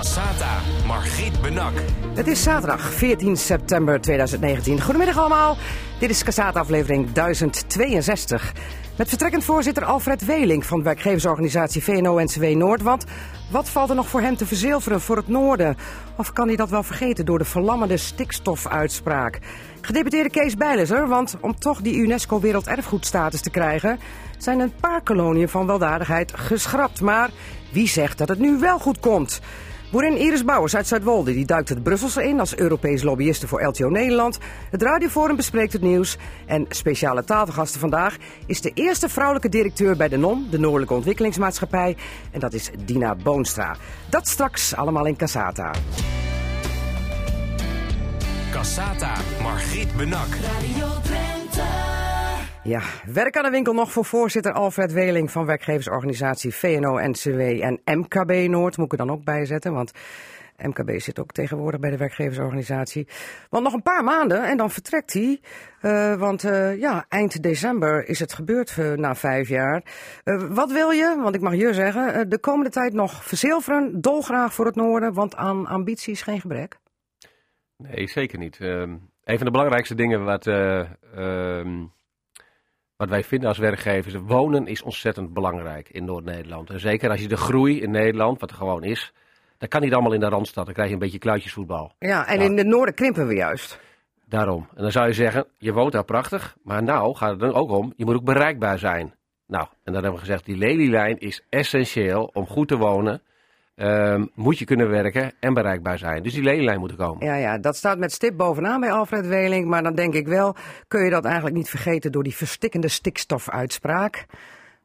Cassata, Margriet Benak. Het is zaterdag 14 september 2019. Goedemiddag allemaal. Dit is Cassata aflevering 1062. Met vertrekkend voorzitter Alfred Weling van werkgeversorganisatie VNO-NCW Noord. Want wat valt er nog voor hem te verzilveren voor het noorden? Of kan hij dat wel vergeten door de verlammende stikstofuitspraak? Gedeputeerde Kees Bijleser, want om toch die UNESCO werelderfgoedstatus te krijgen... zijn een paar koloniën van weldadigheid geschrapt. Maar wie zegt dat het nu wel goed komt? Boerin Iris Bouwers uit Zuidwolde die duikt het Brusselse in als Europees lobbyiste voor LTO Nederland. Het Radioforum bespreekt het nieuws. En speciale tafelgasten vandaag is de eerste vrouwelijke directeur bij de NOM, de Noordelijke Ontwikkelingsmaatschappij. En dat is Dina Boonstra. Dat straks allemaal in Casata. Cassata, Margriet Benak. Ja, werk aan de winkel nog voor voorzitter Alfred Weling van werkgeversorganisatie VNO-NCW en MKB Noord. Moet ik er dan ook bijzetten, want MKB zit ook tegenwoordig bij de werkgeversorganisatie. Want nog een paar maanden en dan vertrekt hij. Uh, want uh, ja, eind december is het gebeurd uh, na vijf jaar. wat wil je, want ik mag je zeggen, de komende tijd nog verzilveren, dolgraag voor het noorden, want aan ambities geen gebrek? Nee, zeker niet. Ehm, een van de belangrijkste dingen wat ehm, wat wij vinden als werkgevers, wonen is ontzettend belangrijk in Noord-Nederland. En zeker als je de groei in Nederland, wat er gewoon is, dan kan niet allemaal in de Randstad. Dan krijg je een beetje kluitjesvoetbal. Ja, en in het noorden krimpen we juist. Daarom. En dan zou je zeggen, je woont daar prachtig, maar nou gaat het er ook om, je moet ook bereikbaar zijn. Nou, en dan hebben we gezegd, die lelielijn is essentieel om goed te wonen Um, moet je kunnen werken en bereikbaar zijn. Dus die leenlijn moet er komen. Ja, ja, dat staat met stip bovenaan bij Alfred Weling. Maar dan denk ik wel, kun je dat eigenlijk niet vergeten door die verstikkende stikstofuitspraak.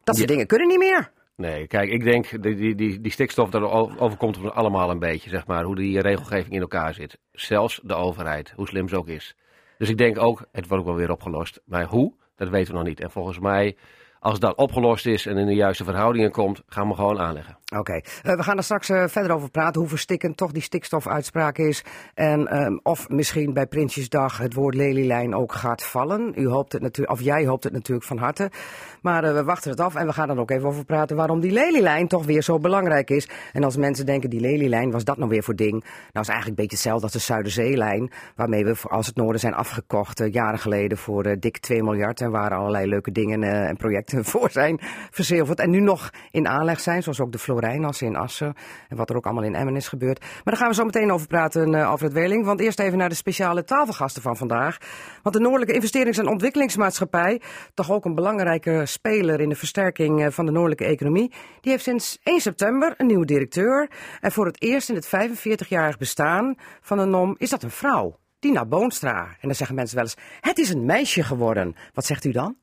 Dat soort dingen kunnen niet meer. Nee, kijk, ik denk, die, die, die, die stikstof, dat overkomt ons allemaal een beetje, zeg maar. Hoe die regelgeving in elkaar zit. Zelfs de overheid, hoe slim ze ook is. Dus ik denk ook, het wordt ook wel weer opgelost. Maar hoe, dat weten we nog niet. En volgens mij als dat opgelost is en in de juiste verhoudingen komt, gaan we gewoon aanleggen. Oké, eh, we gaan er straks uh, verder over praten hoe verstikkend toch die stikstofuitspraak is. En um, of misschien bij Prinsjesdag het woord lelielijn ook gaat vallen. U hoopt het natuurlijk, of jij hoopt het natuurlijk van harte. Maar uh, we wachten het af en we gaan er ook even over praten waarom die lelielijn toch weer zo belangrijk is. En als mensen denken, die lelielijn, was dat nou weer voor ding? Nou, is eigenlijk een beetje hetzelfde als de Zuiderzeelijn. Waarmee we als het noorden zijn afgekocht jaren geleden voor dik 2 miljard. En waar allerlei leuke dingen en projecten voor zijn verzilverd. En nu nog in aanleg zijn, zoals ook de Florijnassen in Assen. En wat er ook allemaal in Emmen is gebeurd. Maar daar gaan we zo meteen over praten, Alfred Weling. Want eerst even naar de speciale tafelgasten van vandaag. Want de Noordelijke Investerings- en Ontwikkelingsmaatschappij, toch ook een belangrijke speler in de versterking eh, van de noordelijke economie, die heeft sinds 1 september een nieuwe directeur. En voor het eerst in het 45-jarig bestaan van de NOM is dat een vrouw. Dina Boonstra. En dan zeggen mensen wel eens: het is een meisje geworden. Wat zegt u dan?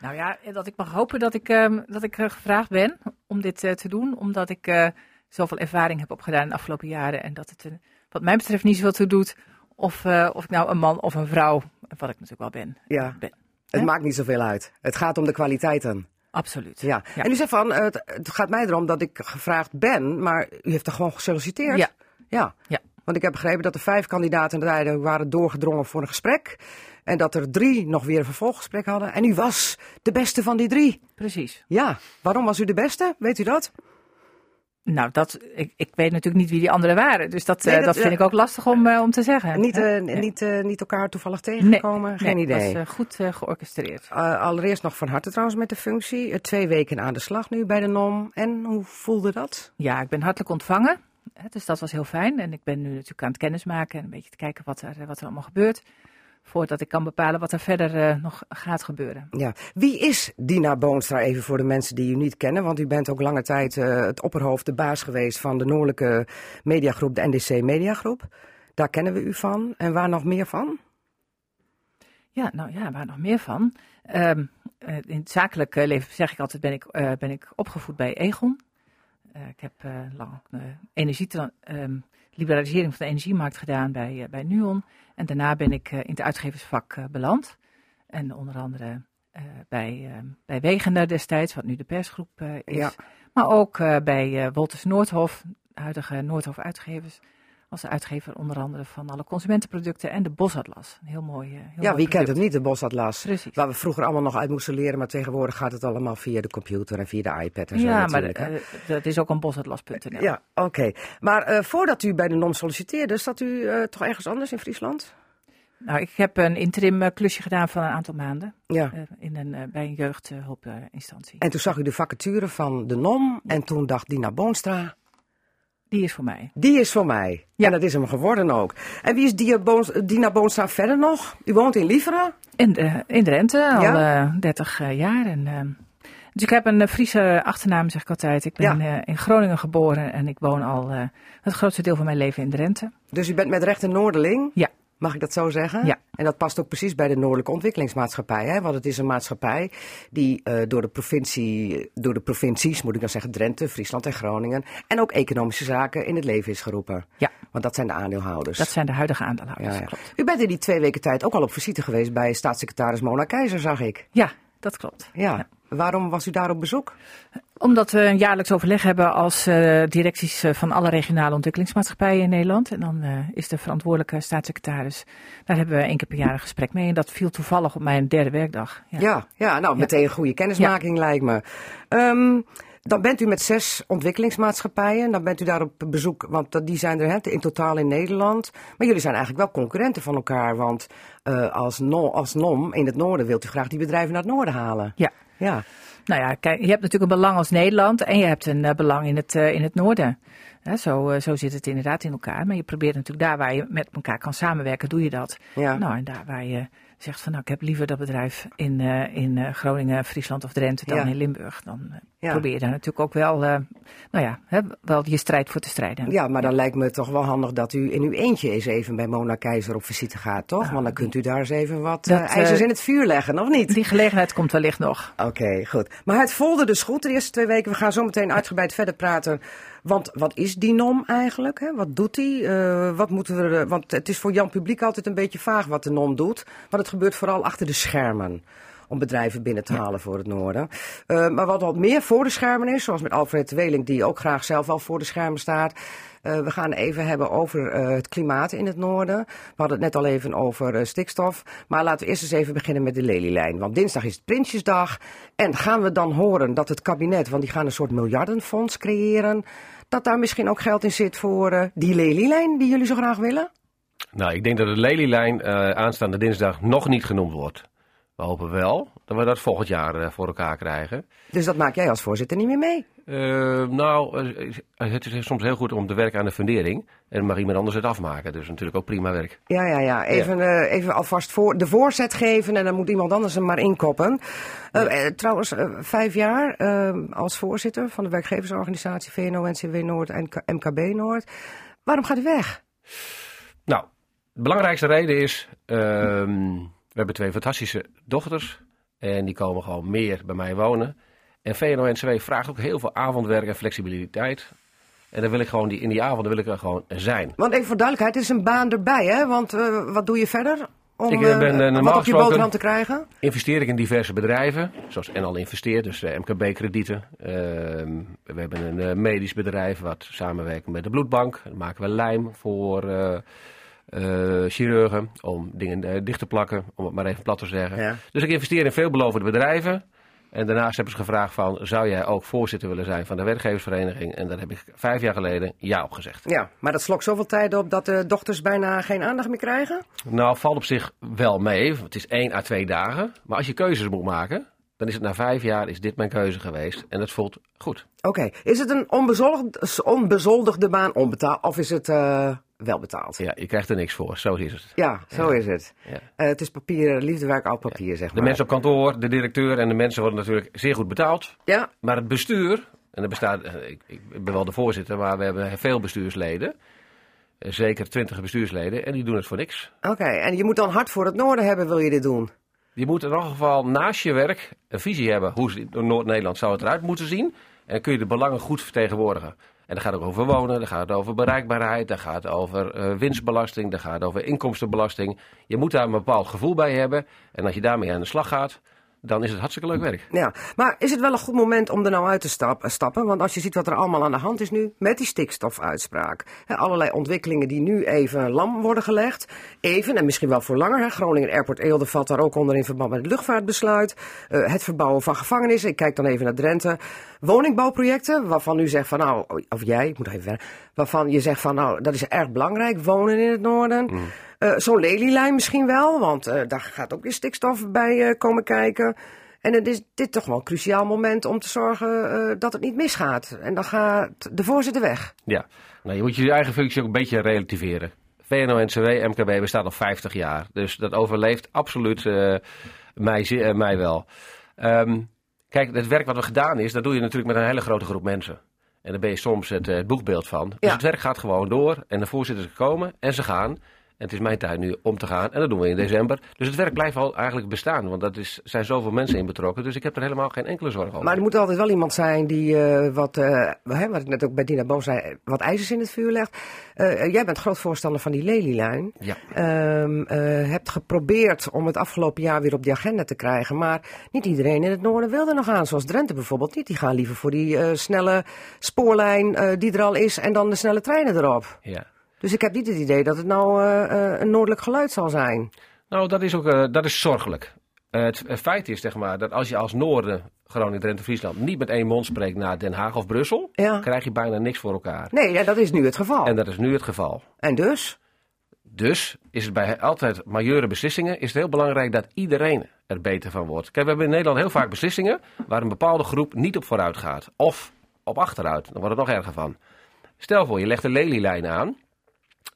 Nou ja, dat ik mag hopen dat ik, uh, dat ik uh, gevraagd ben om dit uh, te doen. Omdat ik uh, zoveel ervaring heb opgedaan in de afgelopen jaren. En dat het wat mij betreft niet zoveel toe doet of, of ik nou een man of een vrouw, wat ik natuurlijk wel ben. Ja, ben. Het maakt niet zoveel uit. Het gaat om de kwaliteiten. Absoluut. Ja. ja. En u zegt van, het, het, gaat mij erom dat ik gevraagd ben, maar u heeft er gewoon gesolliciteerd? Ja. Ja. ja. Want ik heb begrepen dat er vijf kandidaten waren doorgedrongen voor een gesprek. En dat er drie nog weer een vervolggesprek hadden. En u was de beste van die drie. Precies. Ja, waarom was u de beste? Weet u dat? Nou, dat, ik, ik weet natuurlijk niet wie die anderen waren. Dus dat, nee, dat, dat vind ik ook lastig om, uh, om te zeggen. Niet, nee. niet, niet elkaar toevallig tegengekomen? Nee, Geen idee. Het was goed georchestreerd. allereerst nog van harte trouwens met de functie. twee weken aan de slag nu bij de NOM. En hoe voelde dat? Ja, ik ben hartelijk ontvangen. Dus dat was heel fijn. En ik ben nu natuurlijk aan het kennismaken en een beetje te kijken wat er, wat er allemaal gebeurt voordat ik kan bepalen wat er verder uh, nog gaat gebeuren. Ja. Wie is Dina Boonstra, even voor de mensen die u niet kennen? Want u bent ook lange tijd uh, het opperhoofd, de baas geweest van de Noordelijke Mediagroep, de NDC Mediagroep. Daar kennen we u van. En waar nog meer van? Ja, nou ja, waar nog meer van? Um, uh, in het zakelijke leven zeg ik altijd, ben ik, ben ik opgevoed bij Egon. ik heb lang energie um, liberalisering van de energiemarkt gedaan bij, bij NUON. En daarna ben ik uh, in het uitgeversvak uh, beland. En onder andere bij, bij Wegener destijds, wat nu de persgroep is. Ja. Maar ook bij Wolters Noordhof, huidige Noordhof Uitgevers. Als uitgever onder andere van alle consumentenproducten en de Bosatlas. Een heel mooi. eh, Heel Ja, mooi wie kent het niet, de Bosatlas? Precies. Waar we vroeger allemaal nog uit moesten leren, maar tegenwoordig gaat het allemaal via de computer en via de iPad en zo Ja, maar eh, dat is ook een bosatlas.nl. Ja, oké. Maar eh, voordat u bij de NOM solliciteerde, zat u toch ergens anders in Friesland? Nou, ik heb een interim klusje gedaan van een aantal maanden Ja. in een, bij een jeugdhulpinstantie. En toen zag u de vacature van de NOM en toen dacht Dina Boonstra, Die is voor mij. die is voor mij. Ja. En dat is hem geworden ook. En wie is Dia Boons- Dina Boonstra verder nog? U woont in Lieveren? In, de, in Drenthe, al Ja? eh, 30 eh, jaar. En, eh, dus ik heb een eh, Friese achternaam, zeg ik altijd. Ik ben Ja. eh, in Groningen geboren en ik woon al eh, het grootste deel van mijn leven in Drenthe. Dus u bent met recht een Noorderling? Ja. Mag ik dat zo zeggen? Ja. En dat past ook precies bij de Noordelijke Ontwikkelingsmaatschappij. Hè? Want het is een maatschappij die eh, door, de provincie, door de provincies, moet ik dan zeggen, Drenthe, Friesland en Groningen. En ook economische zaken in het leven is geroepen. Ja. Want dat zijn de aandeelhouders. Dat zijn de huidige aandeelhouders. ja, ja. Klopt. U bent in die twee weken tijd ook al op visite geweest bij staatssecretaris Mona Keizer, zag ik. Ja, dat klopt. Ja. Waarom was u daar op bezoek? Omdat we een jaarlijks overleg hebben als eh, directies eh, van alle regionale ontwikkelingsmaatschappijen in Nederland. En dan eh, is de verantwoordelijke staatssecretaris, daar hebben we één keer per jaar een gesprek mee. En dat viel toevallig op mijn derde werkdag. Ja. Ja, ja nou meteen een goede kennismaking lijkt me. Ehm, dan bent u met zes ontwikkelingsmaatschappijen. Dan bent u daar op bezoek, want die zijn er hè, in totaal in Nederland. Maar jullie zijn eigenlijk wel concurrenten van elkaar. Want eh, als, no, als NOM in het noorden wilt u graag die bedrijven naar het noorden halen. Ja. Ja, Nou ja, kijk, je hebt natuurlijk een belang als Nederland en je hebt een eh, belang in het, eh, in het noorden. Zo, zo zit het inderdaad in elkaar. Maar je probeert natuurlijk daar waar je met elkaar kan samenwerken, doe je dat. ja. Nou, en daar waar je zegt van nou, ik heb liever dat bedrijf in, eh, in eh, Groningen, Friesland of Drenthe dan Ja. in Limburg. Dan eh, Ja. probeer je daar natuurlijk ook wel, nou ja, hè, wel je strijd voor te strijden. ja, maar dan lijkt me toch wel handig dat u in uw eentje eens even bij Mona Keizer op visite gaat, toch? Nou, Want dan kunt u daar eens even wat dat, ijzers in het vuur leggen, of niet? Die gelegenheid komt wellicht nog. Oké, goed. Maar het volde dus goed de eerste twee weken. We gaan zo meteen uitgebreid verder praten. Want wat is die NOM eigenlijk? Hè? Wat doet die? Eh, wat moeten we, want het is voor Jan Publiek altijd een beetje vaag wat de NOM doet. Want het gebeurt vooral achter de schermen. Om bedrijven binnen te halen voor het noorden. Eh, maar wat wat meer voor de schermen is, zoals met Alfred Weling, die ook graag zelf al voor de schermen staat. Eh, we gaan even hebben over het klimaat in het noorden. We hadden het net al even over stikstof. Maar laten we eerst eens even beginnen met de lelielijn. Want dinsdag is het Prinsjesdag. En gaan we dan horen dat het kabinet, want die gaan een soort miljardenfonds creëren. Dat daar misschien ook geld in zit voor eh, die lelielijn die jullie zo graag willen? Nou, ik denk dat de Lelylijn eh aanstaande dinsdag nog niet genoemd wordt. We hopen wel dat we dat volgend jaar eh, voor elkaar krijgen. Dus dat maak jij als voorzitter niet meer mee. Eh, nou, eh, het is soms heel goed om te werken aan de fundering. En dan mag iemand anders het afmaken. Dus natuurlijk ook prima werk. Ja, ja, ja. Even, even alvast voor, de voorzet geven en dan moet iemand anders hem maar inkoppen. Trouwens, vijf jaar als voorzitter van de werkgeversorganisatie VNO-NCW Noord en MKB Noord. Waarom gaat u weg? Nou, de belangrijkste reden is, ehm, we hebben twee fantastische dochters. En die komen gewoon meer bij mij wonen. En VNO-NCW vraagt ook heel veel avondwerk en flexibiliteit. En dan wil ik gewoon die, in die avonden wil ik er gewoon zijn. Want even voor duidelijkheid, het is een baan erbij, hè? Want eh, wat doe je verder om Ik, eh, ben, normaal wat op je boterham te krijgen? Investeer ik in diverse bedrijven, zoals NL investeert, dus MKB-kredieten. Ehm, we hebben een medisch bedrijf wat samenwerkt met de bloedbank. Dan maken we lijm voor chirurgen om dingen eh, dicht te plakken, om het maar even plat te zeggen. Ja. Dus ik investeer in veelbelovende bedrijven. En daarnaast hebben ze gevraagd van, zou jij ook voorzitter willen zijn van de werkgeversvereniging? En daar heb ik vijf jaar geleden ja op gezegd. Ja, maar dat slokt zoveel tijd op dat de dochters bijna geen aandacht meer krijgen? Nou, valt op zich wel mee. Het is één à twee dagen. Maar als je keuzes moet maken, dan is het na vijf jaar is dit mijn keuze geweest. En het voelt goed. Oké, is het een onbezoldigd, onbezoldigde baan onbetaald of is het eh, wel betaald? Ja, je krijgt er niks voor. Zo is het. Ja, zo is het. Ja. Eh, het is papier, liefdewerk, oud papier, zeg De maar. mensen op kantoor, de directeur en de mensen worden natuurlijk zeer goed betaald. Ja, Maar het bestuur, en er bestaat, eh, ik, ik ben wel de voorzitter, maar we hebben veel bestuursleden. Eh, Zeker twintig bestuursleden. En die doen het voor niks. oké. En je moet dan hard voor het noorden hebben, wil je dit doen? Je moet in ieder geval naast je werk een visie hebben hoe Noord-Nederland zou het eruit moeten zien. En kun je de belangen goed vertegenwoordigen. En dan gaat het over wonen, dan gaat het over bereikbaarheid, dan gaat het over eh, winstbelasting, dan gaat het over inkomstenbelasting. Je moet daar een bepaald gevoel bij hebben. En als je daarmee aan de slag gaat, dan is het hartstikke leuk werk. Ja, maar is het wel een goed moment om er nou uit te stap- stappen? Want als je ziet wat er allemaal aan de hand is nu met die stikstofuitspraak. Allerlei ontwikkelingen die nu even lam worden gelegd. Even, en misschien wel voor langer. Groningen Airport Eelde valt daar ook onder in verband met het luchtvaartbesluit. Eh, het verbouwen van gevangenissen. Ik kijk dan even naar Drenthe. Woningbouwprojecten, waarvan u zegt van nou, of jij, ik moet even verder. Waarvan je zegt van nou, dat is erg belangrijk, wonen in het noorden. Eh, Zo'n lelielijn misschien wel, want eh, daar gaat ook weer stikstof bij eh, komen kijken. En het is dit toch wel een cruciaal moment om te zorgen dat het niet misgaat. En dan gaat de voorzitter weg. Ja, nou, je moet je eigen functie ook een beetje relativeren. VNO-NCW, MKB bestaat al 50 jaar. Dus dat overleeft absoluut mij, mij wel. Ehm, kijk, het werk wat er gedaan is, dat doe je natuurlijk met een hele grote groep mensen. En daar ben je soms het, het boekbeeld van. Dus Ja. het werk gaat gewoon door. En de voorzitters komen en ze gaan. En het is mijn tijd nu om te gaan. En dat doen we in december. Dus het werk blijft al eigenlijk bestaan. Want er zijn zoveel mensen in betrokken. Dus ik heb er helemaal geen enkele zorg over. Maar er moet altijd wel iemand zijn die eh, wat, eh, hè, wat ik net ook bij Dina Boom zei, wat ijzers in het vuur legt. Eh, jij bent groot voorstander van die lelielijn. Ja. Eh, hebt geprobeerd om het afgelopen jaar weer op die agenda te krijgen. Maar niet iedereen in het noorden wil er nog aan. Zoals Drenthe bijvoorbeeld niet. Die gaan liever voor die snelle spoorlijn die er al is en dan de snelle treinen erop. ja. Dus ik heb niet het idee dat het nou eh, eh, een noordelijk geluid zal zijn. Nou, dat is ook eh, dat is zorgelijk. Het, feit is zeg maar, dat als je als Noorden, Groningen, Drenthe, Friesland niet met één mond spreekt naar Den Haag of Brussel, Ja. krijg je bijna niks voor elkaar. Nee, ja, dat is nu het geval. En dat is nu het geval. En dus? Dus is het bij altijd majeure beslissingen is het heel belangrijk dat iedereen er beter van wordt. Kijk, we hebben in Nederland heel vaak beslissingen waar een bepaalde groep niet op vooruit gaat. Of op achteruit. Dan wordt het nog erger van. Stel voor, je legt een lelielijn aan.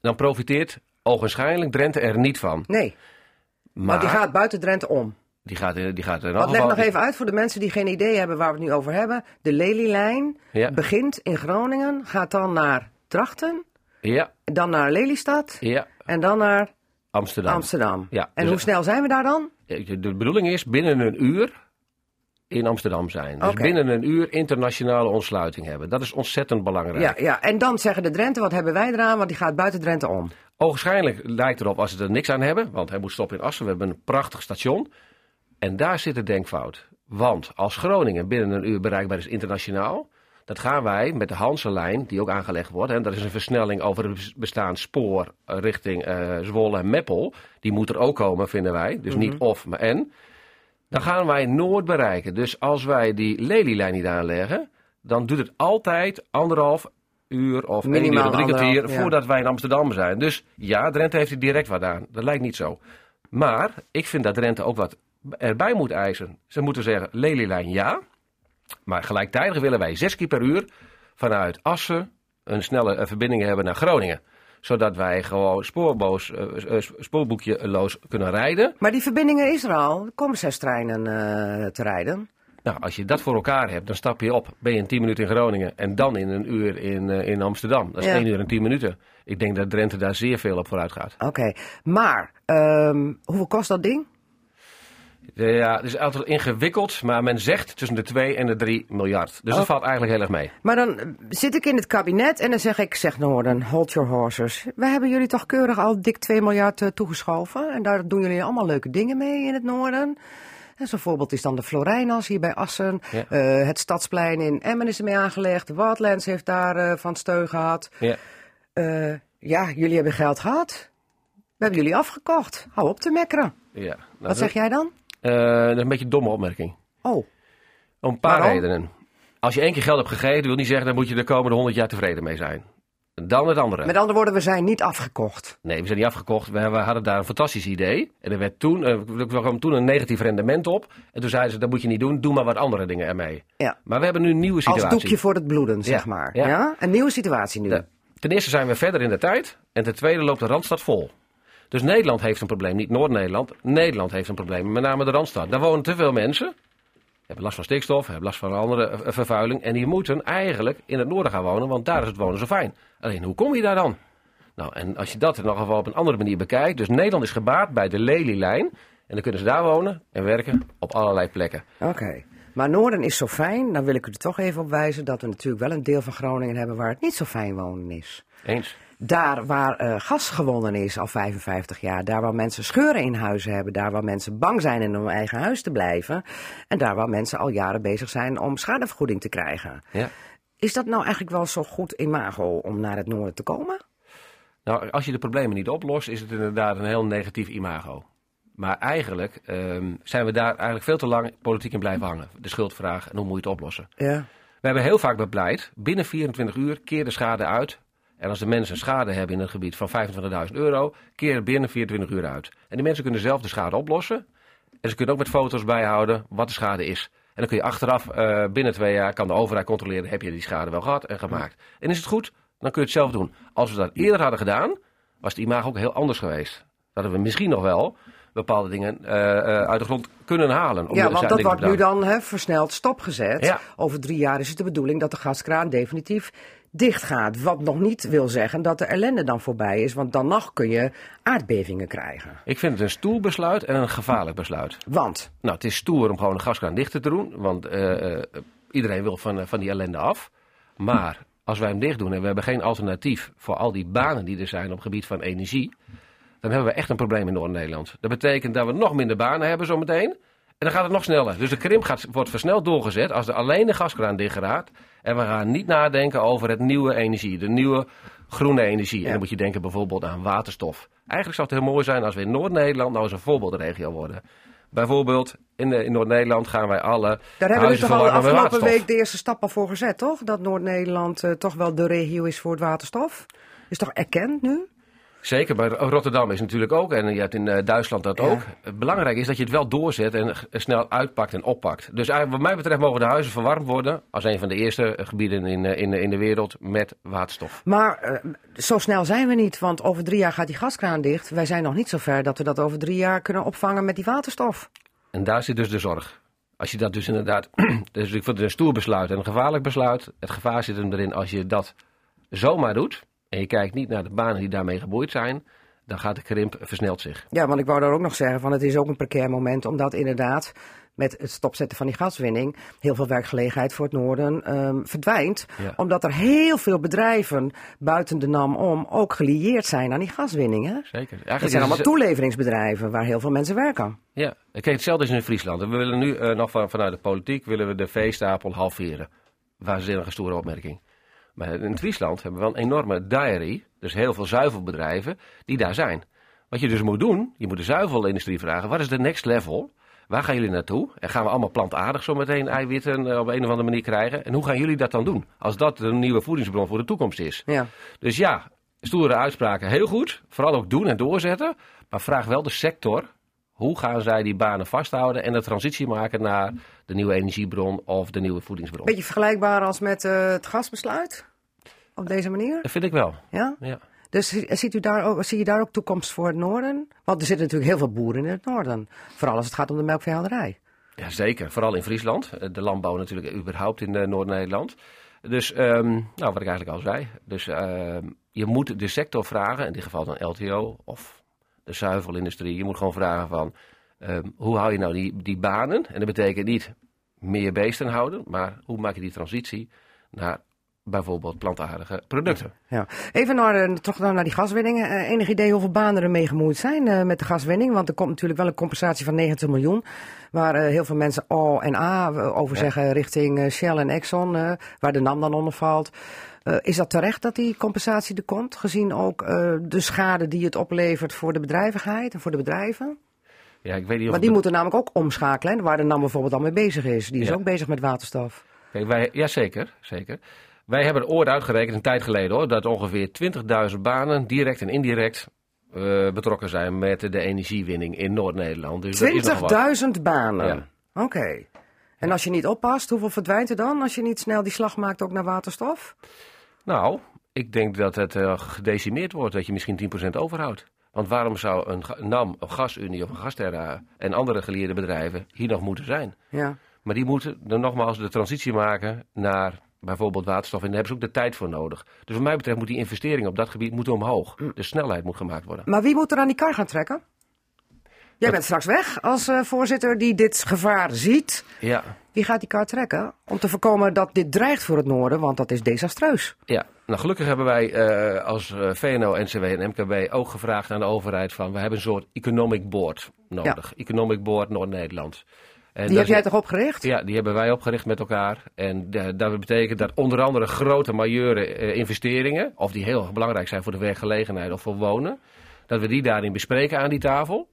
Dan profiteert ogenschijnlijk Drenthe er niet van. Nee, Maar want die gaat buiten Drenthe om. die gaat, eh, die gaat er Wat leg nog even uit voor de mensen die geen idee hebben waar we het nu over hebben. De Lelylijn Ja. begint in Groningen, gaat dan naar Drachten, Ja, dan naar Lelystad ja. en dan naar Amsterdam. Amsterdam. Ja, en dus- hoe snel zijn we daar dan? De bedoeling is binnen een uur in Amsterdam zijn. Dus binnen een uur internationale ontsluiting hebben. Dat is ontzettend belangrijk. Ja, ja, en dan zeggen de Drenthe, wat hebben wij eraan? Want die gaat buiten Drenthe om. Ogenschijnlijk lijkt erop als ze er niks aan hebben, want hij moet stoppen in Assen. We hebben een prachtig station. En daar zit de denkfout. Want als Groningen binnen een uur bereikbaar is internationaal, dat gaan wij met de Hanselijn, die ook aangelegd wordt, en dat is een versnelling over het bestaand spoor eh, richting eh, Zwolle en Meppel. Die moet er ook komen, vinden wij. Dus niet of, maar en. Dan gaan wij Noord bereiken. Dus als wij die lelielijn niet aanleggen, dan duurt het altijd anderhalf uur of Minimaal uur drie kwartier ja. voordat wij in Amsterdam zijn. Dus ja, Drenthe heeft er direct wat aan. Dat lijkt niet zo. Maar ik vind dat Drenthe ook wat erbij moet eisen. Ze moeten zeggen, lelielijn ja. Maar gelijktijdig willen wij zes keer per uur vanuit Assen een snelle eh, verbinding hebben naar Groningen. Zodat wij gewoon spoorboos, eh, spoorboekjeloos kunnen rijden. Maar die verbindingen is er al. Er komen zes treinen te rijden. Nou, als je dat voor elkaar hebt, dan stap je op. Ben je in 10 minuten in Groningen en dan in een uur in, in Amsterdam. Dat is Ja. 1 uur en 10 minuten. Ik denk dat Drenthe daar zeer veel op vooruit gaat. Oké, maar ehm, hoeveel kost dat ding? Ja, het is altijd ingewikkeld, maar men zegt tussen de 2 en de 3 miljard. Dus dat Oh. valt eigenlijk heel erg mee. Maar dan eh, zit ik in het kabinet en dan zeg ik, zeg Noorden, hold your horses. We hebben jullie toch keurig al dik 2 miljard eh, toegeschoven. En daar doen jullie allemaal leuke dingen mee in het Noorden. En zo'n voorbeeld is dan de Florijnas hier bij Assen. Ja. Eh, het Stadsplein in Emmen is ermee aangelegd. Wildlands heeft daar van steun gehad. Ja. Ja, jullie hebben geld gehad. We hebben jullie afgekocht. Hou op te mekkeren. Ja. Nou, Wat zeg jij dan? Eh, dat is een beetje een domme opmerking. Oh, Om een paar Waarom? redenen. Als je één keer geld hebt gegeven, wil niet zeggen dat moet je de komende 100 jaar tevreden mee zijn. Dan het andere. met andere woorden, we zijn niet afgekocht. Nee, we zijn niet afgekocht. We, we hadden daar een fantastisch idee. En er werd toen, eh, er kwam toen een negatief rendement op. En toen zeiden ze, dat moet je niet doen. Doe maar wat andere dingen ermee. Ja. Maar we hebben nu een nieuwe situatie. Als doekje voor het bloeden, zeg Ja, maar. Ja. ja. Een nieuwe situatie nu. Ten eerste zijn we verder in de tijd. En ten tweede loopt de Randstad vol. Dus Nederland heeft een probleem. Niet Noord-Nederland. Nederland heeft een probleem. Met name de Randstad. Daar wonen te veel mensen. Hebben last van stikstof. Hebben last van andere eh, vervuiling. En die moeten eigenlijk in het noorden gaan wonen. Want daar is het wonen zo fijn. Alleen, hoe kom je daar dan? Nou, en als je dat in ieder geval op een andere manier bekijkt. Dus Nederland is gebaat bij de Lelylijn. En dan kunnen ze daar wonen en werken op allerlei plekken. Oké. Maar Noorden is zo fijn, dan wil ik u er toch even op wijzen dat we natuurlijk wel een deel van Groningen hebben waar het niet zo fijn wonen is. Eens. Daar waar eh, gas gewonnen is al 55 jaar, daar waar mensen scheuren in huizen hebben, daar waar mensen bang zijn in hun eigen huis te blijven en daar waar mensen al jaren bezig zijn om schadevergoeding te krijgen. Ja. Is dat nou eigenlijk wel zo goed imago om naar het noorden te komen? Nou, als je de problemen niet oplost, is het inderdaad een heel negatief imago. Maar eigenlijk ehm, zijn we daar eigenlijk veel te lang politiek in blijven hangen. De schuldvraag en hoe moet je het oplossen. Ja. We hebben heel vaak bepleit, binnen 24 uur keer de schade uit. En als de mensen schade hebben in een gebied van 25.000 euro, keer het binnen 24 uur uit. En die mensen kunnen zelf de schade oplossen. En ze kunnen ook met foto's bijhouden wat de schade is. En dan kun je achteraf, eh, binnen twee jaar, kan de overheid controleren, heb je die schade wel gehad en gemaakt. En is het goed, dan kun je het zelf doen. Als we dat eerder hadden gedaan, was het imago ook heel anders geweest. Dan hadden we misschien nog wel bepaalde dingen eh, eh, uit de grond kunnen halen. om Ja, want dat wordt nu dan hè, versneld stopgezet. Ja. Over drie jaar is het de bedoeling dat de gaskraan definitief dicht gaat. Wat nog niet wil zeggen dat de ellende dan voorbij is. Want dan nog kun je aardbevingen krijgen. Ik vind het een stoer besluit en een gevaarlijk besluit. Want, Nou, het is stoer om gewoon een gaskraan dicht te doen, want eh, eh, iedereen wil van, eh, van die ellende af. Maar als wij hem dicht doen en we hebben geen alternatief voor al die banen die er zijn op het gebied van energie, dan hebben we echt een probleem in Noord-Nederland. Dat betekent dat we nog minder banen hebben zometeen. En dan gaat het nog sneller. Dus de krimp gaat, wordt versneld doorgezet als er alleen de gaskraan dicht gaat. En we gaan niet nadenken over het nieuwe energie, de nieuwe groene energie. En dan moet je denken bijvoorbeeld aan waterstof. Eigenlijk zou het heel mooi zijn als we in Noord-Nederland nou eens een voorbeeldregio worden. Bijvoorbeeld in, de- in Noord-Nederland gaan wij alle daar hebben we toch al de afgelopen week de eerste stappen voor gezet, toch? Dat Noord-Nederland eh, toch wel de regio is voor het waterstof. Is toch erkend nu? Zeker, bij Rotterdam is natuurlijk ook, en je hebt in eh, Duitsland dat Ja. ook. Belangrijk is dat je het wel doorzet en snel uitpakt en oppakt. Dus eigenlijk, wat mij betreft mogen de huizen verwarmd worden als een van de eerste eh, gebieden in, eh, in, de- in de wereld met waterstof. Maar zo snel zijn we niet, want over drie jaar gaat die gaskraan dicht. Wij zijn nog niet zo ver dat we dat over drie jaar kunnen opvangen met die waterstof. En daar zit dus de zorg. Als je dat dus inderdaad, dus ik vind het een stoer besluit en een gevaarlijk besluit. Het gevaar zit hem erin als je dat zomaar doet en je kijkt niet naar de banen die daarmee geboeid zijn, dan gaat de krimp versnelt zich. Ja, want ik wou daar ook nog zeggen van het is ook een precair moment, omdat inderdaad met het stopzetten van die gaswinning heel veel werkgelegenheid voor het noorden ehm, verdwijnt. Ja. Omdat er heel veel bedrijven buiten de NAM om ook gelieerd zijn aan die gaswinning. Hè? Zeker. Eigenlijk zijn is allemaal het- toeleveringsbedrijven waar heel veel mensen werken. Ja, kijk, hetzelfde is in Friesland. We willen nu eh, nog van, vanuit de politiek willen we de veestapel halveren. Waanzinnige stoere opmerking. Maar in Friesland hebben we wel een enorme dairy, dus heel veel zuivelbedrijven, die daar zijn. Wat je dus moet doen, je moet de zuivelindustrie vragen, wat is de next level? Waar gaan jullie naartoe? En gaan we allemaal plantaardig zo meteen eiwitten eh, op een of andere manier krijgen? En hoe gaan jullie dat dan doen? Als dat de nieuwe voedingsbron voor de toekomst is. Ja. Dus ja, stoere uitspraken, heel goed. Vooral ook doen en doorzetten. Maar vraag wel de sector. Hoe gaan zij die banen vasthouden en de transitie maken naar de nieuwe energiebron of de nieuwe voedingsbron? Beetje vergelijkbaar als met eh, het gasbesluit? Op deze manier? Dat vind ik wel. Ja? Ja. Dus zie- ziet u daar ook, zie je daar ook toekomst voor het noorden? Want er zitten natuurlijk heel veel boeren in het noorden. Vooral als het gaat om de melkveehouderij. ja, zeker. Vooral in Friesland. Eh, De landbouw natuurlijk überhaupt in eh, Noord-Nederland. Dus, ehm, nou, wat ik eigenlijk al zei. Dus ehm, je moet de sector vragen, in dit geval dan LTO of de zuivelindustrie. Je moet gewoon vragen van, ehm, hoe hou je nou die, die banen? En dat betekent niet meer beesten houden, maar hoe maak je die transitie naar bijvoorbeeld plantaardige producten? Ja. Even naar, eh, terug dan naar die gaswinning. Eh, enig idee hoeveel banen er mee gemoeid zijn eh, met de gaswinning? Want er komt natuurlijk wel een compensatie van 90 miljoen. Waar heel veel mensen O en A over Ja. zeggen richting Shell en Exxon. waar de NAM dan onder valt. Eh, is dat terecht dat die compensatie er komt? Gezien ook eh, de schade die het oplevert voor de bedrijvigheid en voor de bedrijven? Ja, ik weet niet of Maar die moeten namelijk ook omschakelen. hè, Waar de NAM bijvoorbeeld al mee bezig is. Die is Ja. ook bezig met waterstof. Kijk, wij, ja, zeker, zeker. Wij hebben ooit uitgerekend, een tijd geleden hoor, dat ongeveer 20.000 banen direct en indirect eh, betrokken zijn met de energiewinning in Noord-Nederland. Dus dat is nog wat. 20.000 banen. Ja. Oké. En als je niet oppast, hoeveel verdwijnt er dan als je niet snel die slag maakt ook naar waterstof? Nou, ik denk dat het eh, gedecimeerd wordt, dat je misschien 10% overhoudt. Want waarom zou een NAM, een GasUnie of een Gasterra en andere geleerde bedrijven hier nog moeten zijn? Ja. Maar die moeten dan nogmaals de transitie maken naar bijvoorbeeld waterstof. En daar hebben ze ook de tijd voor nodig. Dus wat mij betreft moet die investering op dat gebied moeten omhoog. De snelheid moet gemaakt worden. Maar wie moet er aan die kar gaan trekken? Jij bent straks weg als eh, voorzitter die dit gevaar ziet. Ja, Wie gaat die kaart trekken? Om te voorkomen dat dit dreigt voor het noorden, want dat is desastreus. ja. Nou, gelukkig hebben wij eh, als eh, VNO, NCW en MKB ook gevraagd aan de overheid van... we hebben een soort economic board nodig. Economic board Noord-Nederland. En Die heb jij toch opgericht? Ja, die hebben wij opgericht met elkaar. En dat betekent dat onder andere grote majeure investeringen, of die heel belangrijk zijn voor de werkgelegenheid of voor wonen, dat we die daarin bespreken aan die tafel.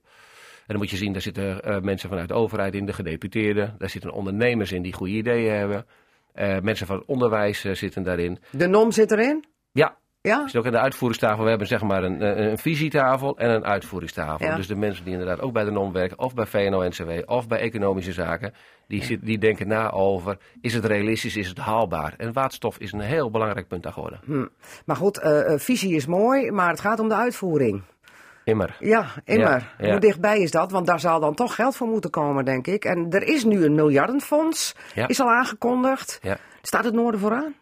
En dan moet je zien, daar zitten eh, mensen vanuit de overheid in, de gedeputeerden, daar zitten ondernemers in die goede ideeën hebben. Eh, mensen van het onderwijs eh, zitten daarin. De NOM zit erin? Ja, Ja? zit ook in de uitvoeringstafel. We hebben zeg maar een, een, visietafel en een uitvoeringstafel. Ja. Dus de mensen die inderdaad ook bij de NOM werken, of bij VNO-NCW, of bij economische zaken, die, zit, die denken na over, is het realistisch, is het haalbaar? En waterstof is een heel belangrijk punt daar geworden. Hm. Maar goed, visie is mooi, maar het gaat om de uitvoering. Immer. Ja, immer. Ja, ja. Hoe dichtbij is dat? Want daar zal dan toch geld voor moeten komen, denk ik. En er is nu een miljardenfonds, Ja. is al aangekondigd. Ja. Staat het noorden vooraan?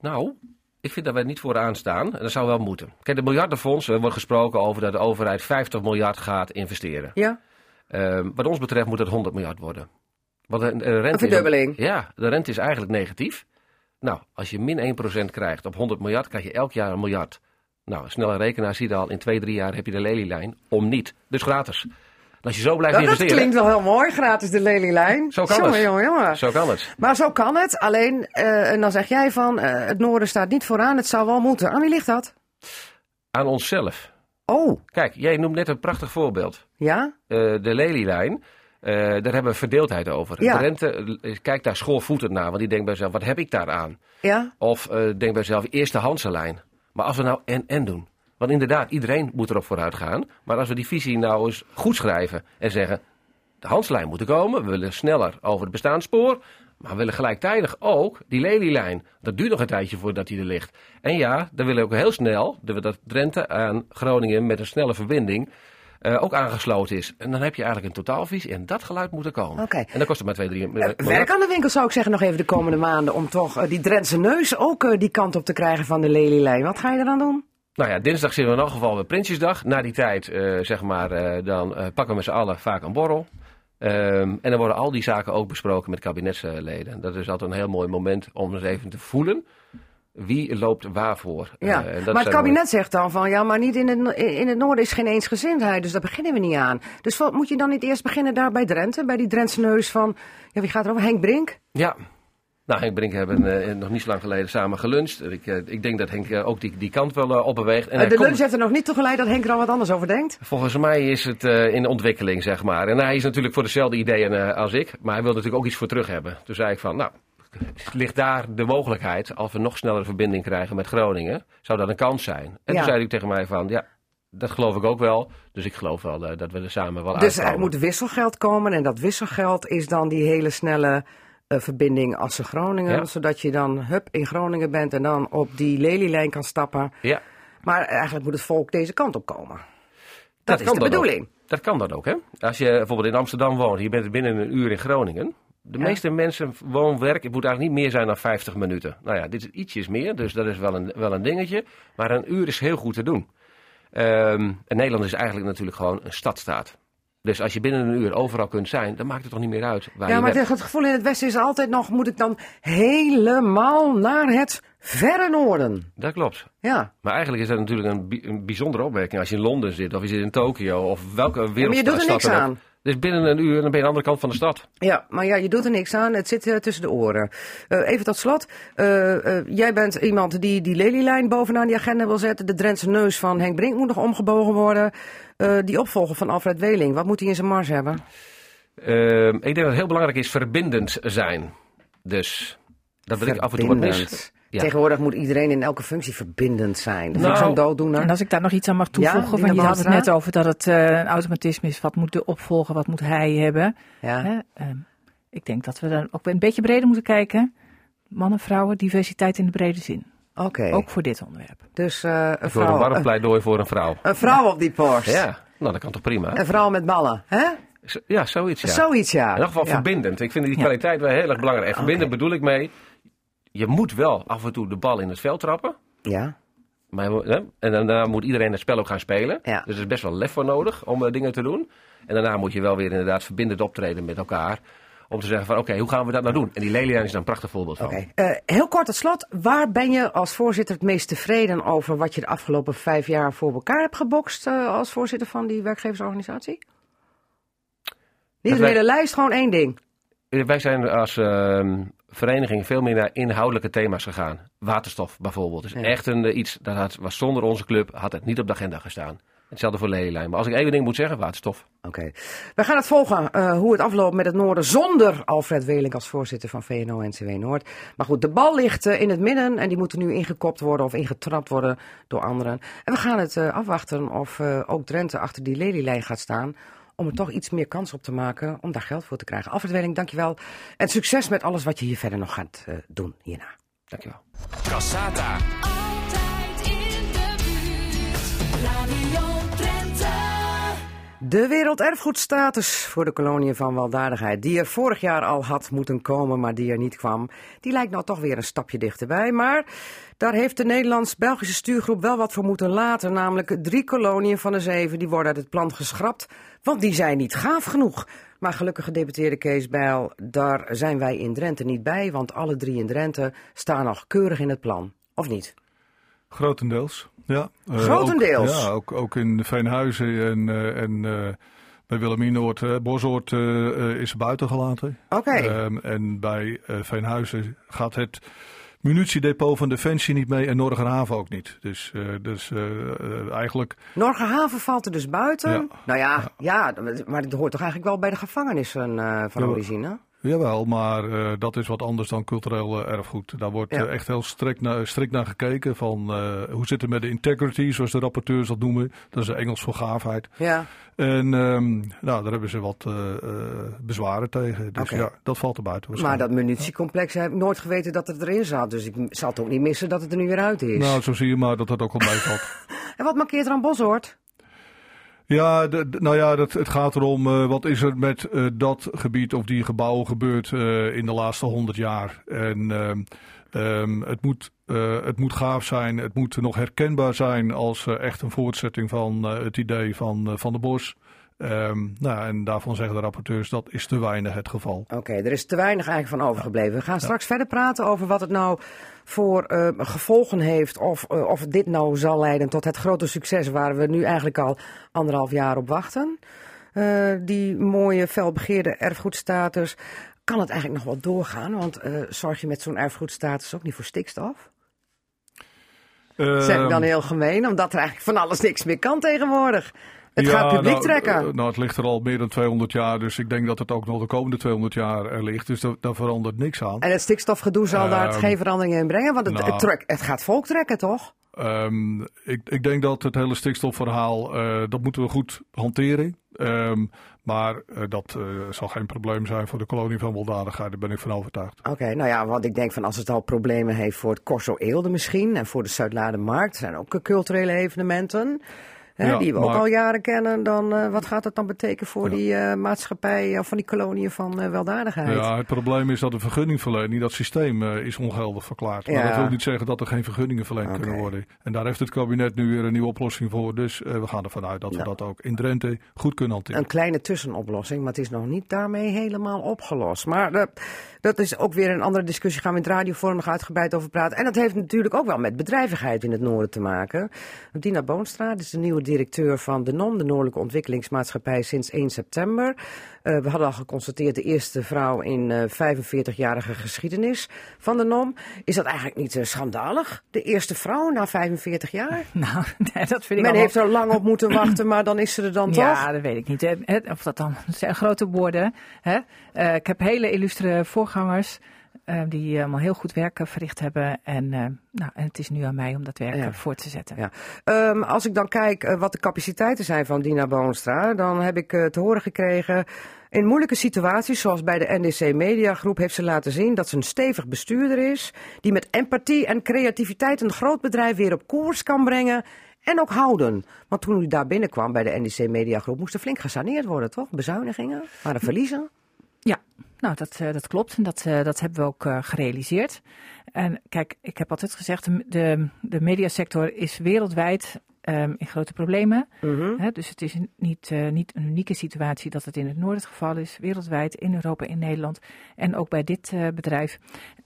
Nou, ik vind dat wij niet vooraan staan. En dat zou wel moeten. Kijk, de miljardenfonds, er wordt gesproken over dat de overheid 50 miljard gaat investeren. Ja? Ehm, wat ons betreft moet het 100 miljard worden. Want de, de rente Een verdubbeling. Is, ja, de rente is eigenlijk negatief. Nou, als je min 1% krijgt op 100 miljard, krijg je elk jaar een miljard. Nou, een snelle rekenaar ziet al, in twee, drie jaar heb je de lelielijn. Om niet. Dus gratis. En als je zo blijft dat investeren, klinkt wel heel mooi, gratis de lelielijn. Zo kan jongen, het. Jongen, jongen. zo kan het. Maar zo kan het. Alleen, eh, en dan zeg jij van, eh, het noorden staat niet vooraan, het zou wel moeten. Aan wie ligt dat? Aan onszelf. Oh, Kijk, jij noemt net een prachtig voorbeeld. ja? Eh, de lelielijn, eh, daar hebben we verdeeldheid over. Ja. De rente kijkt daar schoorvoetend naar, want die denkt bij zichzelf, wat heb ik daar aan? Ja? Of eh denk bij jezelf, eerste handse lijn. Maar als we nou en-en doen. Want inderdaad, iedereen moet erop vooruit gaan. Maar als we die visie nou eens goed schrijven en zeggen... de handslijn moet er komen, we willen sneller over het bestaanspoor... maar we willen gelijktijdig ook die lelielijn. Dat duurt nog een tijdje voordat die er ligt. En ja, dan willen we ook heel snel... dat Drenthe aan Groningen met een snelle verbinding... eh, ook aangesloten is. En dan heb je eigenlijk een totaalvisie en dat geluid moet er komen. Oké. En dan kost het maar 2, 3 Eh, werk aan de winkel zou ik zeggen nog even de komende maanden... om toch eh, die Drentse neus ook eh, die kant op te krijgen van de lelielijn. Wat ga je er dan doen? Nou ja, dinsdag zitten we in elk geval bij Prinsjesdag. Na die tijd, zeg maar, dan pakken we met z'n allen vaak een borrel. Ehm, en dan worden al die zaken ook besproken met kabinetsleden. Dat is altijd een heel mooi moment om eens even te voelen wie loopt waarvoor. Ja, Eh, en dat maar het kabinet zegt dan van ja, maar niet in het, in het noorden is geen eensgezindheid, dus daar beginnen we niet aan. Dus wat, moet je dan niet eerst beginnen daar bij Drenthe, bij die Drentse neus van, ja, wie gaat er over? Henk Brink? Ja. Nou, Henk Brink hebben eh, nog niet zo lang geleden samen geluncht. Ik, eh, ik denk dat Henk ook die, die kant wel opbeweegt. En de komt- lunch heeft er nog niet toe geleid dat Henk er al wat anders over denkt. Volgens mij is het in ontwikkeling, zeg maar. En hij is natuurlijk voor dezelfde ideeën als ik. Maar hij wil natuurlijk ook iets voor terug hebben. Toen zei ik van, nou, ligt daar de mogelijkheid... als we nog snellere verbinding krijgen met Groningen... zou dat een kans zijn. En Ja. toen zei hij tegen mij van, ja, dat geloof ik ook wel. Dus ik geloof wel eh, dat we er samen wel Dus er moet wisselgeld komen en dat wisselgeld is dan die hele snelle eh, verbinding Assen-Groningen. Ja. Zodat je dan hup in Groningen bent en dan op die lelielijn kan stappen. Ja, Maar eigenlijk moet het volk deze kant op komen. Dat, is de bedoeling. Ook. Dat kan dan ook, hè. Als je bijvoorbeeld in Amsterdam woont... je bent binnen een uur in Groningen... De Ja. meeste mensen woon-werk, het moet eigenlijk niet meer zijn dan 50 minuten. Nou ja, dit is ietsjes meer, dus dat is wel een, wel een dingetje. Maar een uur is heel goed te doen. Ehm, en Nederland is eigenlijk natuurlijk gewoon een stadstaat. Dus als je binnen een uur overal kunt zijn, dan maakt het toch niet meer uit waar Ja, je maar het gevoel in het Westen is altijd nog, moet ik dan helemaal naar het verre noorden. Dat klopt. Ja. Maar eigenlijk is dat natuurlijk een, bi- een bijzondere opmerking als je in Londen zit, of je zit in Tokio, of welke maar je wereldstad. doet er niks aan. Dus binnen een uur dan ben je aan de andere kant van de stad. Ja, maar ja, je doet er niks aan. Het zit eh, tussen de oren. Eh, even tot slot. Eh, jij bent iemand die die lelielijn bovenaan die agenda wil zetten. De Drentse neus van Henk Brink moet nog omgebogen worden. Die opvolger van Alfred Weling, wat moet hij in zijn mars hebben? Ehm, ik denk dat het heel belangrijk is verbindend zijn. Dus dat wil ik af en toe wat mis. Ja. Tegenwoordig moet iedereen in elke functie verbindend zijn. Dat Nou, zo'n dooddoener. En als ik daar nog iets aan mag toevoegen, Ja, Nina je had het net over dat het eh, een automatisme is. Wat moet de opvolger, wat moet hij hebben? Ja. Hè? Ehm, ik denk dat we dan ook een beetje breder moeten kijken. Mannen, vrouwen, diversiteit in de brede zin. Oké. Ook voor dit onderwerp. Dus eh, een, Ik wil een vrouw, warm pleidooi voor een vrouw. een vrouw op die post. Ja, nou dat kan toch prima. Een vrouw met ballen. Hè? Ja, zoiets ja. Zoiets, ja. In ieder geval Ja. verbindend. Ik vind die Ja. kwaliteit wel heel erg belangrijk. En verbindend bedoel ik mee, je moet wel af en toe de bal in het veld trappen. Ja. Maar, hè, en daarna moet iedereen het spel ook gaan spelen. Ja. Dus er is best wel lef voor nodig om eh, dingen te doen. En daarna moet je wel weer inderdaad verbindend optreden met elkaar. Om te zeggen van oké, hoe gaan we dat nou doen? En die lelielijn is daar een prachtig voorbeeld van. Oké. Eh, heel kort tot slot. Waar ben je als voorzitter het meest tevreden over wat je de afgelopen vijf jaar voor elkaar hebt gebokst eh, als voorzitter van die werkgeversorganisatie? Niet een hele lijst, gewoon één ding. Wij zijn als ehm, vereniging veel meer naar inhoudelijke thema's gegaan. Waterstof bijvoorbeeld. is Ja. echt een, eh, iets dat had, was zonder onze club had het niet op de agenda gestaan. Hetzelfde voor lelielijn. Maar als ik één ding moet zeggen, waterstof. Oké. We gaan het volgen eh, hoe het afloopt met het Noorden zonder Alfred Weling als voorzitter van VNO-NCW Noord. Maar goed, de bal ligt eh, in het midden en die moeten nu ingekopt worden of ingetrapt worden door anderen. En we gaan het afwachten of ook Drenthe achter die lelielijn gaat staan. Om er toch iets meer kans op te maken om daar geld voor te krijgen. Alfred Weling, dankjewel. En succes met alles wat je hier verder nog gaat eh, doen hierna. Dankjewel. Cassata. Altijd in de buurt. De werelderfgoedstatus voor de koloniën van weldadigheid, die er vorig jaar al had moeten komen, maar die er niet kwam, die lijkt nou toch weer een stapje dichterbij. Maar daar heeft de Nederlands-Belgische stuurgroep wel wat voor moeten laten, namelijk drie koloniën van de zeven, die worden uit het plan geschrapt, want die zijn niet gaaf genoeg. Maar gelukkig gedeputeerde Kees Bijl, daar zijn wij in Drenthe niet bij, want alle drie in Drenthe staan nog keurig in het plan. Of niet? Grotendeels, ja. Eh, Grotendeels? Ook, ja, ook, ook in Veenhuizen en, eh, en eh, bij Wilhelminoord, uh, Bosoort is buiten gelaten. Oké. Ehm, en bij Veenhuizen gaat het munitiedepot van Defensie niet mee en Norgerhaven ook niet. Dus, dus eigenlijk, Norgerhaven valt er dus buiten. Ja. Nou ja, ja. maar het hoort toch eigenlijk wel bij de gevangenissen van Ja. origine? Jawel, maar eh, dat is wat anders dan cultureel erfgoed. Daar wordt Ja. eh, echt heel strikt naar, strikt naar gekeken van eh, hoe zit het met de integrity, zoals de rapporteurs dat noemen. Dat is Engels voor gaafheid. Ja. En ehm, nou, daar hebben ze wat bezwaren tegen. Dus ja, dat valt er buiten Maar dat munitiecomplex heb ik nooit geweten dat het erin zat. Dus ik zal het ook niet missen dat het er nu weer uit is. Nou, zo zie je maar dat dat ook wel meevalt. En wat markeert er aan Bosoort? Ja, nou ja, dat, het gaat erom eh, wat is er met eh, dat gebied of die gebouwen gebeurd eh, in de laatste honderd jaar. En ehm, ehm, het, moet, het moet gaaf zijn, het moet nog herkenbaar zijn als echt een voortzetting van het idee van, van de Bos. Ehm, nou, en daarvan zeggen de rapporteurs dat is te weinig het geval. Oké, er is te weinig eigenlijk van overgebleven. We gaan straks verder praten over wat het nou voor eh, gevolgen heeft. Of, eh, of dit nou zal leiden tot het grote succes waar we nu eigenlijk al anderhalf jaar op wachten. Eh, die mooie, felbegeerde erfgoedstatus. Kan het eigenlijk nog wel doorgaan? Want zorg je met zo'n erfgoedstatus ook niet voor stikstof? Zeg ik dan Ehm, heel gemeen, omdat er eigenlijk van alles niks meer kan tegenwoordig. Het Ja, gaat publiek nou, trekken. eh, nou, het ligt er al meer dan 200 jaar, dus ik denk dat het ook nog de komende 200 jaar er ligt. Dus daar, daar verandert niks aan. En het stikstofgedoe zal daar Ehm, geen veranderingen in brengen, want het, nou. het, trek, het gaat volk trekken, toch? Ehm, ik, ik denk dat het hele stikstofverhaal, eh, dat moeten we goed hanteren. Ehm, maar eh, dat zal geen probleem zijn voor de kolonie van weldadigheid, daar ben ik van overtuigd. Oké, nou ja, want ik denk van als het al problemen heeft voor het Corso Eelde misschien en voor de Zuidlaardermarkt, zijn ook culturele evenementen. Hè, Ja, die we ook al jaren kennen, dan eh, wat gaat dat dan betekenen voor die eh, maatschappij of van die koloniën van eh, weldadigheid? Ja, het probleem is dat de vergunningverlening, dat systeem eh, is ongeldig verklaard. Maar dat wil niet zeggen dat er geen vergunningen verleend kunnen worden. En daar heeft het kabinet nu weer een nieuwe oplossing voor. Dus eh, we gaan ervan uit dat we dat ook in Drenthe goed kunnen hanteren. Een kleine tussenoplossing, maar het is nog niet daarmee helemaal opgelost. Maar eh, dat is ook weer een andere discussie. Gaan we in het radioforum nog uitgebreid over praten. En dat heeft natuurlijk ook wel met bedrijvigheid in het noorden te maken. Dina Boonstra is de nieuwe directeur van de NOM, de Noordelijke Ontwikkelingsmaatschappij, sinds 1 september. Eh, we hadden al geconstateerd de eerste vrouw in eh 45-jarige geschiedenis van de NOM. Is dat eigenlijk niet eh, schandalig? De eerste vrouw na 45 jaar? Nou, nee, dat vind ik Men allemaal- heeft er lang op moeten wachten, maar dan is ze er dan toch? Ja, dat weet ik niet. hè. Of dat dan dat zijn grote woorden. Hè? Ik heb hele illustre voorgangers eh, die eh, allemaal heel goed werk eh, verricht hebben. En, nou, en het is nu aan mij om dat werk Ja. voor te zetten. Ja. Ehm, als ik dan kijk wat de capaciteiten zijn van Dina Boonstra, dan heb ik te horen gekregen. In moeilijke situaties, zoals bij de NDC Media Groep, heeft ze laten zien dat ze een stevig bestuurder is. Die met empathie en creativiteit een groot bedrijf weer op koers kan brengen. En ook houden. Want toen u daar binnenkwam bij de NDC Media Groep, moest er flink gesaneerd worden, toch? Bezuinigingen? Waren er verliezen? Nou, dat, eh, dat klopt en dat, eh, dat hebben we ook eh, gerealiseerd. En kijk, ik heb altijd gezegd, de, de, mediasector is wereldwijd ehm, in grote problemen. Mhm. Hè, dus het is niet, niet een unieke situatie dat het in het noorden het geval is. Wereldwijd, in Europa, in Nederland en ook bij dit bedrijf.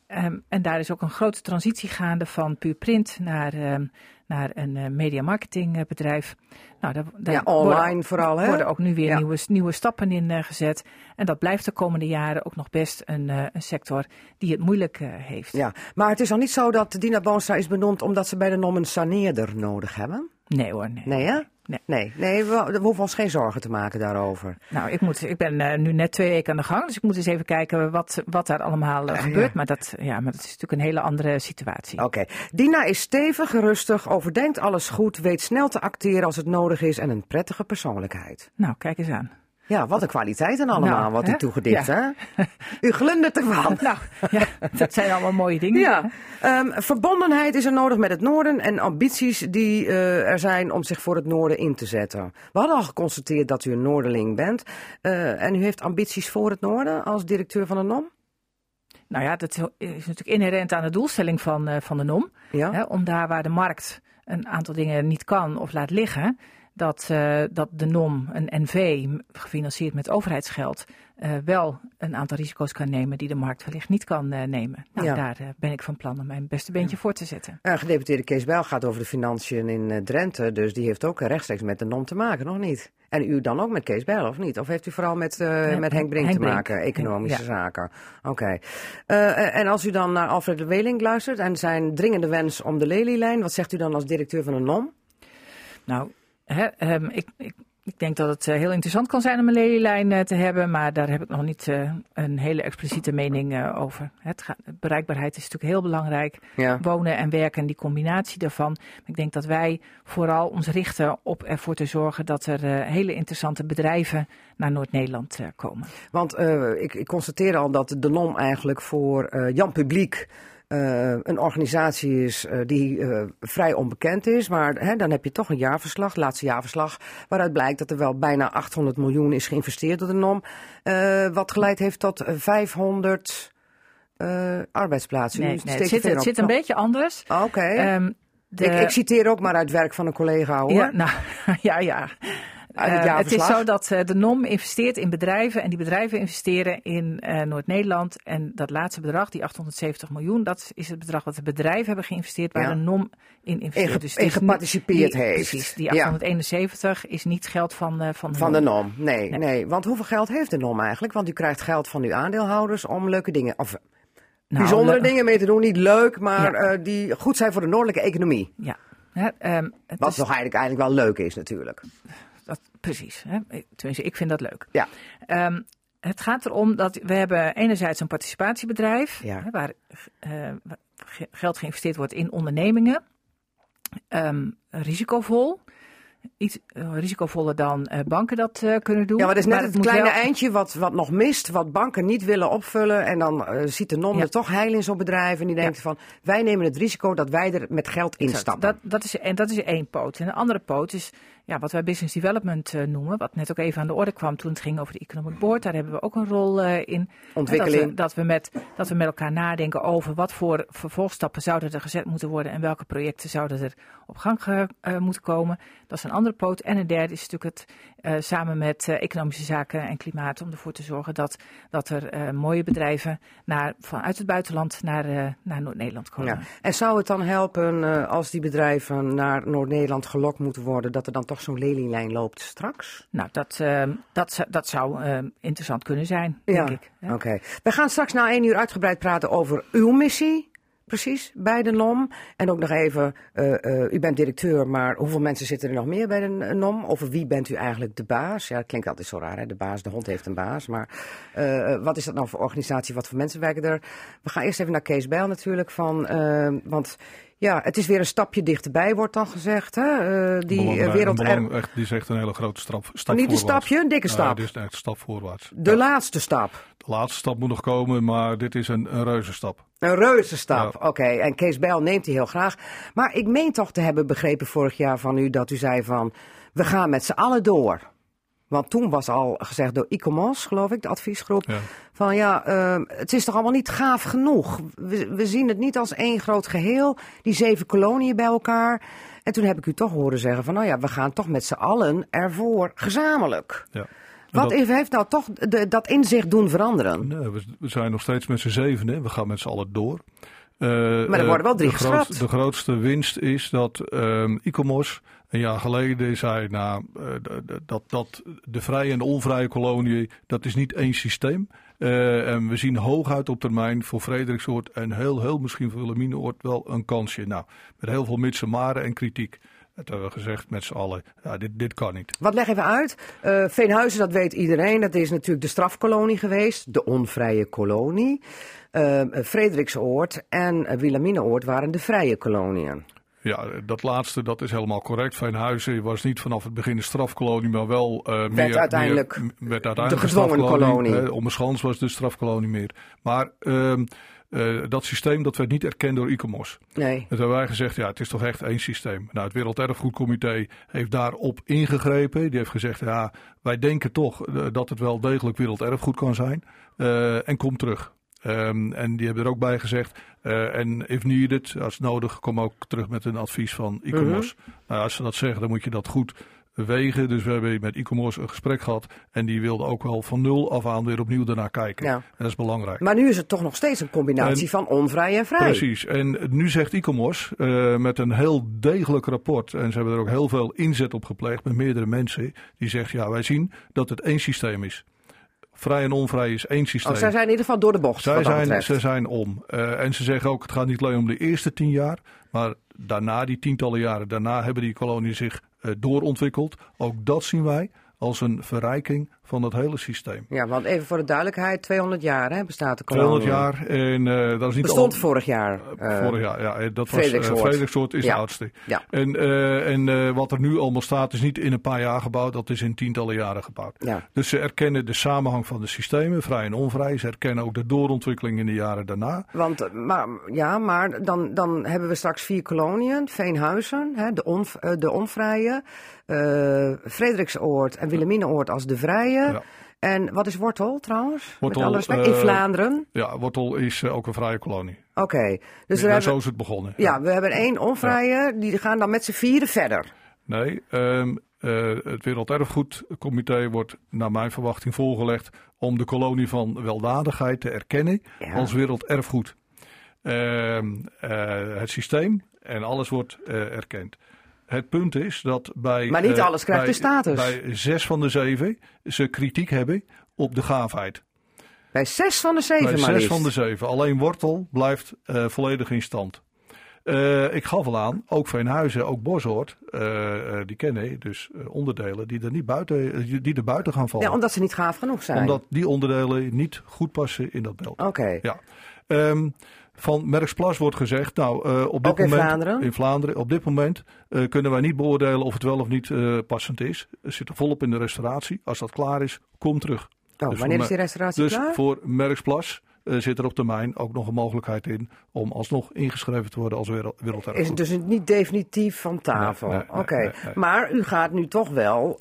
Ehm, en daar is ook een grote transitie gaande van puur print naar, ehm, naar een uh, media marketing eh, bedrijf. Nou, daar, daar Ja, worden- online vooral, hè? worden ook nu weer Ja. nieuwe, nieuwe stappen in eh, gezet. En dat blijft de komende jaren ook nog best een, eh, een sector die het moeilijk eh, heeft. Ja, maar het is al niet zo dat Dina Boonstra is benoemd omdat ze bij de NOM een saneerder nodig hebben? Nee hoor, nee. Nee, hè? Nee. Nee, nee we, we hoeven ons geen zorgen te maken daarover. Nou, ik, moet, ik ben eh, nu net twee weken aan de gang, dus ik moet eens even kijken wat, wat daar allemaal eh, gebeurt. ja. Maar dat, ja, maar dat is natuurlijk een hele andere situatie. Oké. Dina is stevig, rustig, overdenkt alles goed, weet snel te acteren als het nodig is en een prettige persoonlijkheid. Nou, kijk eens aan. Ja, wat een kwaliteiten allemaal, Nou, wat u toegedicht, Ja. hè? U glundert ervan. Nou, ja, dat zijn allemaal mooie dingen. Ja, ehm, verbondenheid is er nodig met het noorden en ambities die eh, er zijn om zich voor het noorden in te zetten. We hadden al geconstateerd dat u een Noorderling bent eh, en u heeft ambities voor het noorden als directeur van de NOM? Nou ja, dat is natuurlijk inherent aan de doelstelling van, eh, van de NOM. Ja. Hè, om daar waar de markt een aantal dingen niet kan of laat liggen, dat, eh, dat de NOM, een NV, gefinancierd met overheidsgeld, eh, wel een aantal risico's kan nemen die de markt wellicht niet kan eh, nemen. Nou, Ja. daar ben ik van plan om mijn beste beentje voor te zetten. Uh, gedeputeerde Kees Bijl gaat over de financiën in Drenthe, dus die heeft ook rechtstreeks met de NOM te maken, nog niet? En u dan ook met Kees Bijl, of niet? Of heeft u vooral met, Nee, met Henk Brink Henk te Brink. maken, economische Ja. zaken? Oké. En als u dan naar Alfred de Weling luistert en zijn dringende wens om de lelielijn, wat zegt u dan als directeur van de NOM? Nou, ehm, ik, ik, ik denk dat het eh, heel interessant kan zijn om een lelielijn eh, te hebben, maar daar heb ik nog niet eh, een hele expliciete mening over. Het gaat, bereikbaarheid is natuurlijk heel belangrijk. Ja. Wonen en werken, die combinatie daarvan. Ik denk dat wij vooral ons richten op ervoor te zorgen dat er hele interessante bedrijven naar Noord-Nederland komen. Want ik, ik constateer al dat de NOM eigenlijk voor Jan Publiek eh, een organisatie is eh, die eh, vrij onbekend is. Maar hè, dan heb je toch een jaarverslag, laatste jaarverslag, waaruit blijkt dat er wel bijna 800 miljoen is geïnvesteerd door de NOM. wat geleid heeft tot eh, 500 eh, arbeidsplaatsen. Nee, nee, het zit, het een beetje anders. Oké. Ehm, de- ik, ik citeer ook maar uit werk van een collega hoor. Ja, nou, ja, ja. Het Eh, het is zo dat eh, de NOM investeert in bedrijven en die bedrijven investeren in eh, Noord-Nederland. En dat laatste bedrag, die 870 miljoen, dat is het bedrag wat de bedrijven hebben geïnvesteerd waar Ja. de NOM in investeert. Dus geparticipeerd die- heeft. Precies, die Ja. 871 is niet geld van, van de Van de NOM. NOM, nee, nee, Nee. Want hoeveel geld heeft de NOM eigenlijk? Want u krijgt geld van uw aandeelhouders om leuke dingen, of Nou, bijzondere le- dingen mee te doen. Niet leuk, maar Ja. die goed zijn voor de noordelijke economie. Ja. Ehm, het Wat is- toch eigenlijk, eigenlijk wel leuk is natuurlijk. Dat, precies. Hè? Tenminste, ik vind dat leuk. Ja. Ehm, het gaat erom dat we hebben enerzijds een participatiebedrijf, Ja. hè, waar eh, geld geïnvesteerd wordt in ondernemingen. Ehm, risicovol. Iets eh, risicovoller dan eh, banken dat kunnen doen. Ja, maar dat is net het kleine wel- eindje wat, wat nog mist, wat banken niet willen opvullen. En dan ziet de Ja. er toch heil in zo'n bedrijf. En die denkt van, wij nemen het risico dat wij er met geld instappen. Dat, dat, is, en dat is één poot. En de andere poot is ja, wat wij business development eh, noemen. Wat net ook even aan de orde kwam toen het ging over de economic board. Daar hebben we ook een rol eh, in. Ontwikkeling. Dat we, dat, we met, dat we met elkaar nadenken over wat voor vervolgstappen zouden er gezet moeten worden. En welke projecten zouden er op gang ge- eh, moeten komen. Dat is een andere poot. En een derde is natuurlijk het samen met economische zaken en klimaat. Om ervoor te zorgen dat, dat er mooie bedrijven naar, vanuit het buitenland naar, naar Noord-Nederland komen. Ja. En zou het dan helpen als die bedrijven naar Noord-Nederland gelokt moeten worden, dat er dan toch zo'n lelielijn loopt straks? Nou, dat, dat, zou- dat zou eh, interessant kunnen zijn, denk ik. hè. Oké. We gaan straks na één uur uitgebreid praten over uw missie. Precies, bij de NOM. En ook nog even, eh, eh, u bent directeur, maar hoeveel mensen zitten er nog meer bij de eh, NOM? Over wie bent u eigenlijk de baas? Ja, dat klinkt altijd zo raar, hè? De baas, de hond heeft een baas. Maar wat is dat nou voor organisatie? Wat voor mensen werken er? We gaan eerst even naar Kees Bijl natuurlijk. Van, eh, want ja, het is weer een stapje dichterbij, wordt dan gezegd. Hè? Eh, die eh, wereld... belang- echt, die is echt een hele grote stap, stap Niet een stapje, een dikke stap. dit is echt een stap voorwaarts. De Ja, laatste stap. de laatste stap moet nog komen, maar dit is een, een reuzenstap. Een reuze stap. Ja. Oké, en Kees Bijl neemt die heel graag. Maar ik meen toch te hebben begrepen vorig jaar van u dat u zei van... we gaan met z'n allen door. Want toen was al gezegd door ICOMOS, geloof ik, de adviesgroep. Ja. Van ja, ehm, het is toch allemaal niet gaaf genoeg. We, we zien het niet als één groot geheel. Die zeven koloniën bij elkaar. En toen heb ik u toch horen zeggen van nou ja, we gaan toch met z'n allen ervoor gezamenlijk. Ja. Wat dat- heeft nou toch de, dat inzicht doen veranderen? Nee, we, we zijn nog steeds met z'n zeven, hè. we gaan met z'n allen door. Eh, Maar er worden wel drie de, groot- de grootste winst is dat ehm ICOMOS een jaar geleden zei nou, eh, dat, dat de vrije en de onvrije kolonie, dat is niet één systeem. Eh, en we zien hooguit op termijn voor Frederiksoord en heel, heel misschien voor Wilhelminaoord wel een kansje. Nou, met heel veel mitsen, maren en kritiek. Dat hebben we gezegd met z'n allen, ja, dit, dit kan niet. Wat leg even uit? Eh, Veenhuizen, dat weet iedereen. Dat is natuurlijk de strafkolonie geweest. De onvrije kolonie. Eh Frederiksoord en uh, Wilhelminaoord waren de vrije koloniën. Ja, dat laatste dat is helemaal correct. Veenhuizen was niet vanaf het begin een strafkolonie, maar wel eh meer, uiteindelijk meer, werd uiteindelijk de gedwongen kolonie. Eh, Ommerschans was de strafkolonie meer. Maar ehm, eh, dat systeem dat werd niet erkend door ICOMOS. Nee. En toen hebben wij gezegd, ja, het is toch echt één systeem. Nou, het Werelderfgoedcomité heeft daarop ingegrepen. Die heeft gezegd, ja, wij denken toch dat het wel degelijk werelderfgoed kan zijn. En kom terug. Ehm, en die hebben er ook bij gezegd, eh, en if needed, als nodig, kom ook terug met een advies van ICOMOS. Nou, als ze dat zeggen, dan moet je dat goed wegen. Dus we hebben met ICOMOS een gesprek gehad. En die wilde ook wel van nul af aan weer opnieuw daarnaar kijken. Ja. En dat is belangrijk. Maar nu is het toch nog steeds een combinatie En- van onvrij en vrij. Precies. En nu zegt ICOMOS eh, met een heel degelijk rapport, en ze hebben er ook heel veel inzet op gepleegd met meerdere mensen, die zegt ja, wij zien dat het één systeem is. Vrij en onvrij is één systeem. Oh, zij zijn in ieder geval door de bocht. Zij zijn, ze zijn om. Eh, en ze zeggen ook, het gaat niet alleen om de eerste tien jaar, maar daarna, die tientallen jaren daarna, hebben die koloniën zich eh, doorontwikkeld. Ook dat zien wij als een verrijking van het hele systeem. Ja, want even voor de duidelijkheid, 200 jaar hè, bestaat de kolonie. 200 jaar en eh, dat is niet Bestond al- vorig jaar. eh, Vorig jaar, ja. Dat was is Ja. de oudste. Ja. En, en wat er nu allemaal staat is niet in een paar jaar gebouwd, dat is in tientallen jaren gebouwd. Ja. Dus ze erkennen de samenhang van de systemen, vrij en onvrij. Ze erkennen ook de doorontwikkeling in de jaren daarna. Want, maar, ja, maar dan, dan hebben we straks vier koloniën. Veenhuizen, hè, de, on, de onvrije. Frederiksoord en Wilhelminaoord als de vrije. Ja. En wat is Wortel trouwens? Wortel, Met alle respect. In eh, Vlaanderen. Ja, Wortel is eh, ook een vrije kolonie. Oké. Dus we Ja, hebben, zo is het begonnen. ja, we hebben één onvrije. Die gaan dan met z'n vieren verder. Nee, ehm, eh, het Werelderfgoedcomité wordt naar mijn verwachting voorgelegd om de kolonie van weldadigheid te erkennen Ja. als werelderfgoed. Ehm, eh, het systeem en alles wordt erkend. Het punt is dat bij. Maar niet eh, alles krijgt bij- de status. Bij zes van de zeven ze kritiek hebben op de gaafheid. Bij zes van de zeven bij maar zes van de zeven. Alleen wortel blijft eh, volledig in stand. Eh, ik gaf al aan, ook Veenhuizen, ook Boshoort, eh, die kennen dus onderdelen die er niet buiten, die er buiten gaan vallen. Ja, omdat ze niet gaaf genoeg zijn. Omdat die onderdelen niet goed passen in dat beeld. Oké. Ja. Ehm, van Merksplas wordt gezegd, nou, eh, op dit Ook in moment, Vlaanderen? in Vlaanderen, op dit moment eh, kunnen wij niet beoordelen of het wel of niet eh, passend is. We zitten volop in de restauratie. Als dat klaar is, kom terug. Oh, Dus wanneer is die restauratie Dus klaar? voor Merksplas zit er op termijn ook nog een mogelijkheid in om alsnog ingeschreven te worden als wereld, werelderfgoed. Is het dus niet definitief van tafel? Nee, nee, nee, Oké, nee. maar u gaat nu toch wel,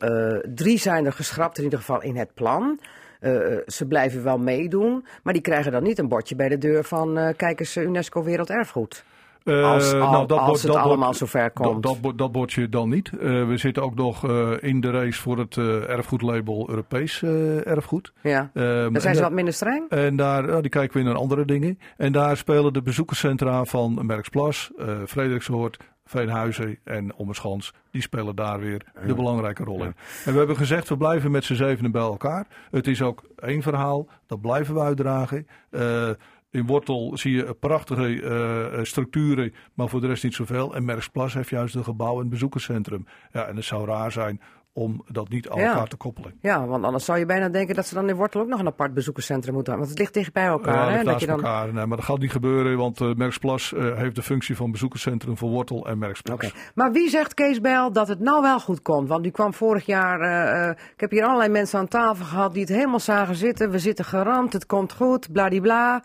drie zijn er geschrapt in ieder geval in het plan. Eh, ze blijven wel meedoen, maar die krijgen dan niet een bordje bij de deur van eh kijk eens eh, UNESCO Werelderfgoed. Eh, Als- al- als bord- het bord- allemaal zover komt. Dat, dat, bord- dat bordje dan niet. We zitten ook nog in de race voor het erfgoedlabel Europees erfgoed. Ja, dan en zijn ze dat- wat minder streng. En daar nou, die kijken we naar andere dingen. En daar spelen de bezoekerscentra van Merksplas, Frederiksoord, Veenhuizen en Ommerschans. Die spelen daar weer de belangrijke rol in. En we hebben gezegd, we blijven met z'n zevenen bij elkaar. Het is ook één verhaal, dat blijven we uitdragen. Eh, in Wortel zie je prachtige eh, eh, structuren, maar voor de rest niet zoveel. En Merksplas heeft juist een gebouw en bezoekerscentrum. Ja, en het zou raar zijn om dat niet aan Ja. elkaar te koppelen. Ja, want anders zou je bijna denken dat ze dan in Wortel ook nog een apart bezoekerscentrum moeten hebben. Want het ligt dicht bij elkaar. Ja, hè? dat je dan... elkaar. Nee, maar dat gaat niet gebeuren, want eh Merksplas eh, heeft de functie van bezoekerscentrum voor Wortel en Merksplas. Maar wie zegt Kees Bijl dat het nou wel goed komt? Want u kwam vorig jaar, eh, ik heb hier allerlei mensen aan tafel gehad die het helemaal zagen zitten. We zitten geramd, het komt goed, bladibla.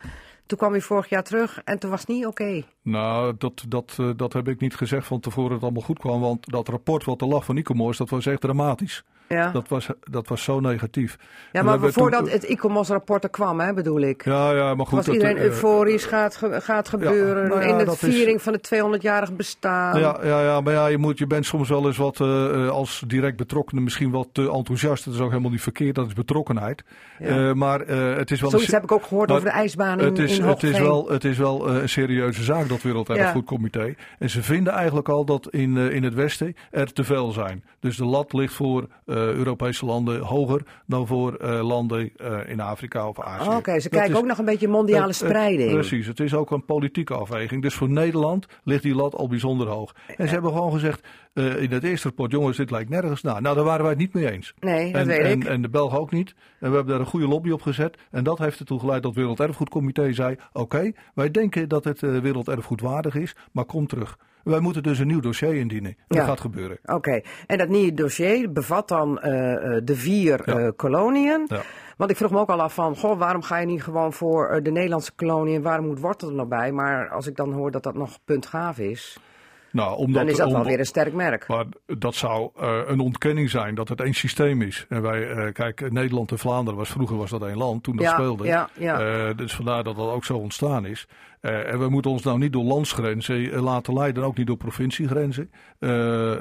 Toen kwam u vorig jaar terug en toen was het niet oké. Nou, dat, dat, eh, dat heb ik niet gezegd van tevoren dat het allemaal goed kwam, want dat rapport wat er lag van Icomos, dat was echt dramatisch. Ja, Dat was, dat was zo negatief. ja maar voordat toen- het ICOMOS-rapport er kwam, hè, bedoel ik. Ja, ja, maar goed. was dat, iedereen eh, euforisch, gaat, ge- gaat gebeuren nou ja, in de is- viering van het 200-jarig bestaan. Ja, ja, ja, maar ja, je, moet, je bent soms wel eens wat eh, eh, als direct betrokkenen misschien wat te enthousiast. Dat is ook helemaal niet verkeerd, dat is betrokkenheid. Eh, maar eh, het is wel Zoiets een, heb ik ook gehoord over de ijsbaan in, het is, in het is wel, het is wel eh, een serieuze zaak, dat Werelderfgoedcomité. En ze vinden eigenlijk al dat in, eh, in het Westen er te veel zijn. Dus de lat ligt voor eh, Europese landen hoger dan voor eh, landen eh, in Afrika of Azië. Oh, Oké, ze Dat kijken is- ook nog een beetje mondiale spreiding. precies, het is ook een politieke afweging. Dus voor Nederland ligt die lat al bijzonder hoog. En ze hebben gewoon gezegd eh, in het eerste rapport, jongens, dit lijkt nergens na. Nou, daar waren wij het niet mee eens. Nee, dat en, weet en, ik. en de Belgen ook niet. En we hebben daar een goede lobby op gezet. En dat heeft ertoe geleid dat het Werelderfgoedcomité zei: Oké, wij denken dat het eh, werelderfgoed waardig is, maar kom terug. Wij moeten dus een nieuw dossier indienen. Dat Ja. gaat gebeuren. Oké, en dat nieuwe dossier bevat dan eh, eh, de vier Ja. eh, koloniën. Ja. Want ik vroeg me ook al af van, goh, waarom ga je niet gewoon voor eh, de Nederlandse koloniën? Waarom moet Wortel er nog bij? Maar als ik dan hoor dat dat nog puntgaaf is, Nou, omdat, dan is dat om- wel weer een sterk merk. Maar dat zou eh, een ontkenning zijn dat het één systeem is. En wij, eh, kijk, Nederland en Vlaanderen was vroeger was dat één land toen dat Ja, speelde. ja, ja. Eh, dus vandaar dat dat ook zo ontstaan is. En we moeten ons nou niet door landsgrenzen laten leiden, ook niet door provinciegrenzen.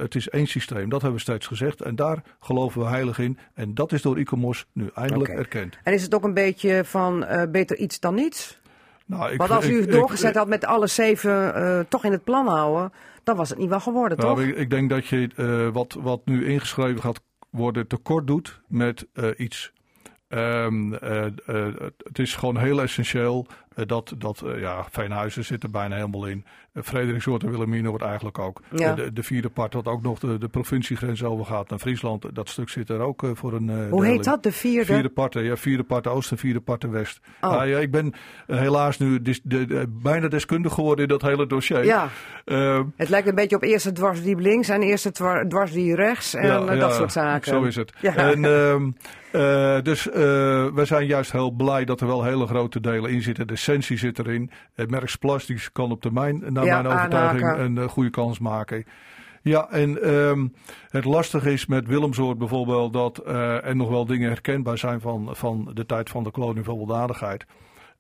Het is één systeem, dat hebben we steeds gezegd. En daar geloven we heilig in. En dat is door ICOMOS nu eindelijk erkend. En is het ook een beetje van beter iets dan niets? Nou, ik, Want als u ik- doorgezet had met alle zeven eh, toch in het plan houden, dan was het niet wel geworden, Nou, toch? ik, ik denk dat je eh, wat, wat nu ingeschreven gaat worden tekort doet met eh, iets. Ehm, eh, eh, het is gewoon heel essentieel dat, dat eh, ja, Veenhuizen zit er bijna helemaal in. Uh, Frederiksoort en Wilhelmina wordt eigenlijk ook. Ja. Eh, de, de vierde part wat ook nog de, de provinciegrens overgaat naar Friesland. Dat stuk zit er ook eh, voor een eh, Hoe heet dat, de vierde? Vierde parten, ja, vierde parten oost en vierde parten west. Oh. Ah, ja, ik ben eh, helaas nu dis- de, de- bijna deskundig geworden in dat hele dossier. Ja, het lijkt een beetje op eerste dwarsdiep links en eerste dwar- dwarsdiep rechts en Ja, eh, ja, dat soort zaken. Zo is het. Ja. En, ehm, eh, dus eh, we zijn juist heel blij dat er wel hele grote delen in zitten. De essentie zit erin. Het merk Plastisch kan op termijn, naar Ja, mijn overtuiging, aanhaken. een eh, goede kans maken. Ja, en ehm, het lastige is met Willemsoort bijvoorbeeld dat er nog wel dingen herkenbaar zijn van, van de tijd van de kolonie van weldadigheid.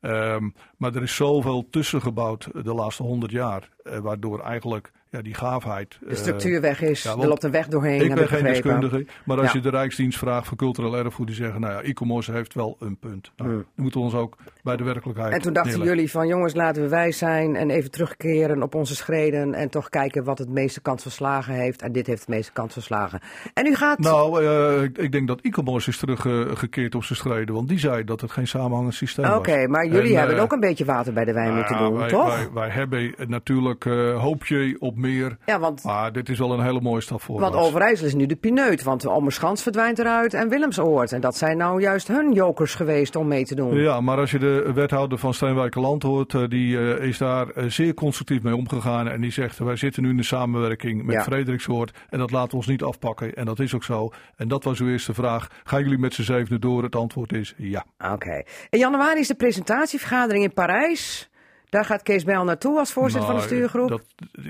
Ehm, maar er is zoveel tussen gebouwd de laatste honderd jaar, eh, waardoor eigenlijk ja, die gaafheid. De structuur weg is, ja, er loopt een weg doorheen, ik ben ik geen deskundige, maar als Ja. je de Rijksdienst vraagt voor cultureel erfgoed, die zeggen, nou ja, e-commerce heeft wel een punt. Nou, Hmm. Dan moeten we ons ook bij de werkelijkheid En toen dachten neerleggen. jullie van jongens, laten we wijs zijn en even terugkeren op onze schreden en toch kijken wat het meeste kans van slagen heeft. En dit heeft het meeste kans van slagen. En u gaat... Nou, eh, ik, denk dat e-commerce is teruggekeerd op zijn schreden, want die zei dat het geen samenhangend systeem Oké, was. maar jullie En, hebben eh, ook een beetje water bij de wijn moeten doen, wij, toch? Wij, wij hebben natuurlijk eh hoop je op meer, ja, want, maar dit is wel een hele mooie stap voorwaarts. want Overijssel is nu de pineut, want Ommerschans verdwijnt eruit en Willemsoord. En dat zijn nou juist hun jokers geweest om mee te doen. Ja, maar als je de wethouder van Steenwijkerland hoort, eh, die eh, is daar eh, zeer constructief mee omgegaan. En die zegt, wij zitten nu in de samenwerking met Ja. Frederiksoord en dat laten we ons niet afpakken. En dat is ook zo. En dat was uw eerste vraag. Gaan jullie met z'n zevenen door? Het antwoord is ja. Oké. In januari is de presentatievergadering in Parijs. Daar gaat Kees Bijl naartoe als voorzitter van de Nou, stuurgroep. Dat,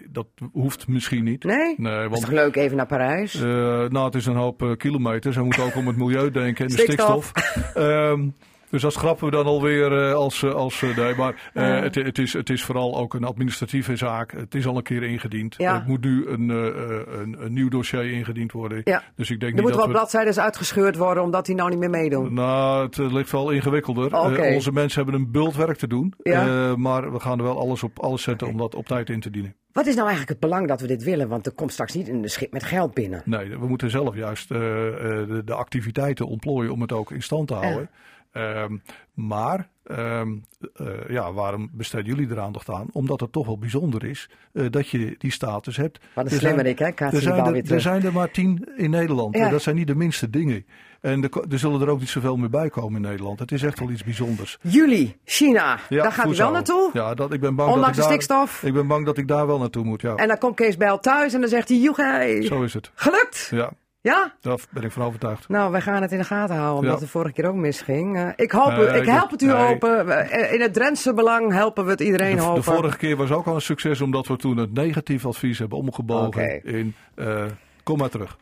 dat hoeft misschien niet. Nee? Nee, is toch leuk even naar Parijs? eh, nou, het is een hoop eh, kilometers. Hij moet ook om het milieu denken en de Stikstof. stikstof. Ehm, dus dat schrappen we dan alweer eh, als, eh, als eh, nee, maar het, het, is, het is vooral ook een administratieve zaak. Het is al een keer ingediend. Ja. Er moet nu een, een, een nieuw dossier ingediend worden. Ja. Dus ik denk Er moeten wat we... bladzijden uitgescheurd worden omdat die nou niet meer meedoen. Nou, het ligt wel ingewikkelder. Onze mensen hebben een bult werk te doen. Ja. Maar we gaan er wel alles op alles zetten om dat op tijd in te dienen. Wat is nou eigenlijk het belang dat we dit willen? Want er komt straks niet een schip met geld binnen. Nee, we moeten zelf juist de, de activiteiten ontplooien om het ook in stand te houden. Ehm, maar ehm, eh, ja, waarom besteden jullie er aandacht aan? Omdat het toch wel bijzonder is eh, dat je die status hebt. Wat een Er slimmerik, hè? Er zijn, er, er terug. zijn er maar tien in Nederland. Ja. Dat zijn niet de minste dingen. En er, er zullen er ook niet zoveel meer bij komen in Nederland. Het is echt wel iets bijzonders. Jullie, China, Ja, daar gaat u wel naartoe. Ja, dat, ik ben bang Ondanks de dat ik daar, stikstof. Ik ben bang dat ik daar wel naartoe moet. Ja, En dan komt Kees Bijl thuis en dan zegt hij, joegij, zo is het. gelukt. Ja, Ja? daar ben ik van overtuigd. Nou, wij gaan het in de gaten houden, omdat Ja. het de vorige keer ook misging. Eh, ik, hoop, ik help het u nee. open. Eh, In het Drentse belang helpen we het iedereen De, hopen. de vorige keer was ook al een succes, omdat we toen het negatief advies hebben omgebogen in eh, kom maar terug.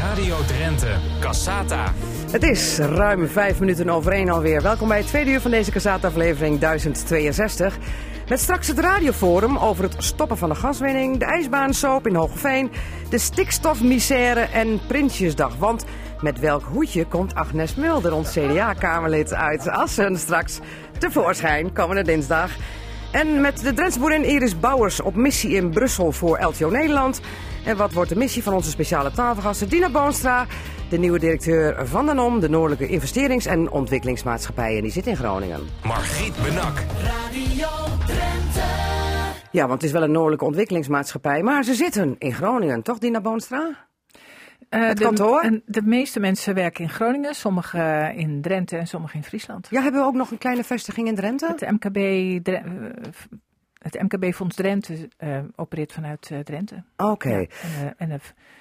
Radio Drenthe, Cassata. Het is ruim vijf minuten over één alweer. Welkom bij het tweede uur van deze Casata-aflevering 1062. Met straks het radioforum over het stoppen van de gaswinning, de ijsbaansoop in Hogeveen, de stikstofmisère en Prinsjesdag. Want met welk hoedje komt Agnes Mulder, ons CDA-kamerlid, uit Assen straks tevoorschijn komende dinsdag? En met de Drentse boerin Iris Bouwers op missie in Brussel voor LTO Nederland. En wat wordt de missie van onze speciale tafelgasten Dina Boonstra, de nieuwe directeur van de NOM, de Noordelijke Investerings- en Ontwikkelingsmaatschappij. En die zit in Groningen. Margriet Benak. Radio Drenthe. Ja, want het is wel een Noordelijke Ontwikkelingsmaatschappij, maar ze zitten in Groningen, toch Dina Boonstra? Eh, Het de, kantoor? en de meeste mensen werken in Groningen, sommigen in Drenthe en sommigen in Friesland. Ja, hebben we ook nog een kleine vestiging in Drenthe? Het MKB, Dre- eh, het MKB Fonds Drenthe eh, opereert vanuit eh, Drenthe. Oké. Ja, en en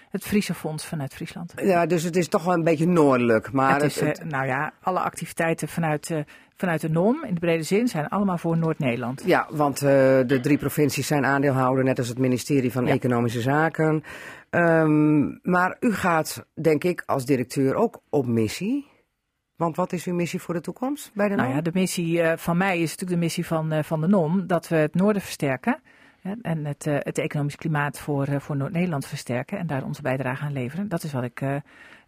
het- Friese Fonds vanuit Friesland. Ja, dus het is toch wel een beetje noordelijk. Maar het is, het- eh, nou ja, alle activiteiten vanuit, eh, vanuit de NOM in de brede zin zijn allemaal voor Noord-Nederland. Ja, want eh, de drie provincies zijn aandeelhouder, net als het ministerie van Ja. Economische Zaken. Ehm, maar u gaat, denk ik, als directeur ook op missie. Want wat is uw missie voor de toekomst bij de Nou NOM? ja, de missie van mij is natuurlijk de missie van, van de NOM, dat we het noorden versterken. En het, eh, het economisch klimaat voor, eh, voor Noord-Nederland versterken en daar onze bijdrage aan leveren. Dat is wat ik,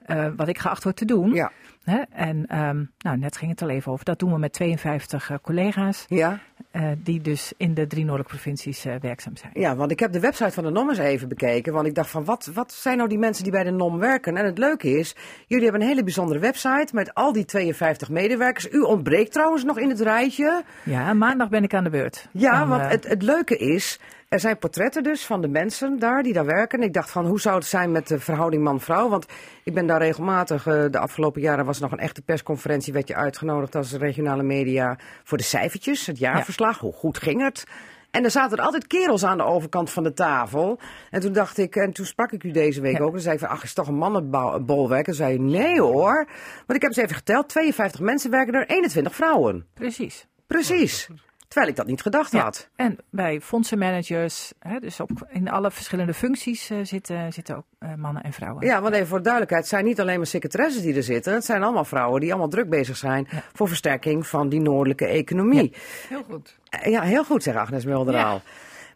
eh, wat ik geacht word te doen. Ja, Hè? En ehm, nou, net ging het al even over. Dat doen we met 52 eh, collega's, ja, eh, die dus in de drie noordelijke provincies werkzaam zijn. ja, want ik heb de website van de NOM eens even bekeken. Want ik dacht van, wat, wat zijn nou die mensen die bij de NOM werken? En het leuke is, jullie hebben een hele bijzondere website met al die 52 medewerkers. U ontbreekt trouwens nog in het rijtje. Ja, maandag ben ik aan de beurt. Ja, want het, het leuke is, er zijn portretten dus van de mensen daar die daar werken. Ik dacht van, hoe zou het zijn met de verhouding man-vrouw? Want ik ben daar regelmatig, eh, de afgelopen jaren was er nog een echte persconferentie, werd je uitgenodigd als regionale media voor de cijfertjes, het jaarverslag. Hoe goed ging het? En er zaten er altijd kerels aan de overkant van de tafel. En toen dacht ik, en toen sprak ik u deze week Ja. ook. En zei ik van, ach, is toch een mannenbolwerk? En zei nee hoor. Want ik heb eens even geteld, 52 mensen werken er, 21 vrouwen. Precies. Precies. Terwijl ik dat niet gedacht Ja, had. En bij fondsenmanagers, hè, dus op, in alle verschillende functies eh, zitten, zitten ook eh, mannen en vrouwen. Ja, want even voor de duidelijkheid, het zijn niet alleen maar secretaresses die er zitten. Het zijn allemaal vrouwen die allemaal druk bezig zijn Ja. voor versterking van die noordelijke economie. Heel goed. Eh, Ja, heel goed, zegt Agnes Mulderaal.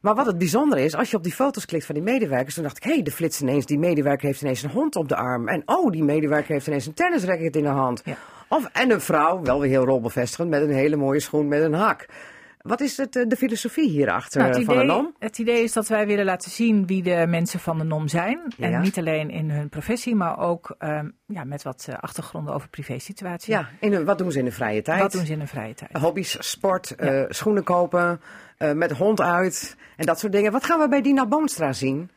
Maar wat het bijzondere is, als je op die foto's klikt van die medewerkers, dan dacht ik, hé, hey, de flits ineens, die medewerker heeft ineens een hond op de arm. En oh, die medewerker heeft ineens een tennisracket in de hand. Ja. Of, en een vrouw, wel weer heel rolbevestigend, met een hele mooie schoen met een hak. Wat is het, eh, de filosofie hierachter Nou, het, van de idee, NOM? het idee is dat wij willen laten zien wie de mensen van de NOM zijn. Ja. En niet alleen in hun professie, maar ook ehm, ja, met wat eh, achtergronden over privésituatie. Ja, in wat doen ze in de vrije tijd? Wat doen ze in hun vrije tijd? Hobby's, sport, eh, schoenen kopen, eh, met de hond uit en dat soort dingen. Wat gaan we bij Dina Boonstra zien?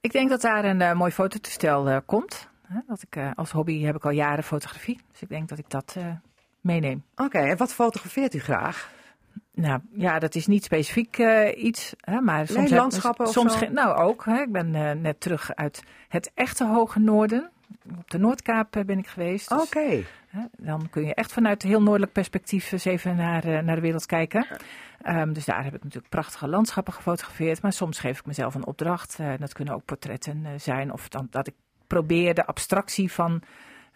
Ik denk dat daar een eh, mooi fototoestel eh, komt. Dat ik, eh, als hobby heb ik al jaren fotografie. Dus ik denk dat ik dat eh, meeneem. Oké, en wat fotografeert u graag? Nou ja, dat is niet specifiek eh, iets. Hè, maar soms heb- landschappen of soms zo? Nou ook. Hè, ik ben eh, net terug uit het echte hoge noorden. Op de Noordkaap eh, ben ik geweest. Dus, Oké. dan kun je echt vanuit een heel noordelijk perspectief eens even naar, naar de wereld kijken. Ehm, dus daar heb ik natuurlijk prachtige landschappen gefotografeerd. Maar soms geef ik mezelf een opdracht. Dat kunnen ook portretten zijn. Of dan, dat ik probeer de abstractie van,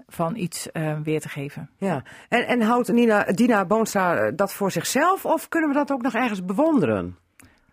van iets eh, weer te geven. Ja, en, en houdt Nina, Dina Boonstra eh, dat voor zichzelf of kunnen we dat ook nog ergens bewonderen?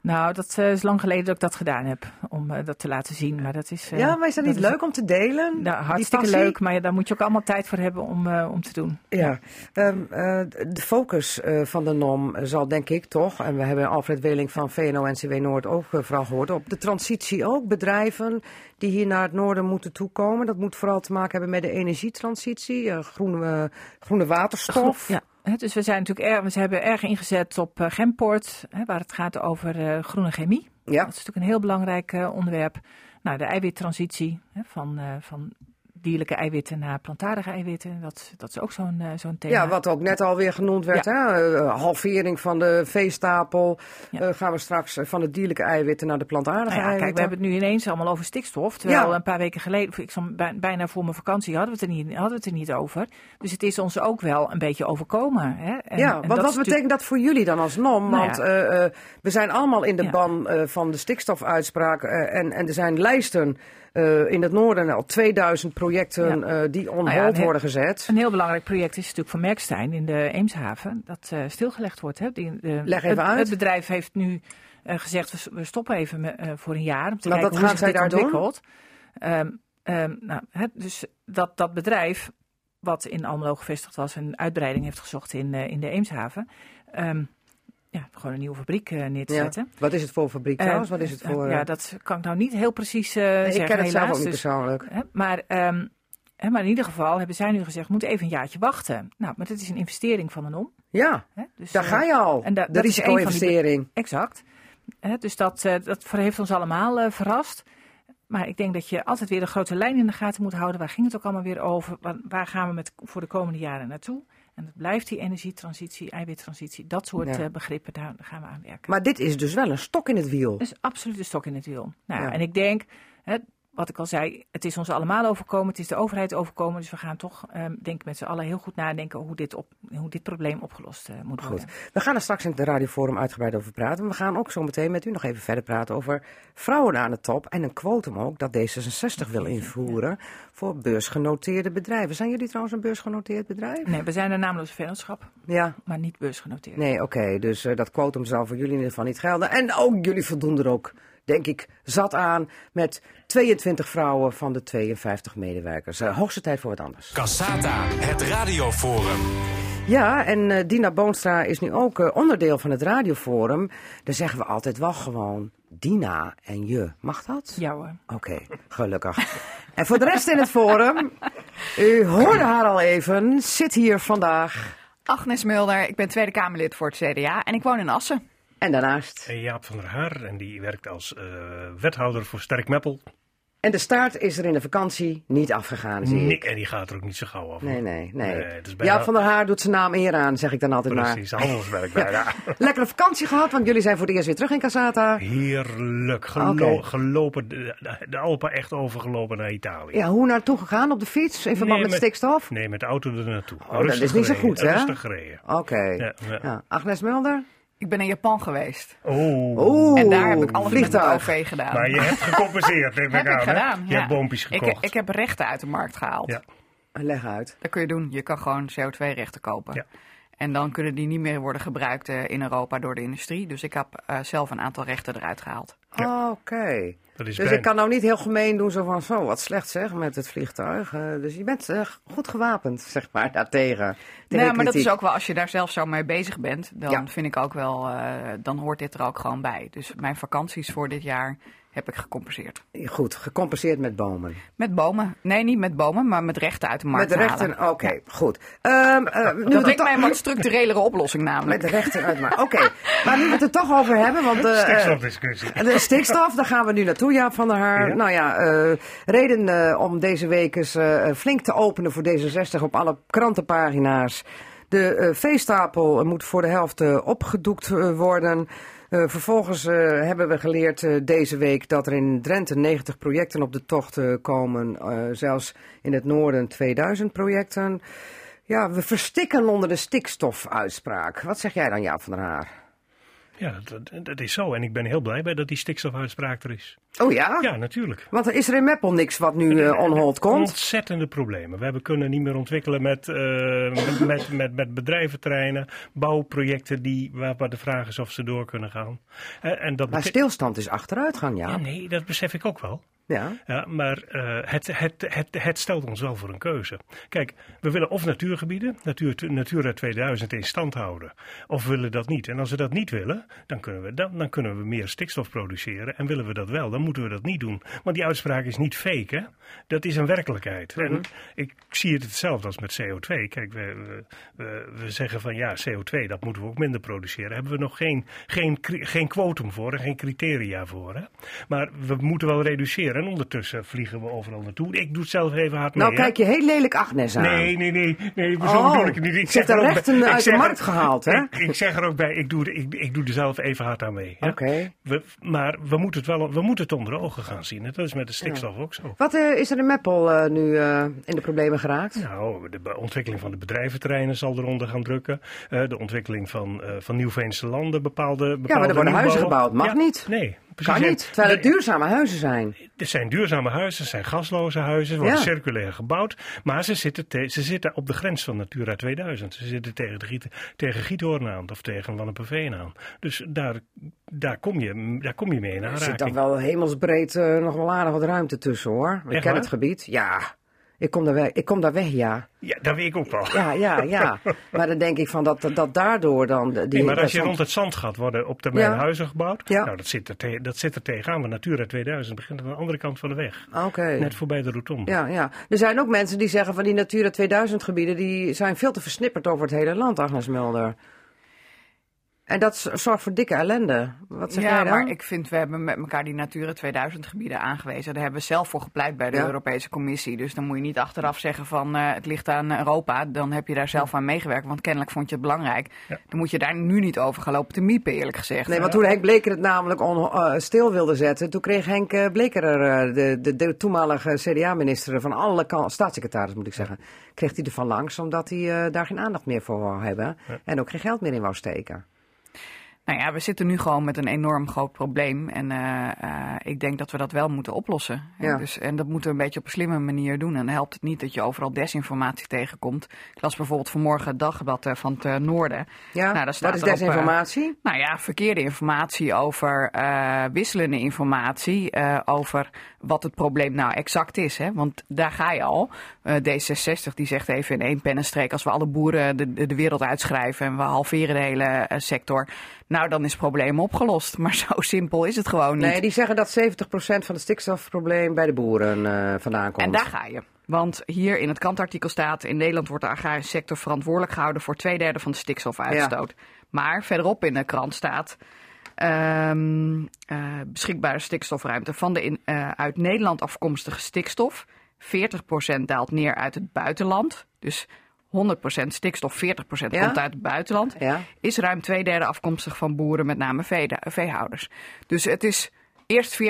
Nou, dat eh, is lang geleden dat ik dat gedaan heb. Om eh, dat te laten zien. Maar dat is... eh, ja, maar is dat niet leuk om te delen? Nou, hartstikke leuk, maar ja, daar moet je ook allemaal tijd voor hebben om, om te doen. Ja, Ehm, eh, de focus van de NOM zal denk ik toch, en we hebben Alfred Weling van VNO-NCW Noord ook vooral gehoord, op de transitie ook. Bedrijven die hier naar het noorden moeten toekomen. Dat moet vooral te maken hebben met de energietransitie, groene, groene waterstof. Ja, dus we zijn natuurlijk erg, we hebben erg ingezet op eh, Gempoort, waar het gaat over eh, groene chemie. Ja. Dat is natuurlijk een heel belangrijk eh, onderwerp. Nou, de eiwittransitie van, van dierlijke eiwitten naar plantaardige eiwitten. Dat, dat is ook zo'n eh, zo'n thema. Ja, wat ook net alweer genoemd werd, hè? eh, halvering van de veestapel. Ja. Eh, gaan we straks eh, van de dierlijke eiwitten naar de plantaardige Nou ja, eiwitten. kijk, we hebben het nu ineens allemaal over stikstof. Terwijl een paar weken geleden, of ik bijna voor mijn vakantie, hadden we, het er niet, hadden we het er niet over. Dus het is ons ook wel een beetje overkomen. Hè? En, ja, want wat betekent dat voor jullie dan als NOM? Nou Want eh, eh, we zijn allemaal in de ban eh, van de stikstofuitspraak. eh, en, en er zijn lijsten eh, in het noorden al 2000 projecten eh, die on Nou ja, hold nee. worden gezet. Een heel belangrijk project is natuurlijk van Merkstein in de Eemshaven. Dat eh, stilgelegd wordt. Hè. Die, Leg even het, uit. Het bedrijf heeft nu gezegd, we, stoppen even voor een jaar. Om te Maar kijken wat hoe gaan zich zij daar doen? ontwikkelt. Ehm, ehm, nou, hè, dus dat, dat bedrijf, wat in Almelo gevestigd was, een uitbreiding heeft gezocht in, in de Eemshaven. ehm, ja, gewoon een nieuwe fabriek eh, neer te Ja. Wat is het voor fabriek Eh, trouwens? Wat is het voor... ja, eh, dat kan ik nou niet heel precies eh, nee, zeggen, ik ken het zelf ook niet Dus- persoonlijk. Maar, ehm, maar in ieder geval hebben zij nu gezegd, we moeten even een jaartje wachten. Nou, maar dit is een investering van een om. Ja, dus, daar eh, ga je al. en da- de dat is die risico-investering. Exact. Dus dat, eh, dat heeft ons allemaal eh, verrast. Maar ik denk dat je altijd weer de grote lijn in de gaten moet houden. Waar ging het ook allemaal weer over? Waar, waar gaan we met, voor de komende jaren naartoe? En het blijft die energietransitie, eiwittransitie, dat soort Ja. eh, begrippen, daar gaan we aan werken. Maar dit is dus wel een stok in het wiel. Dat is absoluut een stok in het wiel. Nou, Ja. En ik denk, hè, wat ik al zei, het is ons allemaal overkomen, het is de overheid overkomen. Dus we gaan toch, ehm, denk ik, met z'n allen heel goed nadenken hoe dit, op, hoe dit probleem opgelost eh, moet worden. Goed. We gaan er straks in het radioforum uitgebreid over praten. We gaan ook zo meteen met u nog even verder praten over vrouwen aan de top. En een quotum ook dat D66 wil invoeren voor beursgenoteerde bedrijven. Zijn jullie trouwens een beursgenoteerd bedrijf? Nee, we zijn een naamloze vennootschap, Ja. maar niet beursgenoteerd. Nee, oké. Dus eh, dat quotum zal voor jullie in ieder geval niet gelden. En ook jullie voldoen er ook, denk ik, zat aan met 22 vrouwen van de 52 medewerkers. Eh, hoogste tijd voor wat anders. Cassata, het radioforum. Ja, en eh, Dina Boonstra is nu ook eh, onderdeel van het radioforum. Daar zeggen we altijd wel gewoon Dina en je. Mag dat? Ja hoor. Oké, gelukkig. en voor de rest in het forum, u hoorde haar al even, zit hier vandaag. Agnes Mulder, ik ben Tweede Kamerlid voor het CDA en ik woon in Assen. En daarnaast. Jaap van der Haar en die werkt als eh, wethouder voor Sterk Meppel. En de staart is er in de vakantie niet afgegaan, zie. Nick, en die gaat er ook niet zo gauw af. Nee, nee, nee. Bijna- Jaap van der Haar doet zijn naam eer aan, zeg ik dan altijd maar. Precies, handelswerk bijna. Lekkere vakantie gehad, want jullie zijn voor het eerst weer terug in Casata. Heerlijk. Gelo-. Gelopen, de, de Alpen echt overgelopen naar Italië. Ja, hoe naartoe gegaan? Op de fiets? In verband Nee, met met- stikstof? Nee, met de auto er naartoe. Oh, dat is niet zo goed, hè? Rustig gereden. Oké. Ja. Agnes Mulder? Ik ben in Japan geweest. Oh. Oeh, en daar heb ik alles met vliegtuig. OV gedaan. Maar je hebt gecompenseerd, neem ik heb aan. ik gedaan. Je ja. hebt boompjes Ik, gekocht. ik heb rechten uit de markt gehaald. Ja. Leg uit. Dat kun je doen. Je kan gewoon CO2-rechten kopen. Ja. En dan kunnen die niet meer worden gebruikt eh, in Europa door de industrie. Dus ik heb eh, zelf een aantal rechten eruit gehaald. Oké. Dat is Dus bijna- ik kan nou niet heel gemeen doen, zo van zo, wat slecht zeg, met het vliegtuig. Eh, dus je bent eh, goed gewapend, zeg maar, daartegen. tegen Nou, maar dat is ook wel, als je daar zelf zo mee bezig bent, dan Ja. vind ik ook wel, eh, dan hoort dit er ook gewoon bij. Dus mijn vakanties voor dit jaar heb ik gecompenseerd. Goed, gecompenseerd met bomen. Met bomen. Nee, niet met bomen, maar met rechten uit de markt met de halen. rechten, oké, goed. Ehm, eh, nu Dat lijkt toch- mij een wat structurelere oplossing namelijk. Met de rechten uit, maar oké. Maar nu we het er toch over hebben, want... eh, Stikstofdiscussie. De stikstof, daar gaan we nu naartoe, Jaap van der Haar. Ja. Nou ja, eh, reden eh, om deze week eens eh, flink te openen voor D66 op alle krantenpagina's. De eh, veestapel moet voor de helft eh, opgedoekt eh, worden. Eh, vervolgens eh, hebben we geleerd eh, deze week dat er in Drenthe 90 projecten op de tocht komen. Zelfs in het noorden 2000 projecten. Ja, we verstikken onder de stikstofuitspraak. Wat zeg jij dan, Jaap van der Haar? Ja, dat, dat, is zo. En ik ben heel blij bij dat die stikstofuitspraak er is. Oh ja? Ja, natuurlijk. Want er is er in Meppel niks wat nu eh onhold komt. Ontzettende problemen. We hebben kunnen niet meer ontwikkelen met, eh, met, met, met, met bedrijventreinen, bouwprojecten die, waar, waar de vraag is of ze door kunnen gaan. Eh, en dat Maar stilstand is achteruitgang, ja. ja, nee, dat besef ik ook wel. Ja. Ja, maar eh, het, het, het, het stelt ons wel voor een keuze. Kijk, we willen of natuurgebieden, natuur, Natura 2000 in stand houden, of we willen dat niet. En als we dat niet willen, dan kunnen we, dan, dan kunnen we meer stikstof produceren. En willen we dat wel, dan moeten we dat niet doen. Want die uitspraak is niet fake, hè? Dat is een werkelijkheid. En ik zie het hetzelfde als met CO2. Kijk, we, we, we, zeggen van ja, CO2, dat moeten we ook minder produceren. Daar hebben we nog geen, geen, geen quotum voor en geen criteria voor. Hè? Maar we moeten wel reduceren. En ondertussen vliegen we overal naartoe. Ik doe het zelf even hard mee. Nou, kijk je heel lelijk Agnes aan. Nee, nee, nee, nee, zo Oh, bedoel ik het niet. Ik zeg er bij- ik uit de markt er- gehaald, hè? Ik, ik zeg er ook bij, ik doe, er- ik, ik doe er zelf even hard aan mee. Oké. We, maar we moeten, het wel, we moeten het onder ogen gaan zien. En dat is met de stikstof ook zo. Wat eh, is er in Meppel eh, nu eh, in de problemen geraakt? Nou, de ontwikkeling van de bedrijventerreinen zal eronder gaan drukken. De ontwikkeling van, van Nieuw-Veense landen, bepaalde, bepaalde maar er worden huizen gebouwd, mag Ja, niet. Nee, Precies, Kan niet, terwijl het duurzame huizen zijn. Het zijn duurzame huizen, het zijn gasloze huizen, worden Ja. circulair gebouwd. Maar ze zitten, te- ze zitten op de grens van Natura 2000. Ze zitten tegen, de giet, tegen Giethoorn aan of tegen Wanneperveen aan. Dus daar, daar, kom je, daar kom je mee in Er zit dan aanraking. wel hemelsbreed eh, nog wel aardig wat ruimte tussen hoor. Ik Echt ken waar? het gebied. Ja, ik kom daar weg, ik kom daar weg ja. Ja, dat weet ik ook wel. Ja, ja, ja. maar dan denk ik van dat, dat daardoor dan... Die, Nee, maar als je zand- rond het zand gaat, worden op termijn Ja. huizen gebouwd. Ja. Nou, dat zit, er te- dat zit er tegenaan. Want Natura 2000 begint aan de andere kant van de weg. Oké. Net voorbij de rotonde. Ja, ja. Er zijn ook mensen die zeggen van die Natura 2000 gebieden, die zijn veel te versnipperd over het hele land, Agnes Mulder. En dat zorgt voor dikke ellende. Wat zeg ja, jij dan? maar ik vind, we hebben met elkaar die Natura 2000 gebieden aangewezen. Daar hebben we zelf voor gepleit bij de Ja. Europese Commissie. Dus dan moet je niet achteraf zeggen van eh, het ligt aan Europa. Dan heb je daar zelf aan meegewerkt, want kennelijk vond je het belangrijk. Ja. Dan moet je daar nu niet over gaan lopen te miepen, eerlijk gezegd. Nee, want toen Henk Bleker het namelijk on, eh, stil wilde zetten, toen kreeg Henk eh, Bleker, er, eh, de, de, de toenmalige CDA-minister van alle kanten, staatssecretaris moet ik zeggen, kreeg hij ervan langs, omdat hij daar geen aandacht meer voor wou hebben en ook geen geld meer in wou steken. Nou ja, we zitten nu gewoon met een enorm groot probleem. En eh, eh, ik denk dat we dat wel moeten oplossen. Ja. Dus, en dat moeten we een beetje op een slimme manier doen. En dan helpt het niet dat je overal desinformatie tegenkomt. Ik las bijvoorbeeld vanmorgen het dagblad eh, van het Noorden. Ja, Nou, staat wat is desinformatie? Nou ja, verkeerde informatie over wisselende informatie over wat het probleem nou exact is. Hè? Want daar ga je al. Eh, D66 die zegt even in één pennenstreek... als we alle boeren de, de, wereld uitschrijven en we halveren de hele sector... nou, dan is het probleem opgelost. Maar zo simpel is het gewoon niet. Nee, die zeggen dat 70% van het stikstofprobleem bij de boeren eh, vandaan komt. En daar ga je. Want hier in het kantartikel staat... in Nederland wordt de agrarische sector verantwoordelijk gehouden... voor twee derde van de stikstofuitstoot. Maar verderop in de krant staat... ehm, eh, beschikbare stikstofruimte van de in, eh, uit Nederland afkomstige stikstof. 40% daalt neer uit het buitenland. Dus 100% stikstof, 40% Ja? komt uit het buitenland. Ja. Is ruim twee derde afkomstig van boeren, met name veehouders. Dus het is eerst 40%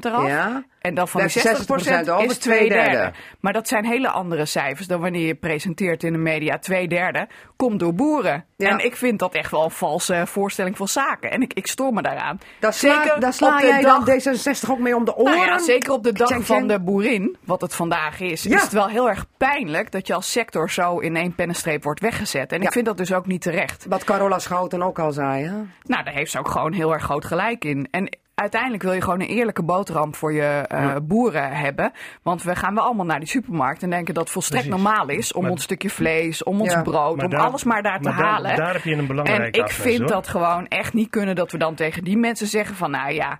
eraf. Ja. En dan van die Blijft 60% 60% over, is twee derde. derde. Maar dat zijn hele andere cijfers dan wanneer je presenteert in de media. Twee derde komt door boeren. Ja. En ik vind dat echt wel een valse voorstelling van zaken. En ik, ik stoor me daaraan. Daar sla, daar sla op de jij dag- dan D66 ook mee om de oren? nou ja, zeker op de dag van de boerin, wat het vandaag is, Ja. is het wel heel erg pijnlijk dat je als sector zo in één pennenstreep wordt weggezet. En ik vind dat dus ook niet terecht. Wat Carola Schouten ook al zei, hè? Nou, daar heeft ze ook gewoon heel erg groot gelijk in. En uiteindelijk wil je gewoon een eerlijke boterham voor je eh, boeren hebben. Want we gaan wel allemaal naar die supermarkt en denken dat het volstrekt Precies. normaal is om Maar- ons stukje vlees, om ons Ja. brood, Maar om daar- alles maar daar te daar- halen. daar heb je een en belangrijke ik Agnes, vind hoor. dat gewoon echt niet kunnen dat we dan tegen die mensen zeggen van nou ja.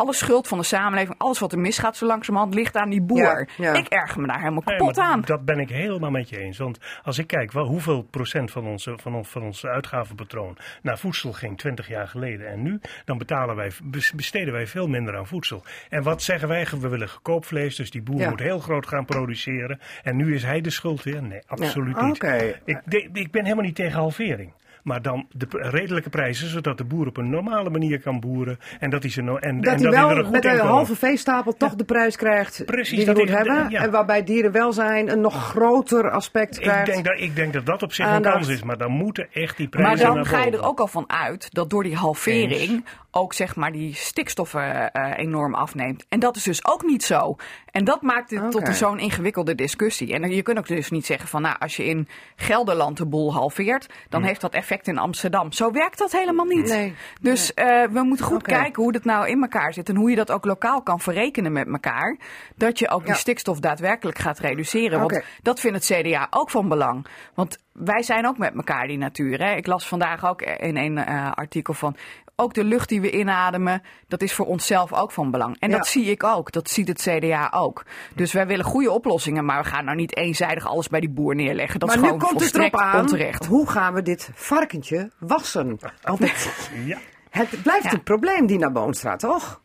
Alle schuld van de samenleving, alles wat er misgaat zo langzamerhand, ligt aan die boer. Ja, ja. Ik erger me daar helemaal kapot aan. Dat ben ik helemaal met je eens. Want als ik kijk wel, hoeveel procent van, onze, van, ons, van ons uitgavenpatroon naar voedsel ging 20 jaar geleden en nu, dan betalen wij, bes- besteden wij veel minder aan voedsel. En wat zeggen wij? We willen goedkoop vlees, dus die boer Ja. moet heel groot gaan produceren. En nu is hij de schuld weer? Nee, absoluut Ja, niet. oké. Ik, de- ik ben helemaal niet tegen halvering. Maar dan de redelijke prijzen, zodat de boer op een normale manier kan boeren. En dat hij, ze no en, Dat en hij wel met een halve veestapel toch de prijs krijgt Precies, die hij moet ik- hebben. ja. En waarbij dierenwelzijn een nog groter aspect Ik krijgt. denk, dat, ik denk dat dat op zich een kans is, maar dan moeten echt die prijzen Maar dan naar ga je er ook al van uit dat door die halvering ook zeg maar die stikstoffen eh, enorm afneemt. En dat is dus ook niet zo. En dat maakt het tot Oké. een zo'n ingewikkelde discussie. En je kunt ook dus niet zeggen van nou als je in Gelderland de boel halveert, dan heeft dat effect in Amsterdam. Zo werkt dat helemaal niet. Nee. Dus eh, we moeten goed kijken hoe dat nou in elkaar zit en hoe je dat ook lokaal kan verrekenen met elkaar. Dat je ook die stikstof daadwerkelijk gaat reduceren. Want dat vindt het CDA ook van belang. Want wij zijn ook met elkaar die natuur. Hè? Ik las vandaag ook in een eh, artikel van. Ook de lucht die we inademen, dat is voor onszelf ook van belang. En Ja. dat zie ik ook. Dat ziet het CDA ook. Dus wij willen goede oplossingen, maar we gaan nou niet eenzijdig alles bij die boer neerleggen. Dat maar is nu gewoon komt het erop aan, onterecht. hoe gaan we dit varkentje wassen? Want het, Ja. het blijft Ja. een probleem, die naar Boonstra, toch?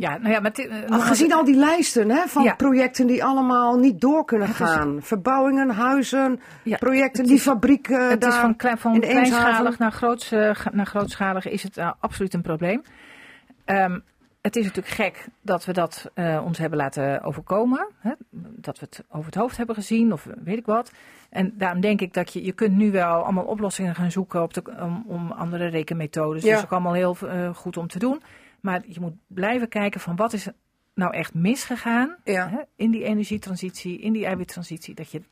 Ja, nou ja, maar eh, Gezien al die lijsten hè, van Ja. projecten die allemaal niet door kunnen gaan. Verbouwingen, huizen, Ja, projecten, die is- fabrieken het is van, klein, van kleinschalig naar, groots, eh, naar grootschalig is het eh, absoluut een probleem. Ehm, het is natuurlijk gek dat we dat ons hebben laten overkomen. Hè? Dat we het over het hoofd hebben gezien of weet ik wat. En daarom denk ik dat je, je kunt nu wel allemaal oplossingen gaan zoeken op de, om, om andere rekenmethodes. Ja. Dat is ook allemaal heel goed om te doen. Maar je moet blijven kijken van wat is nou echt misgegaan Ja. hè, in die energietransitie, in die eiwittransitie. Dat je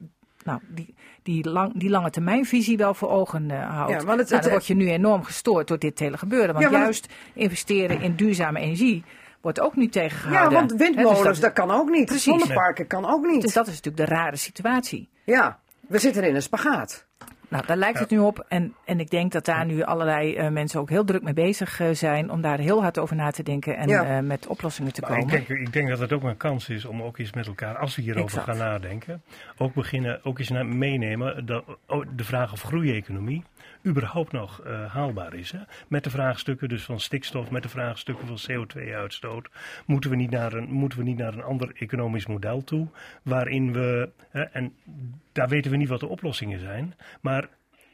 nou, die, die, lang, die lange termijnvisie wel voor ogen eh, houdt. Ja, want het- nou, dan word je nu enorm gestoord door dit hele gebeuren. Want Ja, want- juist investeren in duurzame energie wordt ook nu Ja, tegengehouden. want Hè, dus windmolens, dat- dat kan ook niet. Precies. Zonneparken kan ook niet. Dus dat is natuurlijk de rare situatie. Ja, we zitten in een spagaat. Nou, daar lijkt het nu op. En, en ik denk dat daar nu allerlei eh, mensen ook heel druk mee bezig eh, zijn om daar heel hard over na te denken en Ja. eh, met oplossingen te Maar komen. ik, denk, ik denk dat het ook een kans is om ook eens met elkaar, als we hierover Exact. gaan nadenken, ook beginnen, ook eens na- meenemen dat, oh, de vraag of groeieconomie überhaupt nog eh, haalbaar is. Hè? Met de vraagstukken dus van stikstof, met de vraagstukken van CO2-uitstoot. Moeten we niet naar een, moeten we niet naar een ander economisch model toe, waarin we, en daar weten we niet wat de oplossingen zijn, maar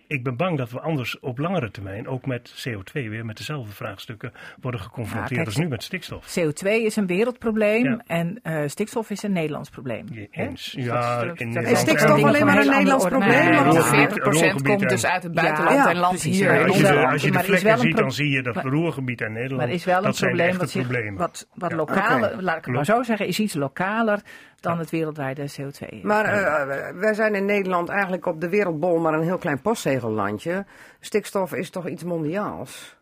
ik ben bang dat we anders op langere termijn ook met CO2 weer met dezelfde vraagstukken worden geconfronteerd Ja, kijk, als nu met stikstof. CO2 is een wereldprobleem Ja. en eh, stikstof is een Nederlands probleem. Je eens. Ja, dat- dat zijn stikstof alleen maar een Nederlands probleem? Want Want Roergebied- 40% Roergebied komt dus uit het buitenland ja, en land precies. hier. Als je de, als je de is vlekken ziet, dan zie je dat maar- Roergebied en Nederland, Maar is wel een dat zijn probleem echte wat, zich, problemen. wat, wat Oké. laat ik het maar zo zeggen, is iets lokaler dan het wereldwijde CO2. Maar eh, wij zijn in Nederland eigenlijk op de wereldbol maar een heel klein postzegellandje. Stikstof is toch iets mondiaals?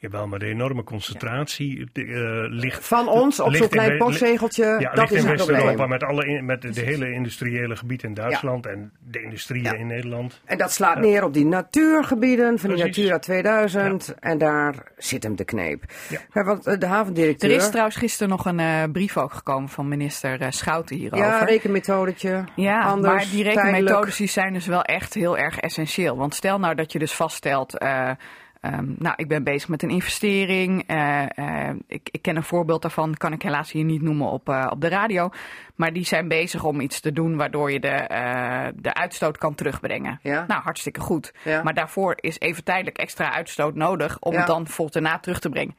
Jawel, maar de enorme concentratie eh, ligt... Van ons op zo'n in klein postzegeltje, Ja, dat is in een West-Europa met, alle in- met de hele industriële gebieden in Duitsland en de industrieën Ja. in Nederland. En dat slaat neer op die natuurgebieden van die Precies. Natura 2000. En daar zit hem de kneep. Ja. Ja, want eh, de havendirecteur... Er is trouwens gisteren nog een eh, brief ook gekomen van minister Schouten hierover. ja, rekenmethodetje. Ja, anders, maar die rekenmethodes die zijn dus wel echt heel erg essentieel. Want stel nou dat je dus vaststelt. Eh, ehm, nou, ik ben bezig met een investering. eh, eh, ik, ik ken een voorbeeld daarvan, kan ik helaas hier niet noemen op, eh, op de radio. Maar die zijn bezig om iets te doen waardoor je de, de uitstoot kan terugbrengen. Ja. Nou, hartstikke goed. Ja. Maar daarvoor is even tijdelijk extra uitstoot nodig om Ja. het dan vol daarna terug te brengen.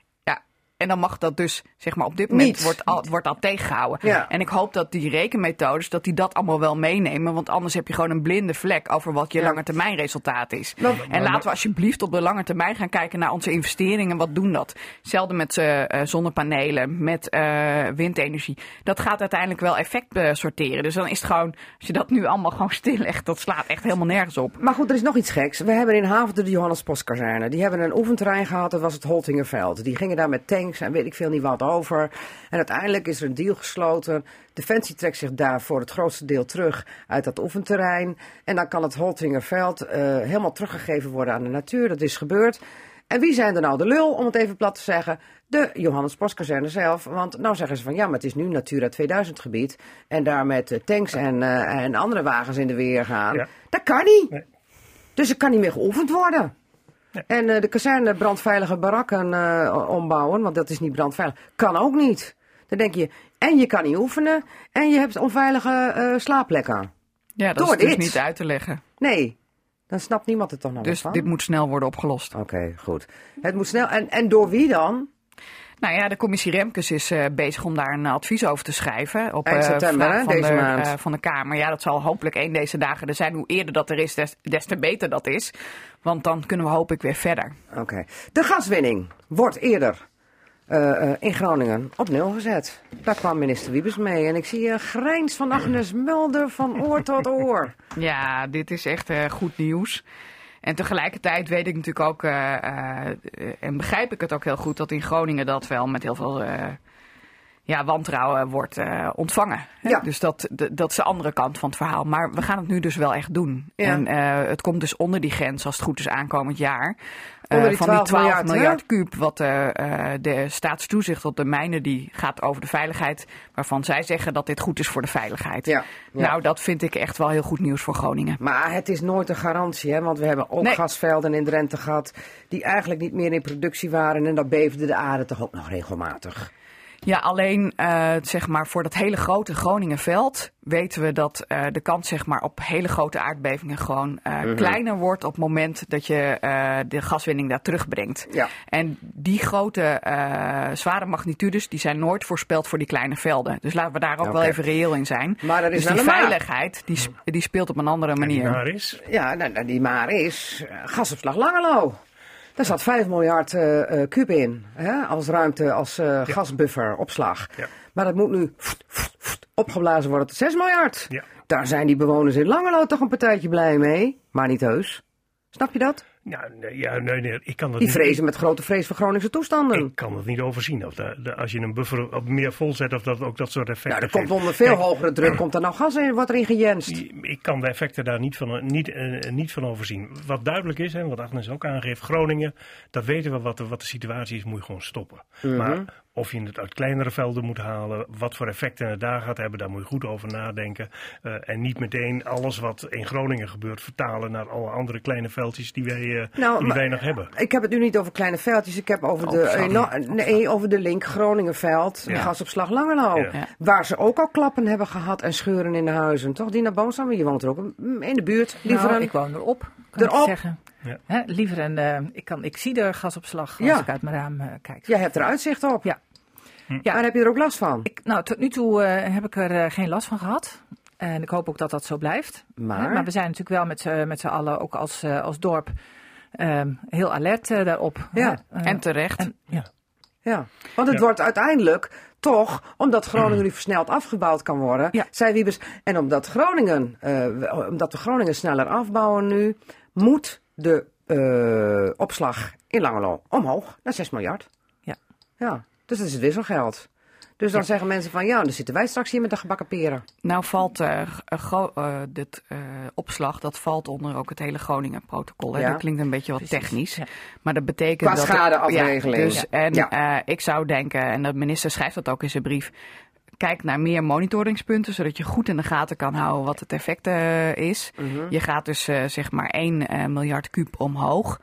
En dan mag dat dus, zeg maar, op dit moment wordt al, wordt al tegengehouden. Ja. En ik hoop dat die rekenmethodes, dat die dat allemaal wel meenemen. Want anders heb je gewoon een blinde vlek over wat je Ja. langetermijnresultaat is. Nou, en laten we alsjeblieft op de lange termijn gaan kijken naar onze investeringen. Wat doen dat? Hetzelfde met eh, eh, zonnepanelen, met eh, windenergie. Dat gaat uiteindelijk wel effect sorteren. Dus dan is het gewoon, als je dat nu allemaal gewoon stillegt, dat slaat echt helemaal nergens op. Maar goed, er is nog iets geks. We hebben in Haventer de Johannes Postkazerne. Die hebben een oefenterrein gehad, dat was het Holtingerveld. Die gingen daar met tanks en weet ik veel niet wat over. En uiteindelijk is er een deal gesloten. Defensie trekt zich daar voor het grootste deel terug uit dat oefenterrein. En dan kan het Holtingerveld eh, helemaal teruggegeven worden aan de natuur. Dat is gebeurd. En wie zijn er nou de lul, om het even plat te zeggen? De Johannes Postkazerne zelf. Want nou zeggen ze van ja, maar het is nu Natura 2000 gebied. En daar met eh, tanks en, eh, en andere wagens in de weer gaan. Ja. Dat kan niet. Nee. Dus er kan niet meer geoefend worden. Ja. En eh, de kazerne brandveilige barakken eh, ombouwen, want dat is niet brandveilig, kan ook niet. Dan denk je, en je kan niet oefenen, en je hebt onveilige eh, slaapplekken. Ja, dat Door is dus dit. niet uit te leggen. Nee, dan snapt niemand het toch nog Dus wat dit van. moet snel worden opgelost. Oké, goed. Het moet snel. En, en door wie dan? Nou ja, de commissie Remkes is eh, bezig om daar een advies over te schrijven. Op Eind eh, september, hè, van, deze de, maand. eh, van de Kamer. Ja, dat zal hopelijk één deze dagen er zijn. Hoe eerder dat er is, des, des te beter dat is. Want dan kunnen we hoop ik weer verder. Oké. De gaswinning wordt eerder in Groningen op nul gezet. Daar kwam minister Wiebes mee. En ik zie een grijns van Agnes Mulder van oor tot oor. Ja, dit is echt goed nieuws. En tegelijkertijd weet ik natuurlijk ook, eh, eh, en begrijp ik het ook heel goed, dat in Groningen dat wel met heel veel eh, ja, wantrouwen wordt eh, ontvangen. hè. Ja. Dus dat, dat is de andere kant van het verhaal. Maar we gaan het nu dus wel echt doen. Ja. En eh, het komt dus onder die grens, als het goed is, aankomend jaar. Onder die van die 12 12 miljard, miljard, kuub, wat de staatstoezicht op de mijnen, die gaat over de veiligheid, waarvan zij zeggen dat dit goed is voor de veiligheid. Ja, ja. Nou, dat vind ik echt wel heel goed nieuws voor Groningen. Maar het is nooit een garantie, hè? want we hebben ook Nee. gasvelden in Drenthe gehad die eigenlijk niet meer in productie waren. En dan beefde de aarde toch ook nog regelmatig. Ja, alleen eh, zeg maar voor dat hele grote Groningenveld weten we dat eh, de kans zeg maar, op hele grote aardbevingen gewoon eh, Mhm. kleiner wordt op het moment dat je eh, de gaswinning daar terugbrengt. Ja. En die grote eh, zware magnitudes die zijn nooit voorspeld voor die kleine velden. Dus laten we daar ook wel even reëel in zijn. Maar er is dus wel die veiligheid die, sp- die speelt op een andere En die manier. maar is, Ja, nou, nou, die maar is gasopslag Langelo. Daar zat 5 miljard eh, eh, kuub in, hè? als ruimte, als eh, gasbuffer, opslag. Ja. Maar dat moet nu opgeblazen worden tot 6 miljard. Ja. Daar zijn die bewoners in Langelo toch een partijtje blij mee, maar niet heus. Snap je dat? Ja, nee, ja, nee, nee, ik kan dat Die niet. vrezen met grote vrees voor Groningse toestanden. Ik kan het niet overzien. Of de, de- als je een buffer op meer volzet, of dat ook dat soort effecten Nou, er komt onder veel Kijk, hogere druk, komt er nou gas in, wordt erin gejenst. Ik kan de effecten daar niet van, niet, eh, niet van overzien. Wat duidelijk is, en wat Agnes ook aangeeft, Groningen, dat weten we wat de, wat de situatie is, moet je gewoon stoppen. Mhm. Maar of je het uit kleinere velden moet halen, wat voor effecten het daar gaat hebben, daar moet je goed over nadenken. Eh, en niet meteen alles wat in Groningen gebeurt vertalen naar alle andere kleine veldjes die wij, eh, Nou, die maar- wij nog hebben. Ik heb het nu niet over kleine veldjes, ik heb over, de, Opslag. eno- nee, over de link Groningenveld, Ja. gasopslag. Ja. Ja. Waar ze ook al klappen hebben gehad en scheuren in de huizen. Toch, Dina Boomstam? Je woont er ook in de buurt. Liever Nou, een- ik woon erop, kan ik Erop? zeggen. Ja. Hè, liever een, eh, ik, kan, ik zie de gasopslag als Ja. ik uit mijn raam eh, kijk. Jij hebt er uitzicht op. Ja. Ja. En heb je er ook last van? Ik, nou, tot nu toe eh, heb ik er eh, geen last van gehad. En ik hoop ook dat dat zo blijft. Maar? Hè, maar we zijn natuurlijk wel met, z'n- met z'n allen, ook als, eh, als dorp, ehm, heel alert eh, daarop. Ja. Eh, En terecht. en- ja. Ja, want het Ja. wordt uiteindelijk toch, omdat Groningen nu versneld afgebouwd kan worden, Ja. zei Wiebes, en omdat Groningen, eh, omdat we Groningen sneller afbouwen nu, moet de eh, opslag in Langelo omhoog naar 6 miljard. Ja. Ja, dus dat is het wisselgeld. Dus dan zeggen mensen van, ja, dan zitten wij straks hier met de gebakken peren. Nou valt eh, dit opslag, dat valt onder ook het hele Groningen-protocol. Ja. Dat klinkt een beetje wat technisch. ja. Maar dat betekent Qua dat... schadeafregeling. Ja, dus, en ik zou denken, en de minister schrijft dat ook in zijn brief... Kijk naar meer monitoringspunten, zodat je goed in de gaten kan houden wat het effect is. Mhm. Je gaat dus zeg maar 1 eh, miljard kuub omhoog.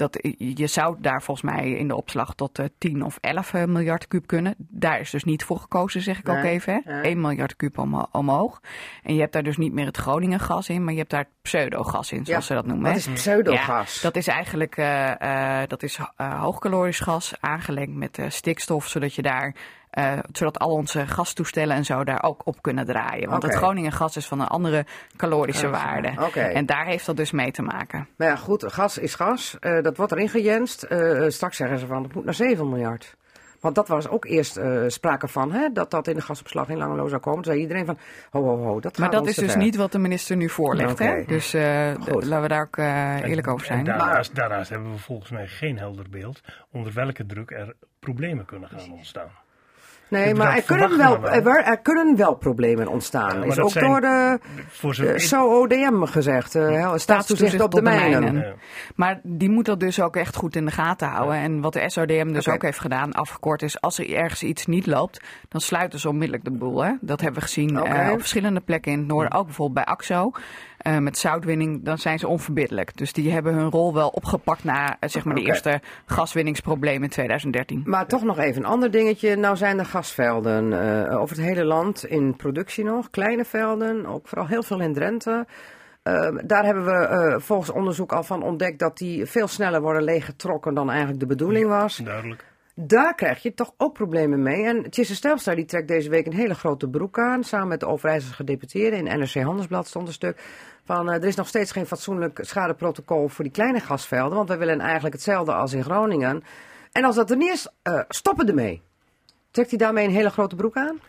Dat, je zou daar volgens mij in de opslag tot eh, 10 of 11 eh, miljard kuub kunnen. Daar is dus niet voor gekozen, zeg ik ook even. Hè? nee. 1 miljard kuub omho- omhoog. En je hebt daar dus niet meer het Groningen gas in, maar je hebt daar pseudogas in, zoals Ja, ze dat noemen. Dat is pseudogas. Ja, dat is eigenlijk eh, eh, dat is, eh, hoogkalorisch gas aangelengd met eh, stikstof, zodat je daar. Eh, zodat al onze gastoestellen en zo daar ook op kunnen draaien. Want het Groningen gas is van een andere calorische waarde. En daar heeft dat dus mee te maken. Maar ja, goed, gas is gas. Eh, dat wordt erin gejenst. Eh, straks zeggen ze van, het moet naar 7 miljard. Want dat was ook eerst eh, sprake van, hè, dat dat in de gasopslag in Langelo zou komen. Toen zei iedereen van, ho, ho, ho, dat gaat Maar dat ons is te dus ver. niet wat de minister nu voorlegt. Oké. Hè? Dus eh, laten we daar ook eerlijk over zijn. Daarnaast hebben we volgens mij geen helder beeld onder welke druk er problemen kunnen gaan ontstaan. Nee, maar dat er kunnen, wel, we wel. er, er kunnen wel problemen ontstaan. Ja, maar is ook zijn- door de Voor eh, SOODM gezegd. eh, staatstoezicht op de mijnen. Ja. Maar die moet dat dus ook echt goed in de gaten houden. En wat de SODM dus ook heeft gedaan, afgekort is, als er ergens iets niet loopt, dan sluiten ze onmiddellijk de boel. Hè? Dat hebben we gezien Oké. eh, op verschillende plekken in het noorden, ook bijvoorbeeld bij AXO. Eh, met zoutwinning, dan zijn ze onverbiddelijk. Dus die hebben hun rol wel opgepakt na eh, zeg maar, de eerste gaswinningsproblemen in 2013. Maar toch nog even een ander dingetje. Nou zijn er gasvelden eh, over het hele land in productie nog. Kleine velden, ook vooral heel veel in Drenthe. Daar hebben we eh, volgens onderzoek al van ontdekt dat die veel sneller worden leeggetrokken dan eigenlijk de bedoeling was. Duidelijk. Daar krijg je toch ook problemen mee. En Tjisse Stelstra die trekt deze week een hele grote broek aan. Samen met de Overijsselse gedeputeerde. In NRC Handelsblad stond een stuk van... eh, er is nog steeds geen fatsoenlijk schadeprotocol voor die kleine gasvelden. Want wij willen eigenlijk hetzelfde als in Groningen. En als dat er niet is, eh, stoppen ermee. Trekt hij daarmee een hele grote broek aan?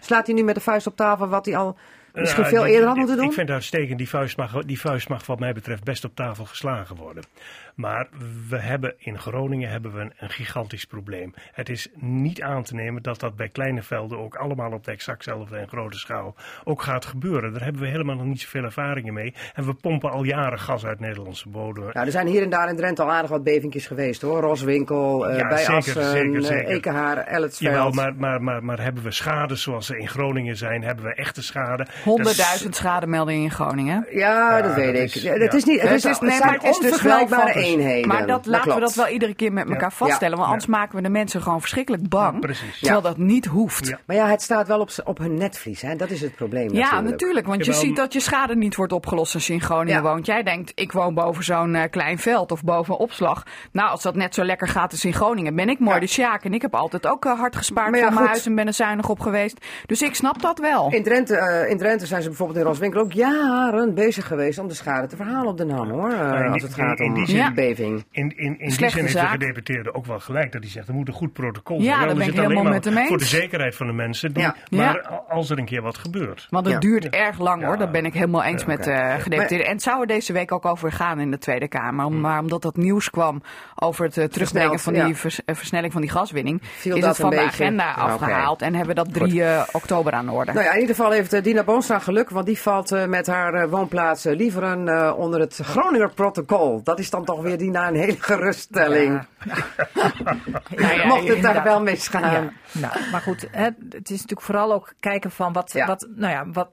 Slaat hij nu met de vuist op tafel wat hij al misschien veel eerder had moeten doen? Ik vind het uitstekend. Die vuist, mag, die vuist mag wat mij betreft best op tafel geslagen worden. Maar we hebben in Groningen hebben we een, een gigantisch probleem. Het is niet aan te nemen dat dat bij kleine velden ook allemaal op de exactzelfde en grote schaal ook gaat gebeuren. Daar hebben we helemaal nog niet zoveel ervaringen mee. En we pompen al jaren gas uit Nederlandse bodem. Ja, er zijn hier en daar in Drenthe al aardig wat bevingjes geweest hoor. Roswinkel, eh, Ja, bij zeker, Assen, zeker, eh, zeker. Ekenhaar, Elletsveld. Jawel, maar, maar, maar, maar hebben we schade zoals ze in Groningen zijn? Hebben we echte schade? 100.000 schademeldingen in Groningen. Ja, dat weet ik. is- Ja, het is niet. Het, is, Het het, nee, zijn maar het is dus wel onvergelijkbare van- eenheden. Maar dat, laten we dat wel iedere keer met elkaar vaststellen. Want Ja. anders maken we de mensen gewoon verschrikkelijk bang. Precies. Terwijl dat niet hoeft. Ja. Maar ja, het staat wel op, op hun netvlies. Hè? Dat is het probleem. Ja, natuurlijk. natuurlijk. Want je ziet dat je schade niet wordt opgelost als je in Groningen Ja. woont. Jij denkt, ik woon boven zo'n eh, klein veld of boven een opslag. Nou, als dat net zo lekker gaat als in Groningen, ben ik mooi Ja. de Sjaak. En ik heb altijd ook eh, hard gespaard Maar voor mijn goed. huis en ben er zuinig op geweest. Dus ik snap dat wel. In Drenthe, eh, in Drenthe zijn ze bijvoorbeeld in Roswinkel ook jaren bezig geweest om de schade te verhalen op de NAM, hoor. eh, als het gaat in om die zin- beving. In, in, in die zin heeft de gedeputeerde ook wel gelijk dat hij zegt er moet een goed protocol Ja, zijn. daar Anders ben ik is helemaal maar met hem Voor de zekerheid van de mensen. Die, Ja. Maar Ja. als er een keer wat gebeurt. Want het Ja. duurt erg lang hoor, Ja. dat ben ik helemaal eens Ja, met de gedeputeerde. En het zou er deze week ook over gaan in de Tweede Kamer. Om- Maar omdat dat nieuws kwam over het eh, terugbrengen van die ja. vers- eh, versnelling van die gaswinning, Viel is dat het van de beetje? agenda afgehaald en hebben we dat 3 eh, oktober aan de orde. Nou ja, in ieder geval heeft eh, Dina Boonstra geluk, want die valt eh, met haar eh, woonplaats eh, liever een, eh, onder het Groninger protocol. Dat is dan toch weer Dina een hele geruststelling. Ja, ja, Mocht het daar wel misgaan. Ja, nou, maar goed, hè, het is natuurlijk vooral ook kijken van wat, Ja. wat nou ja, wat,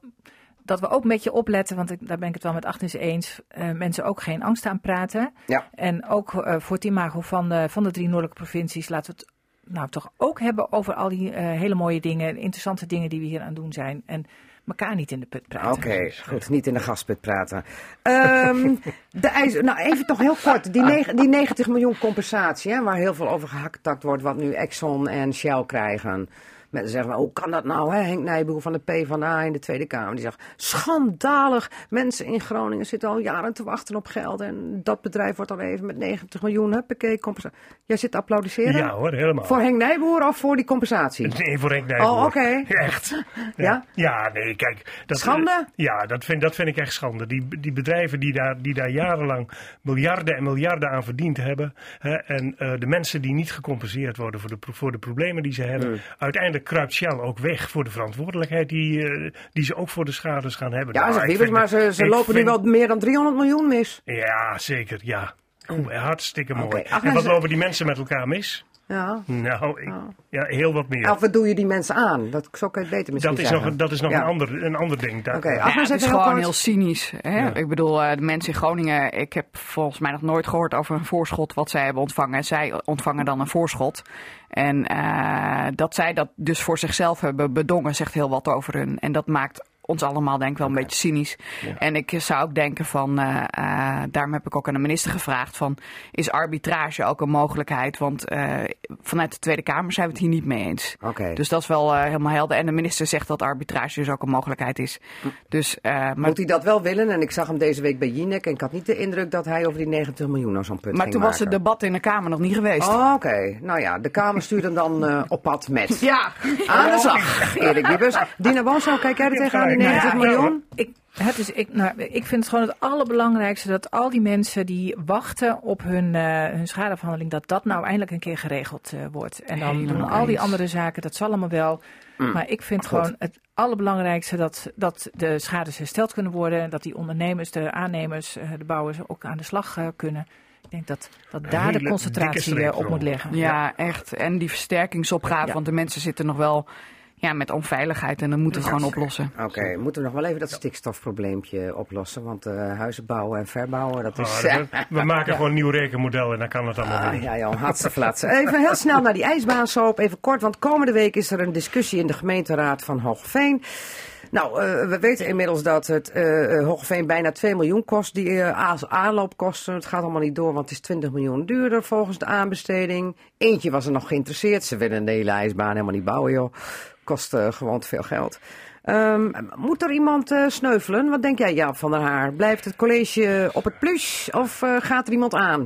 dat we ook een beetje opletten, want ik, daar ben ik het wel met Agnes eens, eh, mensen ook geen angst aan praten. Ja. En ook eh, voor het imago van de, van de drie noordelijke provincies laten we het nou toch ook hebben over al die eh, hele mooie dingen, interessante dingen die we hier aan het doen zijn. En elkaar niet in de put praten. Oké, goed. Niet in de gasput praten. Ehm, de ijs, nou, even toch heel kort. Die, neg- die 90 miljoen compensatie, hè, waar heel veel over gehaktakt wordt, wat nu Exxon en Shell krijgen. Mensen zeggen, hoe kan dat nou? Hè? Henk Nijboer van de PvdA in de Tweede Kamer. Die zegt, schandalig. Mensen in Groningen zitten al jaren te wachten op geld. En dat bedrijf wordt al even met 90 miljoen, huppakee, compensatie. Jij zit te applaudisseren? Ja hoor, helemaal. Voor Henk Nijboer of voor die compensatie? Nee, voor Henk Nijboer. Oh, oké. Echt. Ja? Ja, nee, kijk. Dat, Schande? Ja, dat vind, dat vind ik echt schande. Die, die bedrijven die daar, die daar jarenlang miljarden en miljarden aan verdiend hebben. Hè, en eh, de mensen die niet gecompenseerd worden voor de, voor de problemen die ze hebben. Hmm. Uiteindelijk kruipt Shell ook weg voor de verantwoordelijkheid die, eh, die ze ook voor de schades gaan hebben. Ja, Nou, zeg maar ze, lopen nu wel meer dan 300 miljoen mis. Ja, zeker, ja. Goed, hartstikke mooi. Oké, en wat lopen die mensen met elkaar mis? Ja. Nou, ik- ja, heel wat meer. Of wat doe je die mensen aan? Dat, zo kan je het beter misschien Dat is zeggen. nog, dat is nog Ja. een, ander, een ander ding. Daar- Oké, Ja, het is gewoon kort. heel cynisch. Hè? Ja. Ik bedoel, eh, de mensen in Groningen, ik heb volgens mij nog nooit gehoord over een voorschot wat zij hebben ontvangen. Zij ontvangen dan een voorschot. En eh, dat zij dat dus voor zichzelf hebben bedongen, zegt heel wat over hun. En dat maakt ons allemaal denk ik wel een beetje cynisch. En ik zou ook denken van, eh, eh, daarom heb ik ook aan de minister gevraagd van, is arbitrage ook een mogelijkheid? Want eh, vanuit de Tweede Kamer zijn we het hier niet mee eens. Dus dat is wel eh, helemaal helder. En de minister zegt dat arbitrage dus ook een mogelijkheid is. Dus, eh, maar, Moet hij dat wel willen? En ik zag hem deze week bij Jinek en ik had niet de indruk dat hij over die 90 miljoen naar zo'n punt maar ging toen was het debat in de Kamer nog niet geweest. Oh, Oké, nou ja, de Kamer stuurt hem dan eh, op pad met. Ja, Aan de slag, Erik Wiebes. Dina Woonsel, kijk jij er tegenaan die gelijk. 90 Ja, ja. miljoen? Ik, het is, ik, nou, ik vind het gewoon het allerbelangrijkste dat al die mensen die wachten op hun, eh, hun schadeafhandeling, dat dat nou eindelijk een keer geregeld eh, wordt. En dan al die andere zaken, dat zal allemaal wel. Maar ik vind gewoon het allerbelangrijkste dat, dat de schades hersteld kunnen worden. Dat die ondernemers, de aannemers, eh, de bouwers ook aan de slag kunnen. Ik denk dat, dat daar de concentratie op moet liggen. ja, echt. En die versterkingsopgave, Ja. want de mensen zitten nog wel ja, met onveiligheid en dat moeten we gewoon oplossen. Oké, moeten we nog wel even dat stikstofprobleempje oplossen. Want eh, huizen bouwen en verbouwen, dat is... Ah, we, we maken gewoon een nieuw rekenmodel en dan kan het allemaal Ah, weer. ja, ja, hartstikke Even heel snel naar die ijsbaansoop. Even kort, want komende week is er een discussie in de gemeenteraad van Hoogveen. Nou, eh, we weten inmiddels dat het eh Hoogveen bijna 2 miljoen kost, die eh, a- aanloopkosten. Het gaat allemaal niet door, want het is 20 miljoen duurder volgens de aanbesteding. Eentje was er nog geïnteresseerd. Ze willen de hele ijsbaan helemaal niet bouwen, joh. Kost eh, gewoon te veel geld. Ehm, moet er iemand eh, sneuvelen? Wat denk jij, Jaap van der Haar? Blijft het college op het plus of eh, gaat er iemand aan?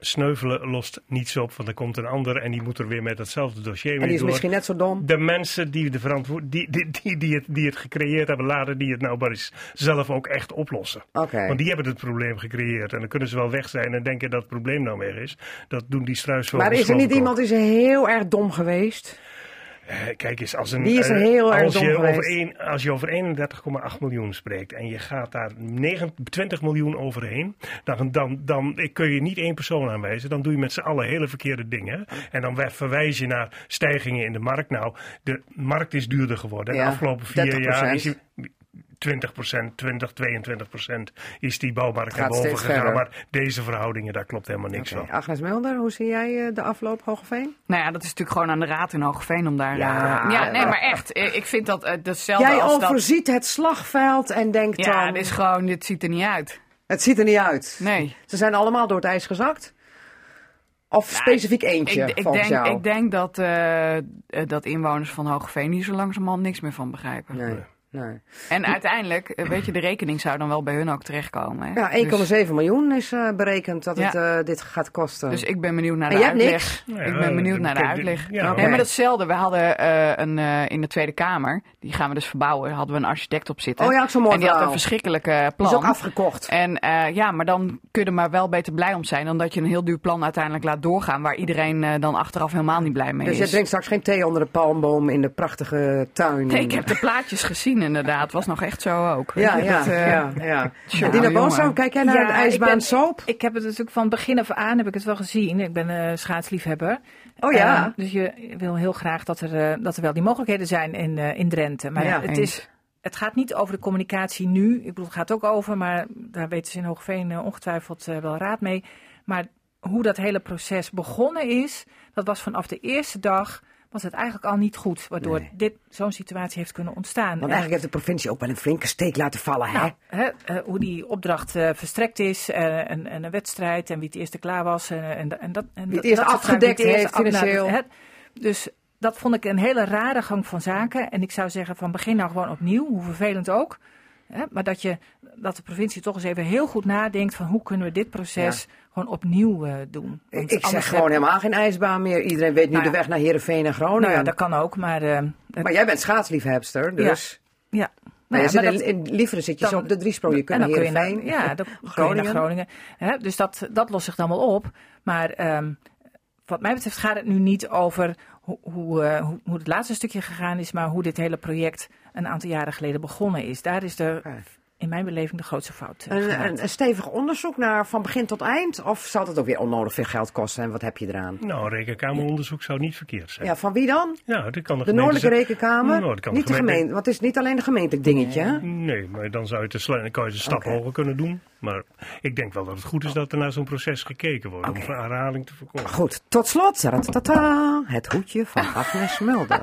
Sneuvelen lost niets op, want er komt een ander en die moet er weer met hetzelfde dossier En mee die is door. misschien net zo dom. De mensen die, de verantwoord die, die, die, die, het, die het gecreëerd hebben, laten die het nou maar eens zelf ook echt oplossen. Oké. Want die hebben het probleem gecreëerd. En dan kunnen ze wel weg zijn en denken dat het probleem nou weg is. Dat doen die struisvogels Maar is er niet iemand die is heel erg dom geweest? Eh, Kijk eens, als, een, Die is er eh, heel erg als, je over als je over 31,8 miljoen spreekt en je gaat daar 9, 20 miljoen overheen, dan, dan, dan kun je niet één persoon aanwijzen. Dan doe je met z'n allen hele verkeerde dingen. En dan verwijs je naar stijgingen in de markt. Nou, de markt is duurder geworden. Ja, de afgelopen vier 30%. jaar is die 20% 20, 22% is die bouwmarkt naar boven gegaan. verder. Maar deze verhoudingen, daar klopt helemaal niks van. Agnes Mulder, hoe zie jij eh, de afloop Hogeveen? Nou ja, dat is natuurlijk gewoon aan de raad in Hogeveen om daar... Ja. eh, ja nee, maar echt. eh, Ik vind dat eh, hetzelfde Jij als dat... overziet het slagveld en denkt Ja, dan, dit is gewoon, dit ziet er niet uit. het ziet er niet uit. Nee. Ze zijn allemaal door het ijs gezakt? Of specifiek eentje, Ik, denk, jou? ik denk dat, dat inwoners van Hogeveen hier zo langzamerhand niks meer van begrijpen. Nee. Nee. En uiteindelijk, eh, weet je, de rekening zou dan wel bij hun ook terechtkomen. Hè? Ja, 1,7 miljoen is eh, berekend dat het eh, dit gaat kosten. Dus ik ben benieuwd naar En de uitleg. niks? ik ben benieuwd naar de uitleg. ja. Nee, maar datzelfde. We hadden eh, een, eh, in de Tweede Kamer, die gaan we dus verbouwen, hadden we een architect op zitten. oh ja, ook zo'n mooi en die had een verschrikkelijke Die plan. is ook afgekocht. En eh, ja, maar dan kun je er maar wel beter blij om zijn dan dat je een heel duur plan uiteindelijk laat doorgaan waar iedereen eh, dan achteraf helemaal niet blij mee Dus jij is. drinkt straks geen thee onder de palmboom in de prachtige tuin. Nee, ik heb de plaatjes gezien inderdaad. Was nog echt zo ook. Ja, Weet je, ja, dat, eh, ja, ja. Dina kijk jij naar de ik ijsbaan ben- soap? Ik heb het natuurlijk van begin af aan heb ik het wel gezien. Ik ben eh, schaatsliefhebber. Oh ja. Eh, dus je wil heel graag dat er, eh, dat er wel die mogelijkheden zijn in, eh, in Drenthe. Maar Ja, het, eens. is, het gaat niet over de communicatie nu. Ik bedoel, het gaat ook over, maar daar weten ze in Hoogveen eh, ongetwijfeld eh, wel raad mee. Maar hoe dat hele proces begonnen is, dat was vanaf de eerste dag was het eigenlijk al niet goed. Waardoor Nee. dit zo'n situatie heeft kunnen ontstaan. Want En- eigenlijk heeft de provincie ook wel een flinke steek laten vallen, hè? nou, hè, eh, hoe die opdracht eh, verstrekt is eh, en, en een wedstrijd en wie het eerste klaar was. En, en, en dat, en Wie het eerst afgedekt het heeft af- nou, financieel. hè, dus dat vond ik een hele rare gang van zaken. En ik zou zeggen van begin nou gewoon opnieuw, hoe vervelend ook. Hè, maar dat, je, dat de provincie toch eens even heel goed nadenkt van hoe kunnen we dit proces gewoon opnieuw eh, doen. Want Ik zeg gewoon heb- helemaal geen ijsbaan meer. Iedereen weet nu Nou ja. de weg naar Heerenveen en Groningen. Nou ja, dat kan ook, maar... eh, Maar jij bent schaatsliefhebster, dus... ja. Nou, Nou ja, zit maar in, in Lieveren zit je dan- zo op de Driesprong. Je kunt kun je naar, Heerenveen. ja, dan naar Groningen. Hè? Dus dat, dat lost zich dan wel op. Maar ehm, wat mij betreft gaat het nu niet over hoe, hoe, eh, hoe, hoe het laatste stukje gegaan is, maar hoe dit hele project een aantal jaren geleden begonnen is. Daar is de. In mijn beleving de grootste fout eh, Een, een, een stevig onderzoek naar van begin tot eind? Of zal het ook weer onnodig veel geld kosten? En wat heb je eraan? Nou, een rekenkameronderzoek zou niet verkeerd zijn. Ja, van wie dan? Ja, dat kan de, De Noordelijke Rekenkamer? Nou, dat kan niet de gemeente- gemeente, want het is niet alleen de gemeentelijk dingetje. hè? Nee, maar dan zou je dan kan je de stap hoger kunnen doen. Maar ik denk wel dat het goed is dat er naar zo'n proces gekeken wordt. Om een herhaling te voorkomen. Goed, tot slot, het hoedje van Agnes Mulder.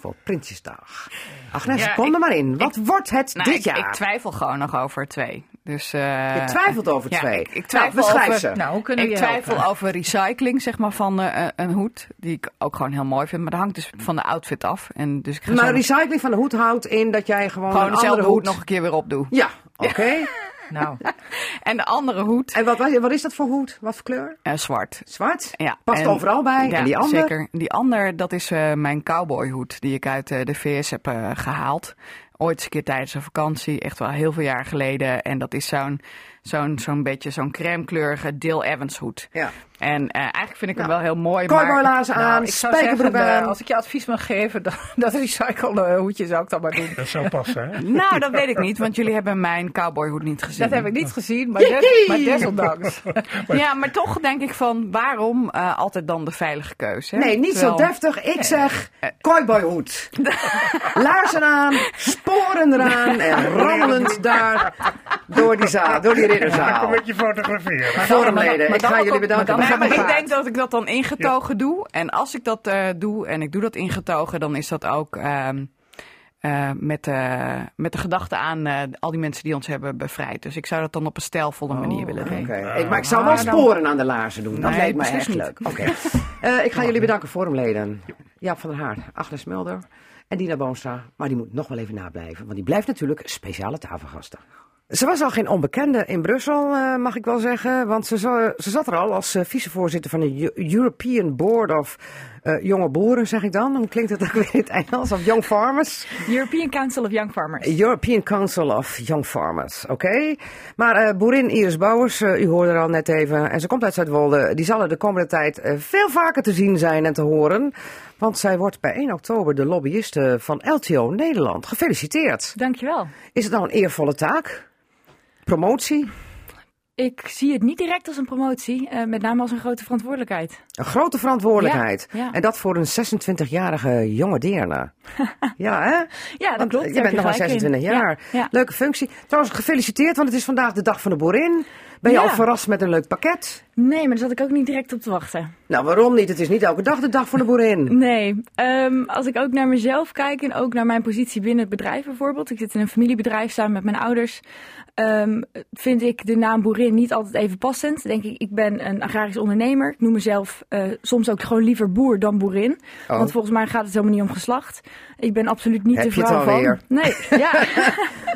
Voor Prinsjesdag. Agnes, Ja, kom ik- er maar in. Wat wordt het Nou, dit ik, jaar? ik twijfel gewoon nog over twee. Dus, eh, Je twijfelt over ja, twee. Ik, ik Nou, twijfel beschrijf over, ze. nou, hoe kunnen we ik je twijfel helpen? over recycling, zeg maar, van eh, een hoed. Die ik ook gewoon heel mooi vind. Maar dat hangt dus van de outfit af. En dus ik ga maar zo recycling van de hoed houdt in dat jij gewoon, gewoon een dezelfde andere hoed nog een keer weer opdoe. Ja, oké. Nou, En de andere hoed, En wat, wat, is dat voor hoed? Wat voor kleur? eh, zwart. Zwart? Ja, Past en- overal bij. Ja, en die andere? zeker. Die ander, dat is eh, mijn cowboyhoed die ik uit eh, de VS heb eh, gehaald. Ooit eens een keer tijdens een vakantie, echt wel heel veel jaar geleden. En dat is zo'n zo'n zo'n beetje zo'n crème kleurige Dale Evans hoed. Ja. En eh, eigenlijk vind ik hem Nou, wel heel mooi. maar Cowboylaarzen aan, nou, ik zou spijkerbroek zeggen, eh, aan. als ik je advies mag geven, dat, dat recyclede hoedje zou ik dan maar doen. Dat zou passen, hè? Nou, dat weet ik niet, want jullie hebben mijn cowboyhoed niet gezien. Dat heb ik niet gezien, maar, des, maar desondanks. Ja, maar toch denk ik van, waarom eh, altijd dan de veilige keuze? hè? Nee, niet Terwijl- zo deftig. Ik zeg cowboyhoed. Laarzen aan, sporen eraan en rammelend daar door die, zaal, door die Ga ik ridderzaal. een beetje fotograferen. Vormleden, ik ga jullie bedanken. maar ik denk dat ik dat dan ingetogen doe. En als ik dat eh, doe en ik doe dat ingetogen, dan is dat ook ehm, eh, met, eh, met de gedachte aan eh, al die mensen die ons hebben bevrijd. Dus ik zou dat dan op een stijlvolle manier willen doen. Maar ik zou wel Maar dan- sporen aan de laarzen doen. Dat Nee, lijkt mij precies echt niet. leuk. Oké. Eh, ik ga jullie bedanken, vormleden. Jaap van der Haar, Agnes Mulder en Dina Boonstra. Maar die moet nog wel even nablijven, want die blijft natuurlijk speciale tafelgasten. Ze was al geen onbekende in Brussel, eh, mag ik wel zeggen. Want ze, za- ze zat er al als eh, vicevoorzitter van de Eu- European Board of eh, Jonge Boeren, zeg ik dan. Hoe klinkt het ook weer in het Engels? Of Young Farmers? European Council of Young Farmers. European Council of Young Farmers, oké. Maar boerin Iris Bouwers, u hoorde er al net even, en ze komt uit Zuidwolde, die zal er de komende tijd veel vaker te zien zijn en te horen. Want zij wordt bij 1 oktober de lobbyiste van LTO Nederland. Gefeliciteerd. Dankjewel. Is het nou een eervolle taak? Promotie? Ik zie het niet direct als een promotie, eh, met name als een grote verantwoordelijkheid. Een grote verantwoordelijkheid. Ja, ja. En dat voor een 26-jarige jonge deerne. ja, hè? Ja, dat Want klopt. Je daar bent nog maar gelijk in. 26 jaar. Ja. Leuke functie. Trouwens, gefeliciteerd, want het is vandaag de dag van de boerin. Ben je al verrast met een leuk pakket? Nee, maar daar zat ik ook niet direct op te wachten. Nou, waarom niet? Het is niet elke dag de dag van de boerin. Nee, ehm, als ik ook naar mezelf kijk en ook naar mijn positie binnen het bedrijf bijvoorbeeld. Ik zit in een familiebedrijf samen met mijn ouders. ehm, vind ik de naam boerin niet altijd even passend. Denk ik, ik ben een agrarisch ondernemer. Ik noem mezelf eh, soms ook gewoon liever boer dan boerin. Oh. Want volgens mij gaat het helemaal niet om geslacht. Ik ben absoluut niet Heb de je het vrouw van. alweer? Nee, ja.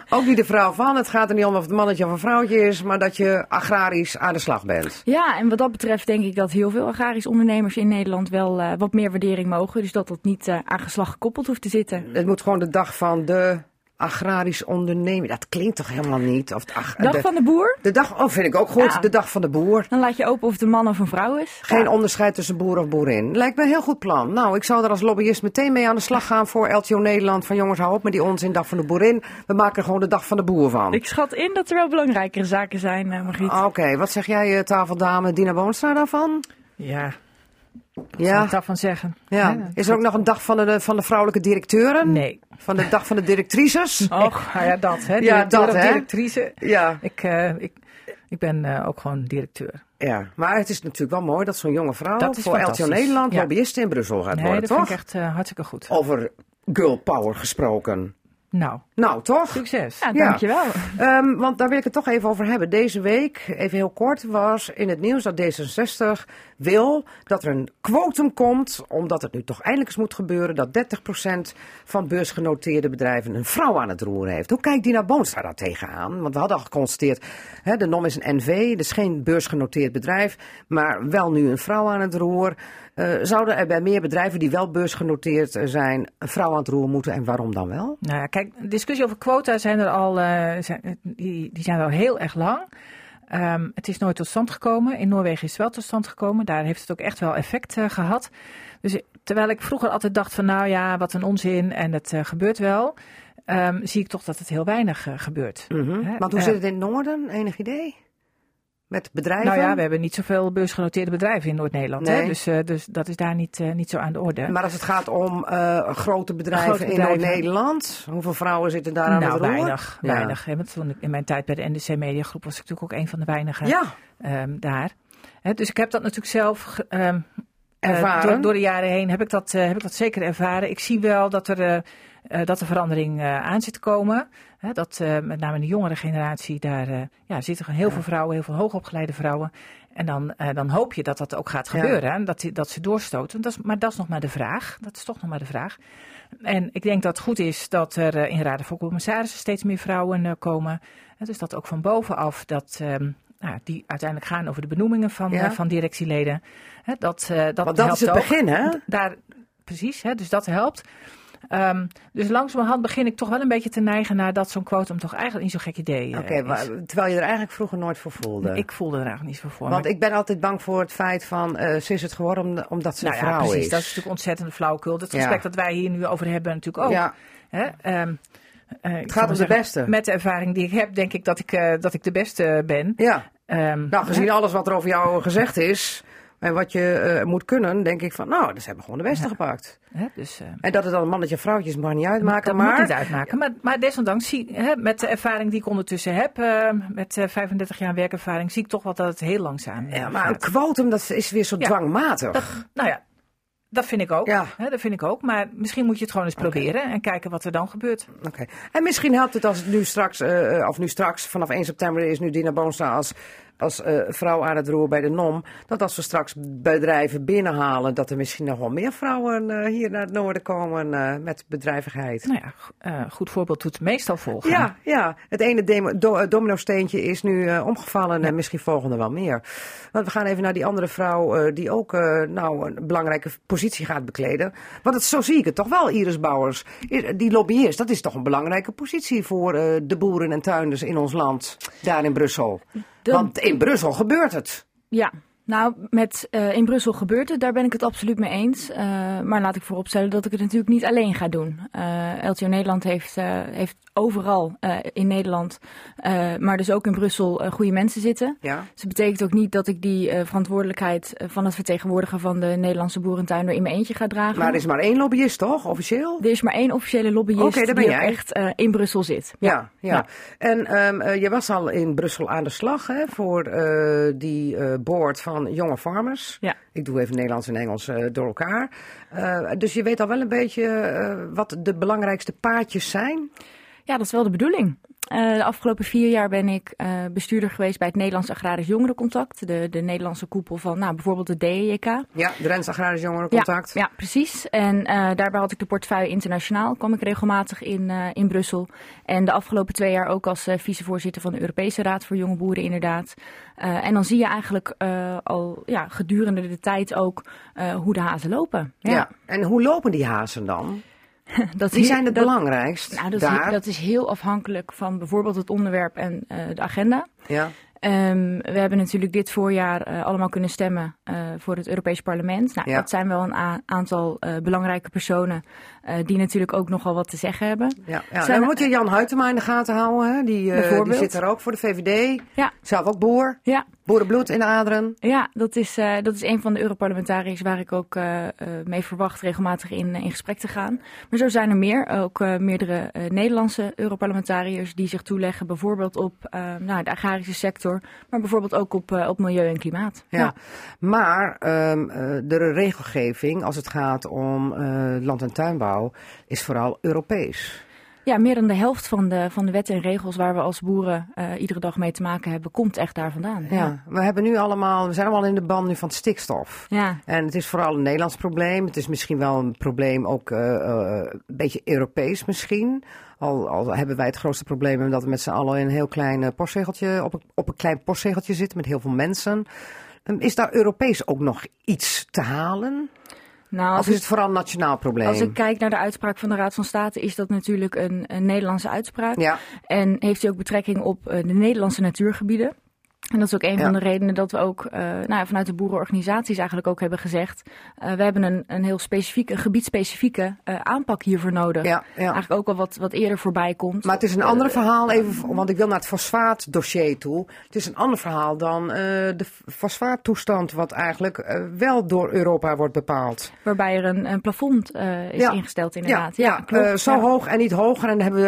Ook niet de vrouw van. Het gaat er niet om of het mannetje of een vrouwtje is, maar dat je agrarisch aan de slag bent. ja, en wat dat betreft denk ik dat heel veel agrarisch ondernemers in Nederland wel eh, wat meer waardering mogen. Dus dat dat niet eh, aan geslacht gekoppeld hoeft te zitten. Het moet gewoon de dag van de agrarisch ondernemer. Dat klinkt toch helemaal niet? Of de, ag- Dag de, van de boer. de dag, oh, vind ik ook goed. Ja. De dag van de boer. Dan laat je open of het een man of een vrouw is. Geen Ja. onderscheid tussen boer of boerin. Lijkt me een heel goed plan. Nou, ik zou er als lobbyist meteen mee aan de slag gaan voor LTO Nederland. Van jongens, hou op met die onzin, dag van de boerin. We maken er gewoon de dag van de boer van. Ik schat in dat er wel belangrijkere zaken zijn, eh, Margriet. Oké, wat zeg jij, eh, tafeldame Dina Boonstra daarvan? Ja, Ja, ik daarvan zeggen? ja. Is er ook nog een dag van de, van de vrouwelijke directeuren? Nee. Van de dag van de directrices? Och, nou ja, dat, hè? Ja, dat, hè? Directrice. Ja, Ik, eh, ik, ik ben eh, ook gewoon directeur. ja. Maar het is natuurlijk wel mooi dat zo'n jonge vrouw Dat voor LTO. Nederland Ja. lobbyiste in Brussel gaat Nee, worden, dat toch? vind ik echt eh, hartstikke goed. Over girl power gesproken. Nou, Nou, toch? succes. Ja, Ja. dankjewel. Ehm, want daar wil ik het toch even over hebben. Deze week, even heel kort, was in het nieuws dat D66 wil dat er een quotum komt, omdat het nu toch eindelijk eens moet gebeuren, dat 30% van beursgenoteerde bedrijven een vrouw aan het roer heeft. Hoe kijkt Dina Boonstra daar tegenaan? Want we hadden al geconstateerd, hè, de NOM is een NV, dus geen beursgenoteerd bedrijf, maar wel nu een vrouw aan het roer. Eh, zouden er bij meer bedrijven die wel beursgenoteerd eh, zijn, een vrouw aan het roer moeten en waarom dan wel? Nou ja, kijk, discussie over quota zijn er al, eh, zijn, die, die zijn al heel erg lang. Ehm, het is nooit tot stand gekomen. In Noorwegen is het wel tot stand gekomen. Daar heeft het ook echt wel effect eh, gehad. Dus terwijl ik vroeger altijd dacht van nou ja, wat een onzin en het gebeurt wel. ehm, zie ik toch dat het heel weinig gebeurt. Hè, Want hoe zit het in het noorden? Enig idee? Met bedrijven? Nou ja, we hebben niet zoveel beursgenoteerde bedrijven in Noord-Nederland. Nee. Dus, eh, dus dat is daar niet, eh, niet zo aan de orde. Maar als het gaat om eh, grote bedrijven Grote in. Noord-Nederland, hoeveel vrouwen zitten daar aan nou, het roer? weinig. Ja. weinig hè. Want in mijn tijd bij de NDC Media Groep was ik natuurlijk ook een van de weinigen. Ja, ehm, daar. Hè, dus ik heb dat natuurlijk zelf ehm, eh, Ervaren? door, door de jaren heen heb ik, dat, heb ik dat zeker ervaren. Ik zie wel dat er, dat er verandering eh, aan zit te komen. Hè, dat eh, met name de jongere generatie, daar eh, ja, zitten heel veel vrouwen, heel veel hoogopgeleide vrouwen. En dan, eh, dan hoop je dat dat ook gaat gebeuren. hè, dat, dat ze doorstoten. Dat is, maar dat is nog maar de vraag. Dat is toch nog maar de vraag. En ik denk dat het goed is dat er eh, in raden voor commissarissen steeds meer vrouwen eh, komen. Dus dat ook van bovenaf dat. ehm, nou, die uiteindelijk gaan over de benoemingen van, Ja. eh, van directieleden. Dat, eh, dat want dat helpt is het ook. begin, hè? Daar, precies, hè, dus dat helpt. Ehm, dus langzamerhand begin ik toch wel een beetje te neigen naar dat zo'n quotum toch eigenlijk niet zo'n gek idee maar terwijl je er eigenlijk vroeger nooit voor voelde. Ik voelde er eigenlijk niet zo voor. Want maar- ik ben altijd bang voor het feit van, eh ze is het geworden om- omdat ze nou een ja, vrouw precies. is. Dat is natuurlijk ontzettend flauwekul. Het Ja. gesprek dat wij hier nu over hebben natuurlijk ook. Ja, Hè? Ehm, eh, het gaat om de beste. Met de ervaring die ik heb, denk ik dat ik, dat ik de beste ben. Ja, Ehm, nou gezien alles wat er over jou gezegd is en wat je eh, moet kunnen, denk ik van, nou, dus ze hebben gewoon de beste gepakt. dus, eh, En dat het dan een mannetje of vrouwtje is, mag niet uitmaken, dat maar... moet niet uitmaken. Maar, maar desondanks, zie, hè, met de ervaring die ik ondertussen heb, eh, met eh, 35 jaar werkervaring, zie ik toch wel dat het heel langzaam Ja, maar een quotum, dat is weer zo Ja. dwangmatig. Dat, nou ja, dat vind ik ook. Ja. Dat vind ik ook. Maar misschien moet je het gewoon eens proberen en kijken wat er dan gebeurt. Oké. En misschien helpt het als het nu straks, of nu straks, vanaf 1 september is nu Dina Boonstra als, als eh, vrouw aan het roer bij de NOM. Dat als we straks bedrijven binnenhalen, dat er misschien nog wel meer vrouwen eh, hier naar het noorden komen eh, met bedrijvigheid. Nou ja, goed voorbeeld doet meestal volgen. Ja, ja, het ene demo- do, domino-steentje is nu omgevallen en misschien volgen er wel meer. Want we gaan even naar die andere vrouw die ook nou, een belangrijke positie gaat bekleden. Want het, zo zie ik het toch wel, Iris Bouwers. Die lobbyist, dat is toch een belangrijke positie voor de boeren en tuinders in ons land, daar in Brussel. De- Want in Brussel gebeurt het. Ja, Nou, met, uh, in Brussel gebeurt het, daar ben ik het absoluut mee eens. Uh, maar laat ik vooropstellen dat ik het natuurlijk niet alleen ga doen. Uh, LTO Nederland heeft, heeft overal in Nederland, maar dus ook in Brussel, goede mensen zitten. Ja. Dus dat betekent ook niet dat ik die verantwoordelijkheid van het vertegenwoordigen van de Nederlandse boerentuinder in mijn eentje ga dragen. Maar er is maar één lobbyist, toch, officieel? Er is maar één officiële lobbyist okay, die jij. echt in Brussel zit. Ja, ja. ja. ja. En um, je was al in Brussel aan de slag hè, voor die board van van jonge farmers. Ja. Ik doe even Nederlands en Engels uh, door elkaar. Uh, dus je weet al wel een beetje uh, wat de belangrijkste paadjes zijn. Ja, dat is wel de bedoeling. Uh, de afgelopen vier jaar ben ik uh, bestuurder geweest bij het Nederlands Agrarisch Jongerencontact. De, de Nederlandse koepel van nou, bijvoorbeeld de DEK. Ja, de Rens Agrarisch Jongerencontact. Ja, ja precies. En uh, daarbij had ik de portefeuille internationaal. kwam ik regelmatig in, in Brussel. En de afgelopen twee jaar ook als vicevoorzitter van de Europese Raad voor Jonge Boeren inderdaad. en dan zie je eigenlijk al ja, gedurende de tijd ook hoe de hazen lopen. Ja. ja, en hoe lopen die hazen dan? dat Die zijn het dat, belangrijkst. Nou, dat, daar. Is, dat is heel afhankelijk van bijvoorbeeld het onderwerp en uh, de agenda. Ja. Um, we hebben natuurlijk dit voorjaar uh, allemaal kunnen stemmen uh, voor het Europees Parlement. Nou, ja. Dat zijn wel een aantal belangrijke personen die natuurlijk ook nogal wat te zeggen hebben. Ja, ja. dan moet je Jan Huytema in de gaten houden. Hè? Die, die zit er ook voor de VVD. Ja. Zelf ook boer. Ja. Boerenbloed in de aderen. Ja, dat is, uh, dat is een van de Europarlementariërs waar ik ook uh, uh, mee verwacht regelmatig in, in gesprek te gaan. Maar zo zijn er meer, ook meerdere Nederlandse Europarlementariërs die zich toeleggen bijvoorbeeld op nou, de agrarische sector, maar bijvoorbeeld ook op, op milieu en klimaat. Ja, ja. maar um, de regelgeving als het gaat om land- en tuinbouw is vooral Europees. Ja, meer dan de helft van de, van de wetten en regels waar we als boeren uh, iedere dag mee te maken hebben, komt echt daar vandaan. Ja, ja, we hebben nu allemaal, we zijn allemaal in de band nu van het stikstof. Ja. En het is vooral een Nederlands probleem. Het is misschien wel een probleem ook uh, uh, een beetje Europees misschien. Al, al hebben wij het grootste probleem omdat we met z'n allen in een heel klein postzegeltje, op een, op een klein postzegeltje zitten met heel veel mensen. Um, is daar Europees ook nog iets te halen? Nou, of is het vooral een nationaal probleem? Als ik kijk naar de uitspraak van de Raad van State, is dat natuurlijk een, een Nederlandse uitspraak. Ja. En heeft hij ook betrekking op uh, de Nederlandse natuurgebieden. En dat is ook een Ja. van de redenen dat we ook uh, nou ja, vanuit de boerenorganisaties eigenlijk ook hebben gezegd. Uh, we hebben een, een heel specifieke, een gebiedspecifieke uh, aanpak hiervoor nodig. Ja. Eigenlijk ook al wat, wat eerder voorbij komt. Maar het is een ander verhaal, even, want ik wil naar het fosfaatdossier toe. Het is een ander verhaal dan de fosfaattoestand, wat eigenlijk wel door Europa wordt bepaald. Waarbij er een, een plafond is ingesteld inderdaad. Ja, klopt. eh, zo hoog en niet hoger. En daar hebben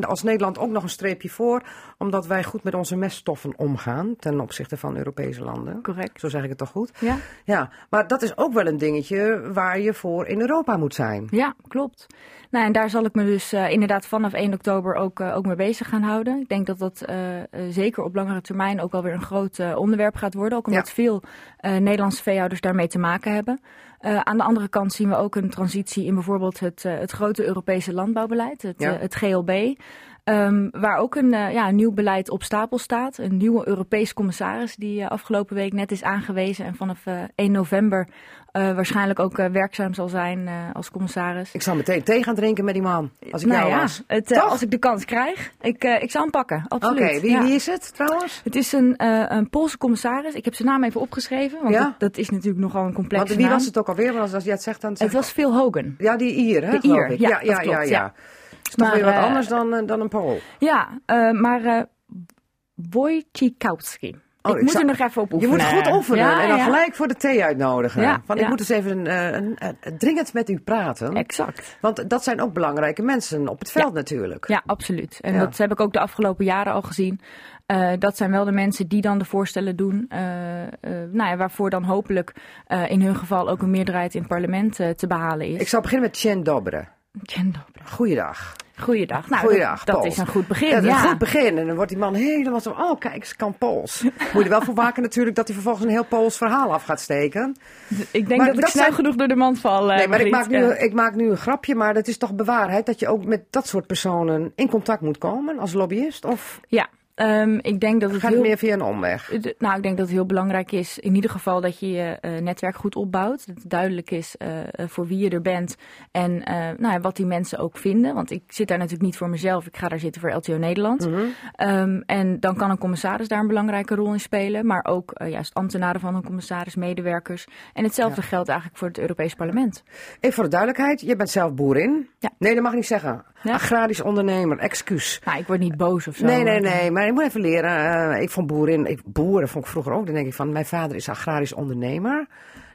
we als Nederland ook nog een streepje voor, omdat wij goed met onze meststoffen omgaan ten opzichte van Europese landen. Correct. Zo zeg ik het toch goed? Ja. Ja, maar dat is ook wel een dingetje waar je voor in Europa moet zijn. Ja, klopt. Nou, en daar zal ik me dus uh, inderdaad vanaf 1 oktober ook, uh, ook mee bezig gaan houden. Ik denk dat dat uh, zeker op langere termijn ook alweer een groot onderwerp gaat worden. Ook omdat Ja. veel Nederlandse veehouders daarmee te maken hebben. aan de andere kant zien we ook een transitie in bijvoorbeeld het, het grote Europese landbouwbeleid, het, Ja. het GLB. Um, waar ook een, uh, ja, een nieuw beleid op stapel staat. Een nieuwe Europese commissaris die uh, afgelopen week net is aangewezen. En vanaf uh, 1 november waarschijnlijk ook werkzaam zal zijn als commissaris. Ik zal meteen thee gaan drinken met die man, als ik nou jou ja, was. het, als ik de kans krijg. Ik, ik zal hem pakken, Oké, absoluut. wie, ja. wie is het trouwens? Het is een, een Poolse commissaris. Ik heb zijn naam even opgeschreven, want Ja? dat, dat is natuurlijk nogal een complexe Want wie naam. was het ook alweer? Want als jij het zegt, dan zeg Het was Phil Hogan. Ja, die Ier, hè? De Ier, ik. ja, ja, dat ja, klopt, ja, Is toch Maar, weer wat eh, anders dan, eh, dan een Pool. Ja, uh, maar Wojciechowski. Oh, ik ik moet zal- er nog even op Je moet goed oefenen Ja, en dan ja. gelijk voor de thee uitnodigen. Ja, Want ik moet eens even een, een, dringend met u praten. Exact. Want dat zijn ook belangrijke mensen op het veld natuurlijk. Ja, absoluut. En dat heb ik ook de afgelopen jaren al gezien. Uh, dat zijn wel de mensen die dan de voorstellen doen. Uh, uh, nou ja, waarvoor dan hopelijk in hun geval ook een meerderheid in het parlement te behalen is. Ik zal beginnen met Chen Dobre. Dobrev. Goeiedag. Goeiedag. Nou, Goeiedag, dat, dat is een goed begin. Ja, Ja, dat is een goed begin. En dan wordt die man helemaal zo, oh kijk, ze kan Pools. Moet je er wel voor waken natuurlijk dat hij vervolgens een heel Pools verhaal af gaat steken. Ik denk Maar dat ik dat snel zijn- genoeg door de mand val. eh, Nee, maar ik maak, nu, Ja. ik maak nu een grapje, maar dat is toch bewaarheid dat je ook met dat soort personen in contact moet komen als lobbyist? Of Ja, Ehm, ik denk dat het Gaat heel... meer via een omweg? De- Nou, ik denk dat het heel belangrijk is, in ieder geval, dat je je eh, netwerk goed opbouwt. Dat het duidelijk is eh, eh, voor wie je er bent en eh, nou, ja, wat die mensen ook vinden. Want ik zit daar natuurlijk niet voor mezelf, ik ga daar zitten voor LTO Nederland. Mhm. Ehm, en dan kan een commissaris daar een belangrijke rol in spelen, maar ook eh, juist ambtenaren van een commissaris, medewerkers. En hetzelfde geldt eigenlijk voor het Europees Parlement. Even voor de duidelijkheid, je bent zelf boerin. Ja. Nee, dat mag ik niet zeggen. Agrarisch ondernemer, excuus. Nou, ik word niet boos of zo. Nee, nee, nee, maar ik moet even leren. Eh, ik vond boerin, ik, boeren vond ik vroeger ook. Dan denk ik van, mijn vader is agrarisch ondernemer.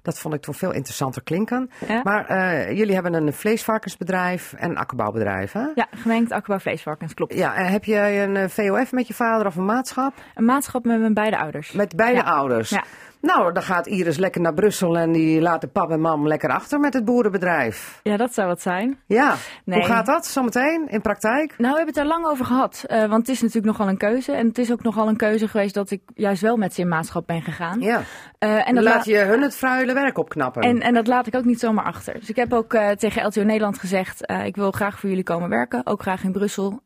Dat vond ik toch veel interessanter klinken. Ja. Maar eh, jullie hebben een vleesvarkensbedrijf en een akkerbouwbedrijf, hè? Ja, gemengd akkerbouw vleesvarkens, klopt. Ja, en heb je een eh, VOF met je vader of een maatschap? Een maatschap met mijn beide ouders. Met beide Ja. ouders? Ja. Nou, dan gaat Iris lekker naar Brussel en die laat de pap en mam lekker achter met het boerenbedrijf. Ja, dat zou wat zijn. Ja, Nee. hoe gaat dat zometeen in praktijk? Nou, we hebben het er lang over gehad. eh, want het is natuurlijk nogal een keuze. En het is ook nogal een keuze geweest dat ik juist wel met ze in maatschap ben gegaan. Ja, Eh, en, dat laat je hun het fruile werk opknappen. en, en dat laat ik ook niet zomaar achter. Dus ik heb ook eh, tegen LTO Nederland gezegd... ik wil graag voor jullie komen werken. Ook graag in Brussel,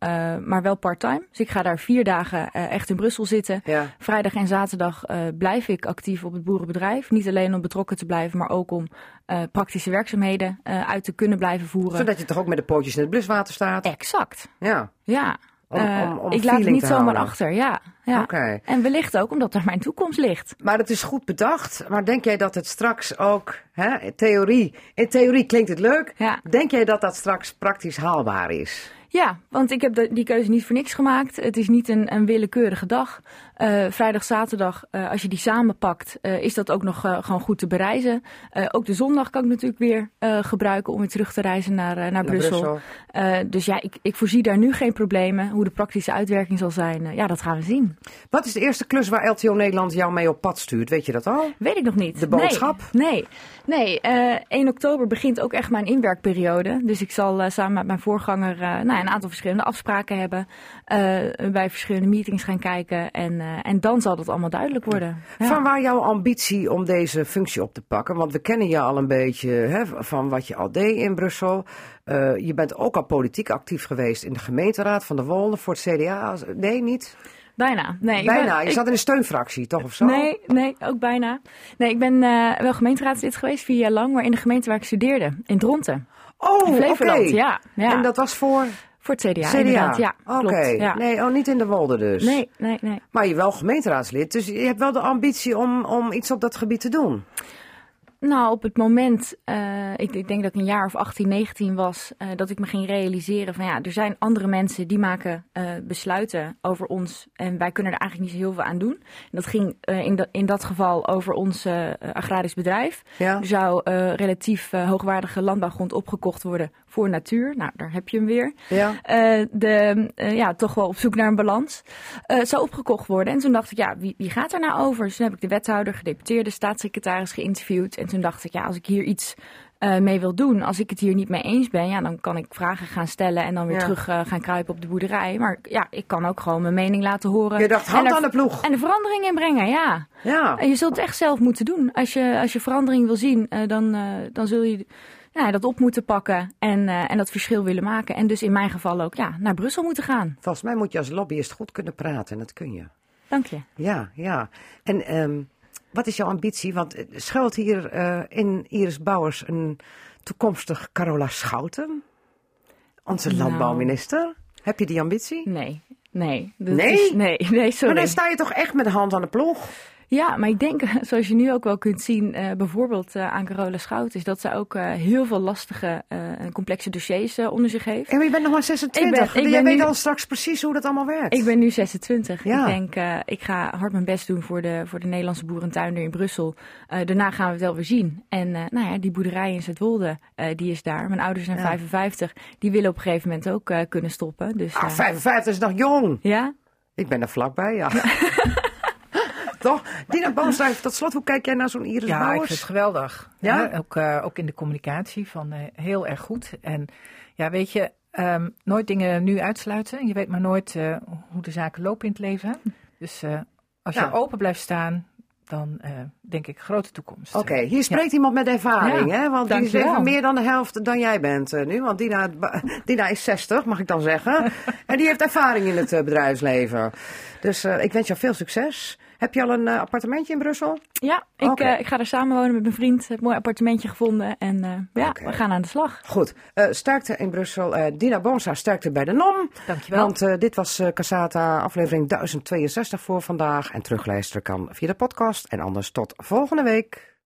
maar wel part-time. Dus ik ga daar vier dagen echt in Brussel zitten. Ja. Vrijdag en zaterdag blijf ik actief op het boerenbedrijf. Niet alleen om betrokken te blijven, maar ook om eh, praktische werkzaamheden eh, uit te kunnen blijven voeren. Zodat je toch ook met de pootjes in het bluswater staat? Exact, Ja, ja. Om- Eh, om- om ik laat het niet zomaar achter, ja. ja. oké. En wellicht ook omdat daar mijn toekomst ligt. Maar het is goed bedacht. Maar denk jij dat het straks ook, hè, in theorie, in theorie klinkt het leuk. Ja. Denk jij dat dat straks praktisch haalbaar is? Ja, want ik heb de- die keuze niet voor niks gemaakt. Het is niet een, een willekeurige dag. Eh, vrijdag, zaterdag, eh, als je die samenpakt, eh is dat ook nog gewoon goed te bereizen. Ook de zondag kan ik natuurlijk weer gebruiken om weer terug te reizen naar, naar, Brussel. Eh, dus ja, ik, ik voorzie daar nu geen problemen. Hoe de praktische uitwerking zal zijn, ja, dat gaan we zien. Wat is de eerste klus waar LTO Nederland jou mee op pad stuurt? Weet je dat al? Weet ik nog niet. De boodschap? Nee, nee. nee eh, 1 oktober begint ook echt mijn inwerkperiode. Dus ik zal samen met mijn voorganger nou, een aantal verschillende afspraken hebben. bij verschillende meetings gaan kijken. En, eh, en dan zal dat allemaal duidelijk worden. Ja. Van waar jouw ambitie om deze functie op te pakken? Want we kennen je al een beetje hè, van wat je al deed in Brussel. Eh, je bent ook al politiek actief geweest in de gemeenteraad van de Wolde voor het CDA. Nee, niet? Bijna. Nee, Bijna. ben- je ik- zat in een steunfractie, toch of zo? Nee, nee, ook bijna. Nee, ik ben eh, wel gemeenteraadslid geweest, vier jaar lang, maar in de gemeente waar ik studeerde, in Dronten. Oh, In oké. Ja, ja. En dat was voor Voor het CDA, CDA? inderdaad. Ja, Oké. Ja. Nee, oh, niet in de Wolde dus. Nee, nee, nee. Maar je wel gemeenteraadslid, dus je hebt wel de ambitie om, om iets op dat gebied te doen. Nou, op het moment, eh, ik, ik denk dat ik een jaar of 18, 19 was, eh, dat ik me ging realiseren van ja, er zijn andere mensen die maken eh, besluiten over ons en wij kunnen er eigenlijk niet zo heel veel aan doen. En dat ging in, dat in dat geval over ons agrarisch bedrijf. Ja. Er zou relatief hoogwaardige landbouwgrond opgekocht worden voor natuur. Nou, daar heb je hem weer. Ja. Eh, de, eh, ja, toch wel op zoek naar een balans. Eh, het zou opgekocht worden. En toen dacht ik, ja, wie, wie gaat er nou over? Dus toen heb ik de wethouder, gedeputeerde, staatssecretaris geïnterviewd. En toen dacht ik, ja, als ik hier iets mee wil doen, als ik het hier niet mee eens ben, ja, dan kan ik vragen gaan stellen en dan weer Ja. terug gaan kruipen op de boerderij. Maar ja, ik kan ook gewoon mijn mening laten horen. Je dacht, hand er- aan de ploeg. En de verandering inbrengen, ja. Ja. En je zult het echt zelf moeten doen. Als je, als je verandering wil zien, dan, dan zul je ja, dat op moeten pakken en, eh, en dat verschil willen maken. En dus in mijn geval ook ja, naar Brussel moeten gaan. Volgens mij moet je als lobbyist goed kunnen praten en dat kun je. Dank je. Ja, ja. En ehm, wat is jouw ambitie? Want eh, schuilt hier eh, in Iris Bouwers een toekomstig Carola Schouten? Onze Nou. landbouwminister? Heb je die ambitie? Nee, nee. Dat Nee? Is, nee, nee, Maar sorry. dan sta je toch echt met de hand aan de ploeg? Ja, maar ik denk, zoals je nu ook wel kunt zien, eh, bijvoorbeeld eh, aan Carola Schout, is dat ze ook eh, heel veel lastige en complexe dossiers onder zich heeft. En maar je bent nog maar 26. Ik ben- weet nu- al straks precies hoe dat allemaal werkt. Ik ben nu 26. Ja. Ik denk, ik ga hard mijn best doen voor de, voor de Nederlandse boerentuinder in Brussel. Daarna gaan we het wel weer zien. En nou ja, die boerderij in Zuidwolde, die is daar. Mijn ouders zijn Ja. 55. Die willen op een gegeven moment ook kunnen stoppen. Dus, Ah, eh, 55 is nog jong. ja? Ik ben er vlakbij, ja. Toch? Dina Boomstruik, tot slot, hoe kijk jij naar zo'n Iris Ja, ik Bouwers? vind het geweldig. Ja? Ja? ook, eh, ook in de communicatie van eh, heel erg goed. En ja, weet je, ehm, nooit dingen nu uitsluiten. Je weet maar nooit eh, hoe de zaken lopen in het leven. Dus als je Ja. open blijft staan, dan denk ik grote toekomst. Oké, hier spreekt iemand met ervaring, Ja, hè? Want die is even meer dan de helft dan jij bent nu. Want Dina, Dina is 60, mag ik dan zeggen. en die heeft ervaring in het bedrijfsleven. Dus ik wens jou veel succes. Heb je al een eh, appartementje in Brussel? Ja, ik, eh, ik ga er samen wonen met mijn vriend. Heb een mooi appartementje gevonden. En eh, ja, we gaan aan de slag. Goed, sterkte in Brussel. Dina Bonsa, sterkte bij de NOM. Dankjewel. Want dit was Casata aflevering 1062 voor vandaag. En terugluisteren kan via de podcast. En anders tot volgende week.